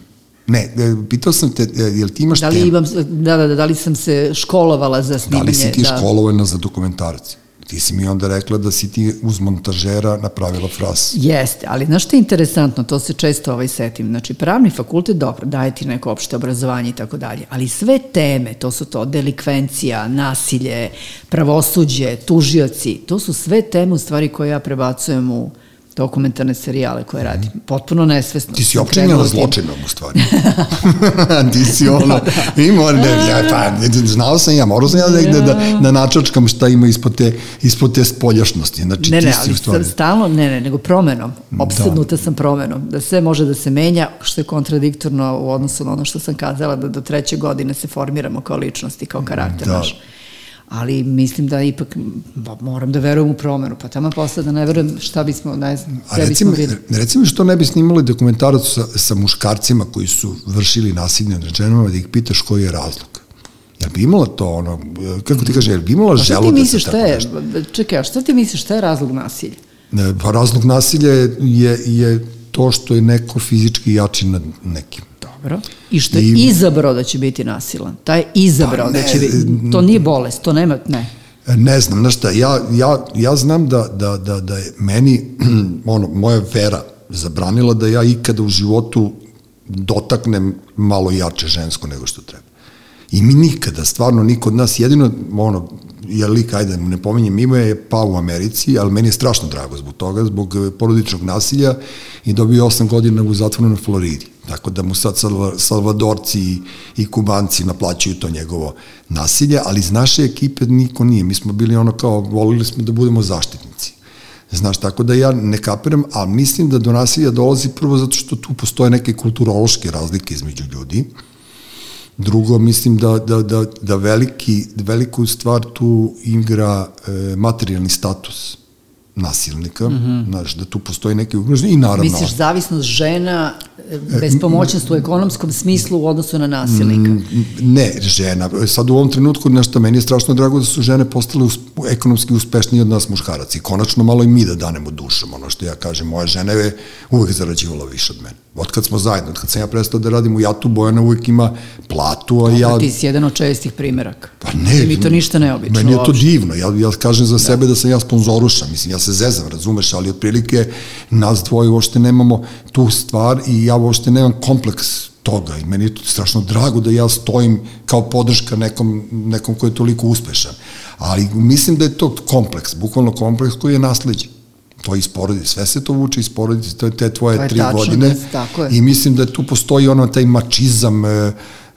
Ne, e, pitao sam te, e, jel ti imaš Da li, temu? imam, da, da, da, da li sam se školovala za Da snimanje? li si ti da. školovana za dokumentarac? Ti si mi onda rekla da si ti uz montažera napravila fras. Jeste, ali znaš što je interesantno, to se često ovaj setim, znači pravni fakultet, dobro, daje ti neko opšte obrazovanje i tako dalje, ali sve teme, to su to delikvencija, nasilje, pravosuđe, tužioci, to su sve teme u stvari koje ja prebacujem u dokumentarne serijale koje radim. Potpuno nesvesno. Ti si opčinjena tim. zločinom u stvari. ti si ono, ima, ne, ja, pa, znao sam ja, morao sam ja negde da, da načačkam šta ima ispod te, ispod te spoljašnosti. Znači, Ne, ti ne, si ali u stvari... sam stalno, ne, ne, nego promenom. Opsednuta sam promenom. Da sve može da se menja, što je kontradiktorno u odnosu na ono što sam kazala, da do treće godine se formiramo kao ličnost i kao karakter Da. naš. Ali mislim da ipak ba, moram da verujem u promenu, pa tamo posle da ne verujem šta bismo, ne znam, A gde recimo, bismo bili. recimo što ne bi snimali dokumentarac sa, sa muškarcima koji su vršili nasilje nad ženama, da ih pitaš koji je razlog. Jel bi imala to ono, kako ti kaže, jel bi imala želu da se tako je, nešto? čekaj, a šta ti misliš, šta je razlog nasilja? Ne, Pa razlog nasilja je, je, je to što je neko fizički jači nad nekim. Dobro. I što je I- izabrao da će biti nasilan. Taj je izabrao Pa da ne, će biti, to nije bolest, to nema, ne. Ne znam, znaš šta, ja, ja, ja znam da, da, da, da je meni, ono, moja vera zabranila da ja ikada u životu dotaknem malo jače žensko nego što treba. I mi nikada, stvarno niko od nas, jedino, ono, je lik, ajde, ne pominjem ime, je pao u Americi, ali meni je strašno drago zbog toga, zbog e, porodičnog nasilja i dobio 8 godina u zatvoru na Floridi. Tako da mu sad Salva- Salvadorci i, i Kubanci naplaćuju to njegovo nasilje, ali iz naše ekipe niko nije. Mi smo bili ono kao, volili smo da budemo zaštitnici. Znaš, tako da ja ne kapiram, a mislim da do nasilja dolazi prvo zato što tu postoje neke kulturološke razlike između ljudi. Drugo, mislim da, da, da, da veliki, veliku stvar tu igra e, materijalni status nasilnika, mm -hmm. znaš, da tu postoji neki ugrožen i naravno... Misliš zavisnost žena, e, bespomoćnost u ekonomskom smislu u odnosu na nasilnika? Mm, Ne, žena. Sad u ovom trenutku, nešto, meni je strašno drago da su žene postale us, ekonomski uspešnije od nas muškaraca i konačno malo i mi da danemo dušom, ono što ja kažem, moja žena je uvek zarađivala više od mene. Od kad smo zajedno, od kad sam ja prestao da radim u Jatu, Bojana uvek ima platu, a ja... Ja... Ti si jedan od čestih primjeraka. Pa ne. Mi to ništa neobično. Meni je to uopšte. divno. Ja, ja kažem za da. sebe da sam ja sponzorušan. Mislim, ja se zezam, razumeš, ali otprilike nas dvoje uopšte nemamo tu stvar i ja uopšte nemam kompleks toga i meni je to strašno drago da ja stojim kao podrška nekom, nekom ko je toliko uspešan. Ali mislim da je to kompleks, bukvalno kompleks koji je nasleđen. To iz porodice, sve se to vuče iz porodice, to je te tvoje To je tri tačno, godine. tako je. I mislim da tu postoji ono taj mačizam, e,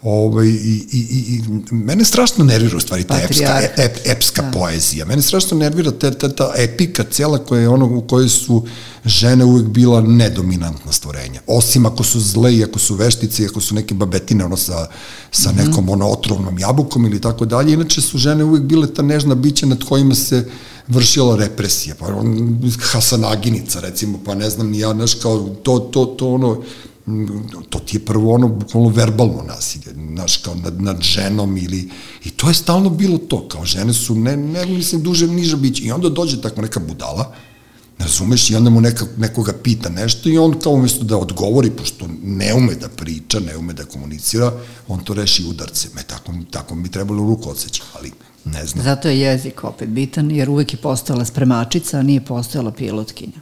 Ovaj, i, i, i, mene strašno nervira u stvari ta epska, Patrijarh. ep, epska Da. poezija. Mene strašno nervira ta, ta, ta epika cela koja je ono u kojoj su žene uvek bila nedominantna stvorenja. Osim ako su zle i ako su veštice i ako su neke babetine ono sa, sa Mhm. nekom ono otrovnom jabukom ili tako dalje. Inače su žene uvek bile ta nežna bića nad kojima se vršila represija. Pa on, Hasanaginica recimo, pa ne znam ni ja, znaš kao to, to, to ono, to ti je prvo ono bukvalno verbalno nasilje, znaš, kao nad, nad ženom ili, i to je stalno bilo to, kao žene su, ne, ne mislim, duže, niža biće, i onda dođe tako neka budala, razumeš, i onda mu neka, nekoga pita nešto i on kao umjesto da odgovori, pošto ne ume da priča, ne ume da komunicira, on to reši udarcem, e, tako, tako mi trebalo ruku odseći, ali ne znam. Zato je jezik opet bitan, jer uvek je postojala spremačica, a nije postojala pilotkinja.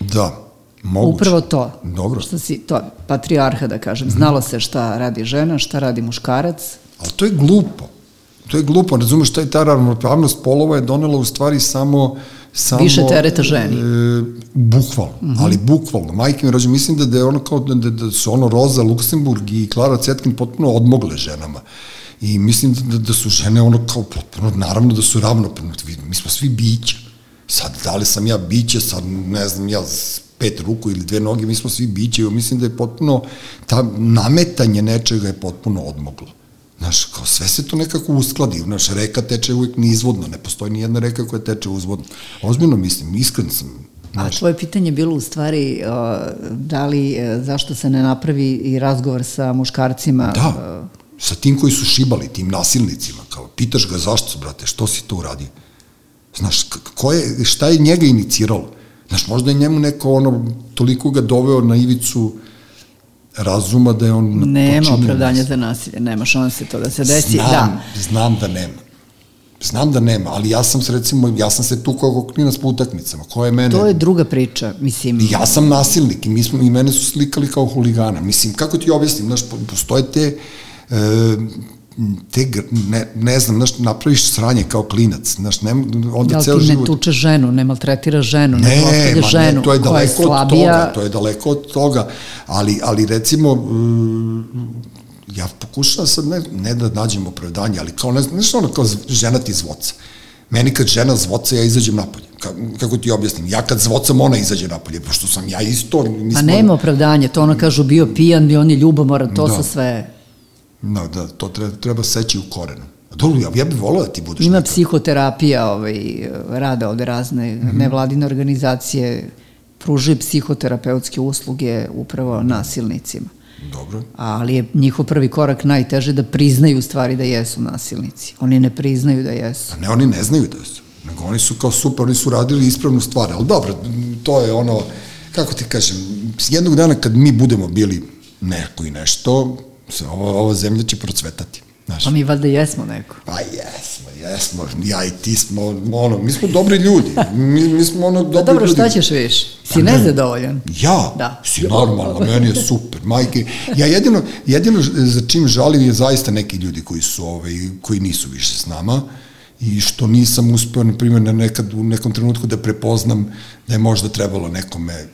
Da, moguće. Upravo to. Dobro. Što si, to, patrijarha da kažem. Znalo se šta radi žena, šta radi muškarac. Ali to je glupo. To je glupo, razumeš, taj ta ravnopravnost polova je donela u stvari samo samo Više tereta ženi. E, bukvalno, mm -hmm. ali bukvalno. Majke mi rođe, mislim da, da je ono kao da, da, da su ono Roza Luksemburg i Klara Cetkin potpuno odmogle ženama. I mislim da, da su žene ono kao potpuno, naravno da su ravnopravne. Mi smo svi bića. Sad, da li sam ja biće, sad ne znam, ja pet ruku ili dve noge, mi smo svi biće. I mislim da je potpuno, ta nametanje nečega je potpuno odmoglo. Znaš, kao sve se to nekako uskladi, znaš, reka teče uvijek nizvodno, ne postoji ni jedna reka koja teče uzvodno. Ozbiljno mislim, iskren sam. A tvoje pitanje je bilo u stvari uh, da li, uh, zašto se ne napravi i razgovor sa muškarcima? da, sa tim koji su šibali, tim nasilnicima, kao, pitaš ga zašto, brate, što si to uradio? Znaš, ko je, šta je njega iniciralo? Znaš, možda je njemu neko ono, toliko ga doveo na ivicu razuma da je on Nema opravdanja za nasilje, nema šanse to da se desi. Znam, Da. znam da nema. Znam da nema, ali ja sam se recimo, ja sam se tukao kao klinac po utakmicama. Ko je mene? To je druga priča, mislim. I ja sam nasilnik i, mi smo, i mene su slikali kao huligana. Mislim, kako ti objasnim, znaš, po- postoje te, e, te, ne, ne znam, znaš, napraviš sranje kao klinac, znaš, ne, onda Da li ceo ti ne život... tuče ženu, ne maltretira ženu, ne, Ne, ma ženu ne, to je koja je daleko od slabija. toga, to je daleko od toga, ali, ali recimo, mm, ja pokušavam sad ne, ne da nađem opravdanje, ali kao, ne znam, znaš ono kao žena ti zvoca. Meni kad žena zvoca, ja izađem napolje. Ka, kako ti objasnim? Ja kad zvocam, ona izađe napolje, pošto sam ja isto... Mi Ma smo- nema opravdanja, to ono kažu bio pijan, bio on je ljubomoran, to Da. su sve. Da, da, to treba, treba seći u korenu. Dobro, ja, ja bih volao da ti budeš Ima neka- psihoterapija, ovaj, rade ovde razne Mhm. nevladine organizacije, pružaju psihoterapeutske usluge upravo nasilnicima. Dobro. Ali je njihov prvi korak najteže da priznaju stvari da jesu nasilnici. Oni ne priznaju da jesu. A ne, oni ne znaju da su. Nego oni su kao super, oni su radili ispravnu stvar. Ali dobro, to je ono, kako ti kažem, jednog dana kad mi budemo bili neko i nešto, ova, ova zemlja će procvetati. Znaš, Pa mi valjda jesmo neko. Pa jesmo, jesmo, ja i ti smo, ono, mi smo dobri ljudi, mi, mi smo ono dobri Pa dobro, ljudi. šta ćeš više? Si Pa ne. nezadovoljan? Ja, Da. si normalno, meni je super, majke. Ja jedino, jedino za čim žalim je zaista neki ljudi koji su, ovaj, koji nisu više s nama i što nisam uspeo, na primjer, na nekad, u nekom trenutku da prepoznam da je možda trebalo nekome,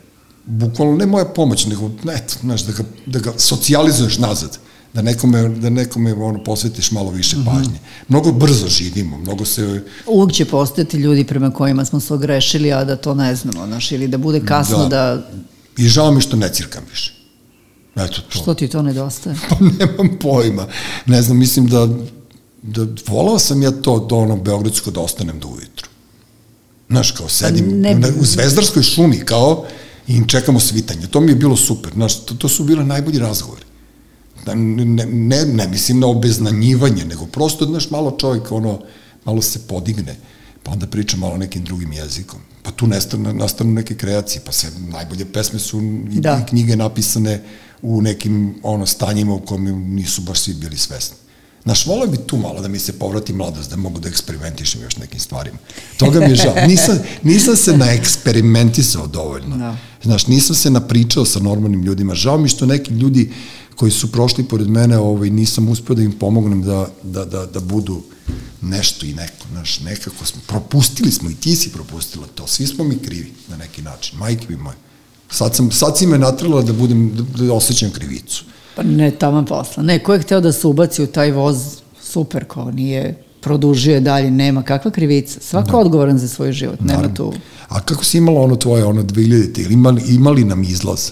bukvalno ne moja pomoć, nego, eto, znaš, da ga, da ga socijalizuješ nazad da nekome, da nekome ono, posvetiš malo više Mhm. pažnje. Mnogo brzo živimo, mnogo se... Uvijek će postojati ljudi prema kojima smo se ogrešili, a da to ne znamo, znaš, ili da bude kasno da, da I žao mi što ne cirkam više. Eto to. što ti to nedostaje? Pa nemam pojma. Ne znam, mislim da, da volao sam ja to do ono Beogradsko da ostanem do ujutru. Znaš, kao sedim Pa ne- ne... u Zvezdarskoj šumi, kao, i čekamo svitanje. To mi je bilo super. Znaš, to, to su bile najbolji razgovori. Da, Ne, ne, ne, ne mislim na obeznanjivanje, nego prosto, znaš, malo čovjek, ono, malo se podigne, pa onda priča malo nekim drugim jezikom. Pa tu nastanu, nastanu neke kreacije, pa se najbolje pesme su i, Da. i knjige napisane u nekim ono stanjima u kojima nisu baš svi bili svesni. Znaš, volio bi tu malo da mi se povrati mladost, da mogu da eksperimentišem još nekim stvarima. Toga mi je žao. Nisam, nisam se naeksperimentisao dovoljno. Da. Znaš, nisam se napričao sa normalnim ljudima. Žao mi što neki ljudi koji su prošli pored mene, ovaj, nisam uspeo da im pomognem da, da, da, da budu nešto i neko, znaš, nekako smo, propustili smo i ti si propustila to, svi smo mi krivi na neki način, majke mi moje. Sad, sam, sad si me natrala da budem, da, da osjećam krivicu. Pa ne, taman posla. Ne, ko je hteo da se ubaci u taj voz, super, ko nije produžio je dalje, nema kakva krivica. Svako da. odgovoran za svoj život, nema Naravno. tu... A kako si imala ono tvoje, ono 2000 ili imali, imali nam izlaz?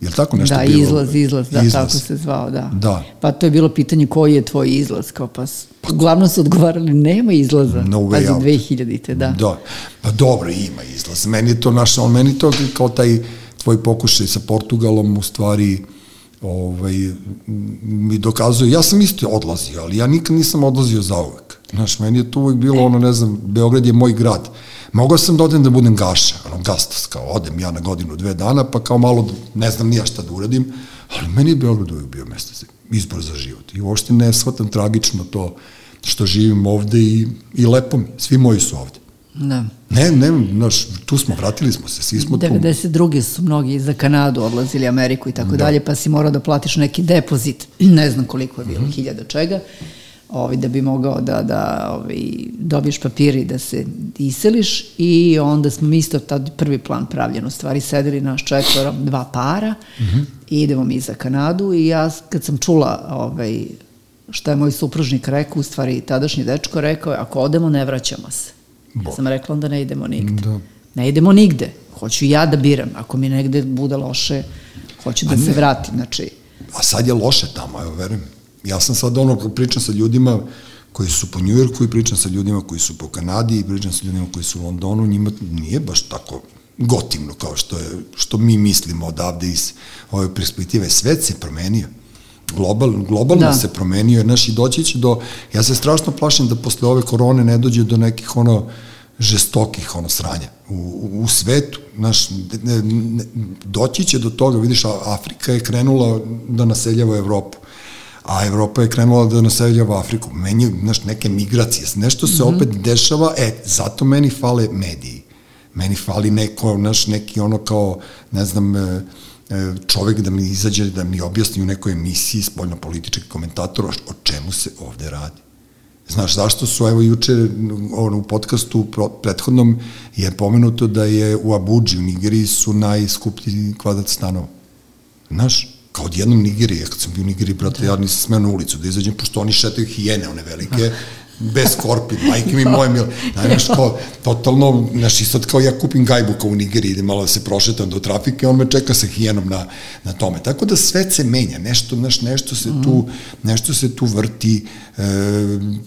Je li tako nešto da, bilo? Da, izlaz, izlaz, da, izlaz. tako se zvao, da. da. Pa to je bilo pitanje koji je tvoj izlaz, kao pa, pa uglavnom su odgovarali, nema izlaza. No Pazi, out. 2000-te, da. Da, pa dobro, ima izlaz. Meni je to naš, on meni to kao taj tvoj pokušaj sa Portugalom u stvari ovaj, mi dokazuje, ja sam isto odlazio, ali ja nikad nisam odlazio za uvek. Znaš, meni je to uvek bilo ono, ne znam, Beograd je moj grad. Mogao sam da odem da budem gaša, ono, gastas, kao odem ja na godinu, dve dana, pa kao malo, ne znam nija šta da uradim, ali meni je Beograd uvek bio mesto za izbor za život. I uopšte ne shvatam tragično to što živim ovde i, i lepo mi, svi moji su ovde. Da. Ne, ne, naš, tu smo, vratili smo se, svi smo 92. tu. 92. su mnogi za Kanadu odlazili, Ameriku i tako da. dalje, pa si morao da platiš neki depozit, ne znam koliko je bilo, mm -hmm. hiljada čega, ovaj, da bi mogao da, da ovaj, dobiješ papiri da se iseliš i onda smo mi isto tad prvi plan pravljen, u stvari sedeli naš četvoro, dva para mm -hmm. i idemo mi za Kanadu i ja kad sam čula ovaj, šta je moj supružnik rekao, u stvari tadašnji dečko rekao, ako odemo ne vraćamo se. Bo. Ja sam rekla onda ne idemo nigde. Da. Ne idemo nigde. Hoću ja da biram. Ako mi negde bude loše, hoću da se vratim. Znači, A sad je loše tamo, evo, verujem. Ja sam sad ono, pričam sa ljudima koji su po Njujorku i pričam sa ljudima koji su po Kanadi i pričam sa ljudima koji su u Londonu, njima nije baš tako gotivno kao što, je, što mi mislimo odavde iz ove perspektive. Svet se promenio. Global, globalno da. se promenio, jer naši doći će do, ja se strašno plašim da posle ove korone ne dođe do nekih ono žestokih ono sranja u, u svetu, naš, ne, ne, doći će do toga, vidiš, Afrika je krenula da naseljava Evropu, a Evropa je krenula da naseljava Afriku. Meni, znaš, neke migracije, nešto se mm -hmm. opet dešava, e, zato meni fale mediji. Meni fali neko, naš, neki ono kao, ne znam, e, čovek da mi izađe, da mi objasni u nekoj emisiji spoljno politički komentator o čemu se ovde radi. Znaš, zašto su, evo juče ono, u podcastu prethodnom je pomenuto da je u Abuđi, u Nigeriji su najskuplji kvadrat stanova. Znaš, kao odjednom Nigerije, kad sam bio u Nigeriji, brate, ja nisam smeo na ulicu da izađem, pošto oni šetaju hijene, one velike, bez korpi, majke mi moje mil, znaš, kao, totalno, znaš, i sad kao ja kupim gajbu kao u Nigeriji, idem malo da se prošetam do trafike, on me čeka sa hijenom na, na tome. Tako da sve se menja, nešto, znaš, nešto se tu, mhm. nešto se tu vrti, e,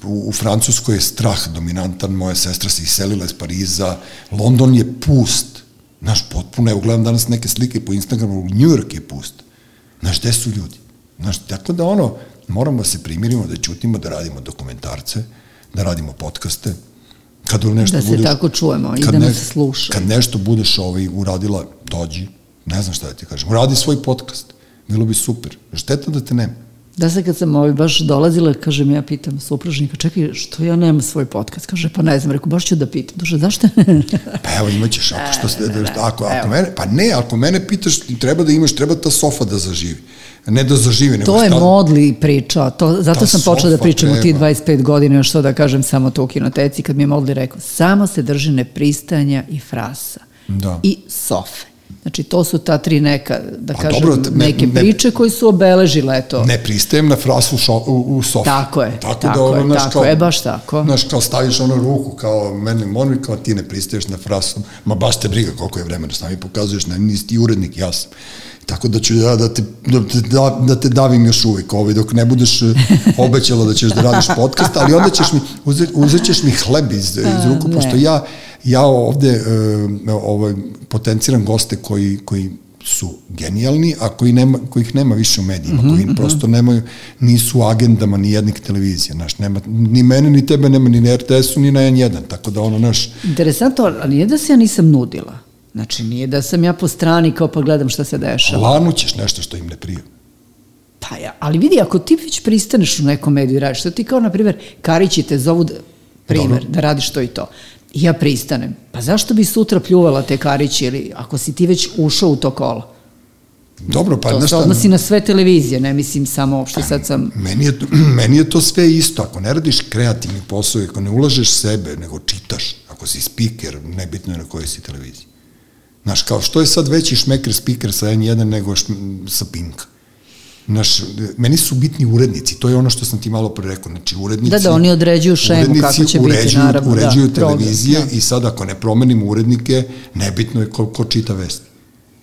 u, u Francuskoj je strah dominantan, moja sestra se iselila iz Pariza, London je pust, znaš, potpuno, evo gledam danas neke slike po Instagramu, New York je pust, znaš, gde su ljudi? Znaš, tako da ono, moramo da se primirimo, da ćutimo, da radimo dokumentarce, da radimo podcaste, kad nešto da se budeš, tako čujemo i da ne, se sluša. Kad nešto budeš ovaj, uradila, dođi, ne znam šta da ti kažem, uradi svoj podcast, bilo bi super. Šteta da te nema. Da se kad sam ovaj baš dolazila, kažem, ja pitam supružnika, čekaj, što ja nemam svoj podcast? Kaže, pa ne znam, rekao, baš ću da pitam. Duže, zašto ne? pa evo, imaćeš, ako, što, se, da, ako, ako mene, pa ne, ako mene pitaš, treba da imaš, treba ta sofa da zaživi ne da zažive. To je šta... Modli pričao, to, zato Ta sam počela da pričam u ti 25 godina, još to da kažem samo to u kinoteci, kad mi je Modli rekao, samo se drži nepristanja i frasa. Da. I sofe. Znači, to su ta tri neka, da pa, kažem, dobro, ne, neke priče ne, koje su obeležile to. Ne pristajem na frasu šo, u, u sofi. Tako je, tako, tako da ono, je, naš, tako kao, je, baš tako. Znaš, kao staviš ono ruku, kao mene molim, kao ti ne pristaješ na frasu, ma baš te briga koliko je vremena, s nami pokazuješ, ne, nisi ti urednik, ja sam. Tako da ću ja da te, da te, da, da te davim još uvijek, ovaj, dok ne budeš e, obećala da ćeš da radiš podcast, ali onda ćeš mi, uzet, uzet ćeš mi hleb iz, iz ruku, pošto ja, ja ovde uh, ovaj, potenciram goste koji, koji su genijalni, a koji nema, kojih nema više u medijima, mm -hmm, koji mhm. prosto nemaju, nisu agendama ni jednih televizija, znaš, nema, ni mene, ni tebe nema, ni na RTS-u, ni na N1, tako da ono, naš... Interesantno, ali nije da se ja nisam nudila. Znači, nije da sam ja po strani kao pa gledam šta se dešava. Lanućeš nešto što im ne prije. Pa ja, ali vidi, ako ti već pristaneš u nekom mediju i radiš, što ti kao, na primjer, Karići te zovu, da, primjer, Dobro. da radiš to i to. I ja pristanem. Pa zašto bi sutra pljuvala te Karići ili ako si ti već ušao u to kolo? Dobro, pa to se odnosi na sve televizije, ne mislim samo uopšte sad sam... Meni je, to, meni je to sve isto, ako ne radiš kreativni posao, ako ne ulažeš sebe, nego čitaš, ako si speaker, nebitno je na kojoj si televiziji. Znaš, kao što je sad veći šmeker speaker sa N1 nego š, sa Pink? Naš, meni su bitni urednici, to je ono što sam ti malo pre rekao, znači urednici... Da, da, oni određuju šemu kako će uređuju, biti, naravno. Uređuju da, televizije program, da. i sad ako ne promenimo urednike, nebitno je ko, ko čita vest.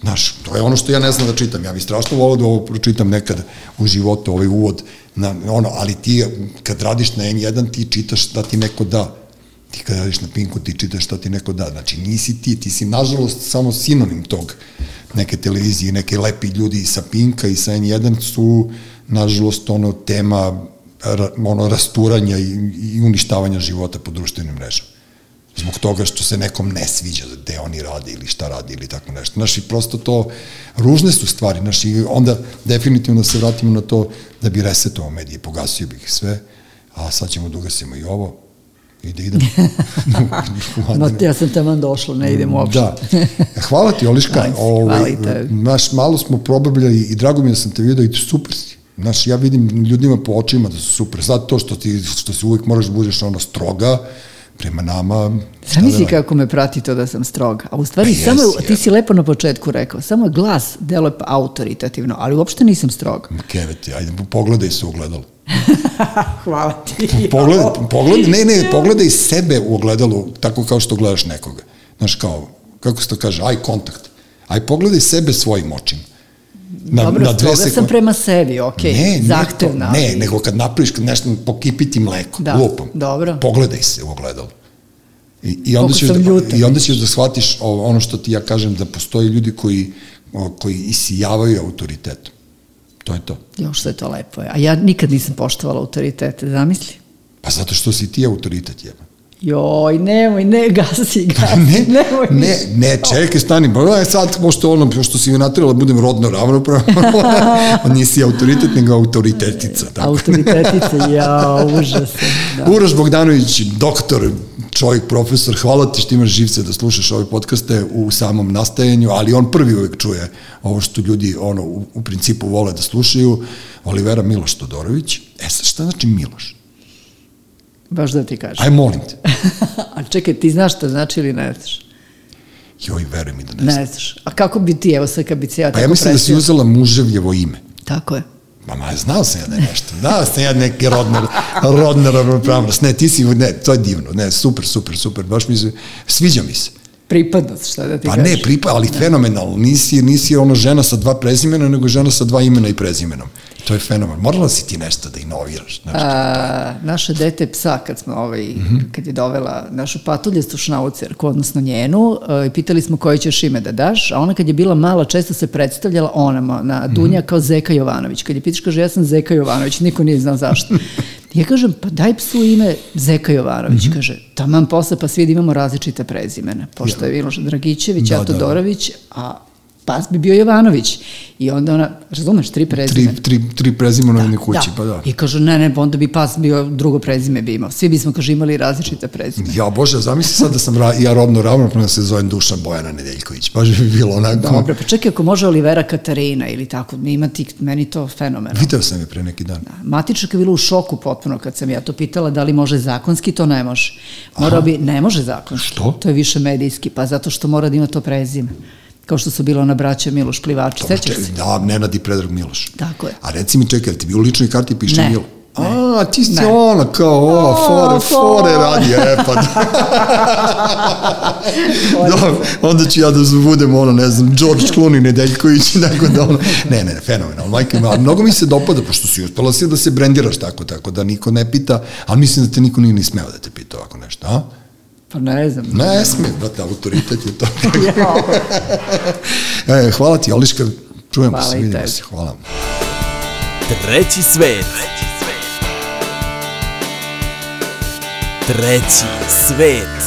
Znaš, to je ono što ja ne znam da čitam. Ja bih strašno volao da ovo pročitam nekad u životu, ovaj uvod, na, ono, ali ti kad radiš na N1, ti čitaš da ti neko da. Ti kad radiš na Pinku, ti čitaš šta ti neko da. Znači, nisi ti, ti si nažalost samo sinonim tog neke televizije, neke lepi ljudi sa Pinka i sa N1 su, nažalost, ono, tema ono, rasturanja i, i uništavanja života po društvenim mrežama zbog toga što se nekom ne sviđa gde oni rade ili šta radi ili tako nešto. Znaš, i prosto to, ružne su stvari, znaš, i onda definitivno da se vratimo na to da bi resetovao medije, pogasio bih sve, a sad ćemo da ugasimo i ovo, i da idemo. Ma, ja sam tamo došla, ne idem uopšte. Da. Hvala ti, Oliška. Ajde, ovaj, naš, malo smo probabljali i drago mi je da sam te vidio i super si. Znaš, ja vidim ljudima po očima da su super. Sad to što ti, što si uvijek moraš da budeš ono stroga, prema nama... Zamisli da kako me prati to da sam stroga. A u stvari, pa samo, ti si lepo na početku rekao, samo glas deluje autoritativno, ali uopšte nisam stroga. Keveti, ajde, pogledaj se u ogledalo. Hvala ti. Pogledaj, pogledaj, ne, ne, pogledaj sebe u ogledalu, tako kao što gledaš nekoga. Znaš, kao, kako se to kaže, aj kontakt. Aj pogledaj sebe svojim očima. Na, Dobro, na dve sekund... sam prema sebi, ok, ne, zahtevna. Ne, ne, nego kad napraviš kad nešto pokipiti mleko, da, lupom, dobro. pogledaj se u ogledalo. I, i, onda ćeš da, I onda ćeš da shvatiš ono što ti ja kažem, da postoje ljudi koji, koji isijavaju autoritetom. To je to. Jo, što je to lepo. A ja nikad nisam poštovala autoritete, zamisli. Pa zato što si ti autoritet, jeba. Joj, nemoj, ne, gasi, gasi, ne, nemoj. Ne, ne, čekaj, stani, ba, je sad, pošto ono, pošto si mi natrela da budem rodno ravnopravno, nisi autoritet, nego autoritetica. Tako. Autoritetica, ja, užasno. Da. Uroš Bogdanović, doktor, čovjek, profesor, hvala ti što imaš živce da slušaš ove podcaste u samom nastajanju, ali on prvi uvek čuje ovo što ljudi, ono, u, u principu vole da slušaju, Olivera Miloš Todorović. E sad, šta znači Miloš? Baš da ti kažem. Aj, molim te. A čekaj, ti znaš šta znači ili ne znaš? Joj, veruj mi da ne, ne znaš. Ne znaš. A kako bi ti, evo sad kad bi se ja tako Pa ja mislim presio... da si uzela muževljevo ime. Tako je. Ma, ma, znao sam ja da je nešto. Znao sam ja neke rodne, rodne ravnopravnost. Ne, ti si, ne, to je divno. Ne, super, super, super. Baš mi se, sviđa mi se. Pripadnost, šta da ti pa kažeš? Pa ne, pripa, ali da. fenomenalno. Nisi, nisi ono žena sa dva prezimena, nego žena sa dva imena i prezimenom. To je fenomen. Morala si ti nešto da inoviraš. Znači, A, naše dete psa, kad smo ovaj, mm -hmm. kad je dovela našu patuljestu šnaucerku, odnosno njenu, i pitali smo koje ćeš ime da daš, a ona kad je bila mala, često se predstavljala onama na Dunja mm -hmm. kao Zeka Jovanović. Kad je pitaš, kaže, ja sam Zeka Jovanović, niko nije znao zašto. Ja kažem, pa daj psu ime Zeka Jovanović. Mm -hmm. Kaže, taman posle, pa svi da imamo različite prezimene. Pošto je Miloš Dragićević, da, ja Todorović, da, da. a pas bi bio Jovanović. I onda ona, razumeš, tri prezime. Tri, tri, tri prezime da, kući, da. pa da. I kaže, ne, ne, onda bi pas bio, drugo prezime bi imao. Svi bismo, kaže, imali različite prezime. Ja, Bože, zamisli sad da sam ra, ja rodno ravnopravno se zovem Dušan Bojana Nedeljković. Baš bi bilo onako... Dobro, pa čekaj, ako može Olivera Katarina ili tako, imati, meni to fenomenalno. Video sam je pre neki dan. Da. Matičak je bila u šoku potpuno kad sam ja to pitala da li može zakonski, to ne može. Mora bi, ne može zakonski. Što? To je više medijski, pa zato što mora da ima to prezime kao što su bila ona braća Miloš Plivači, sećaš se? Da, Nenad i Predrag Miloš. Tako je. A reci mi, čekaj, ti bi u ličnoj karti piše ne. Milo? Ne. A, ti si ne. ona kao, o, fore, fore radi, e, pa da. da. onda ću ja da budem, ono, ne znam, George Clooney, Nedeljković, tako da, ono, ne, ne, fenomenal, majka ima, mnogo mi se dopada, pošto si uspela si da se brendiraš tako, tako da niko ne pita, ali mislim da te niko nije ni smeo da te pita ovako nešto, a? Pa ne znam. Ne sme, brate, autoritet je to. e, hvala ti, Oliška, čujemo hvala se, vidimo se, hvala. Treći svet. Treći svet. Treći svet.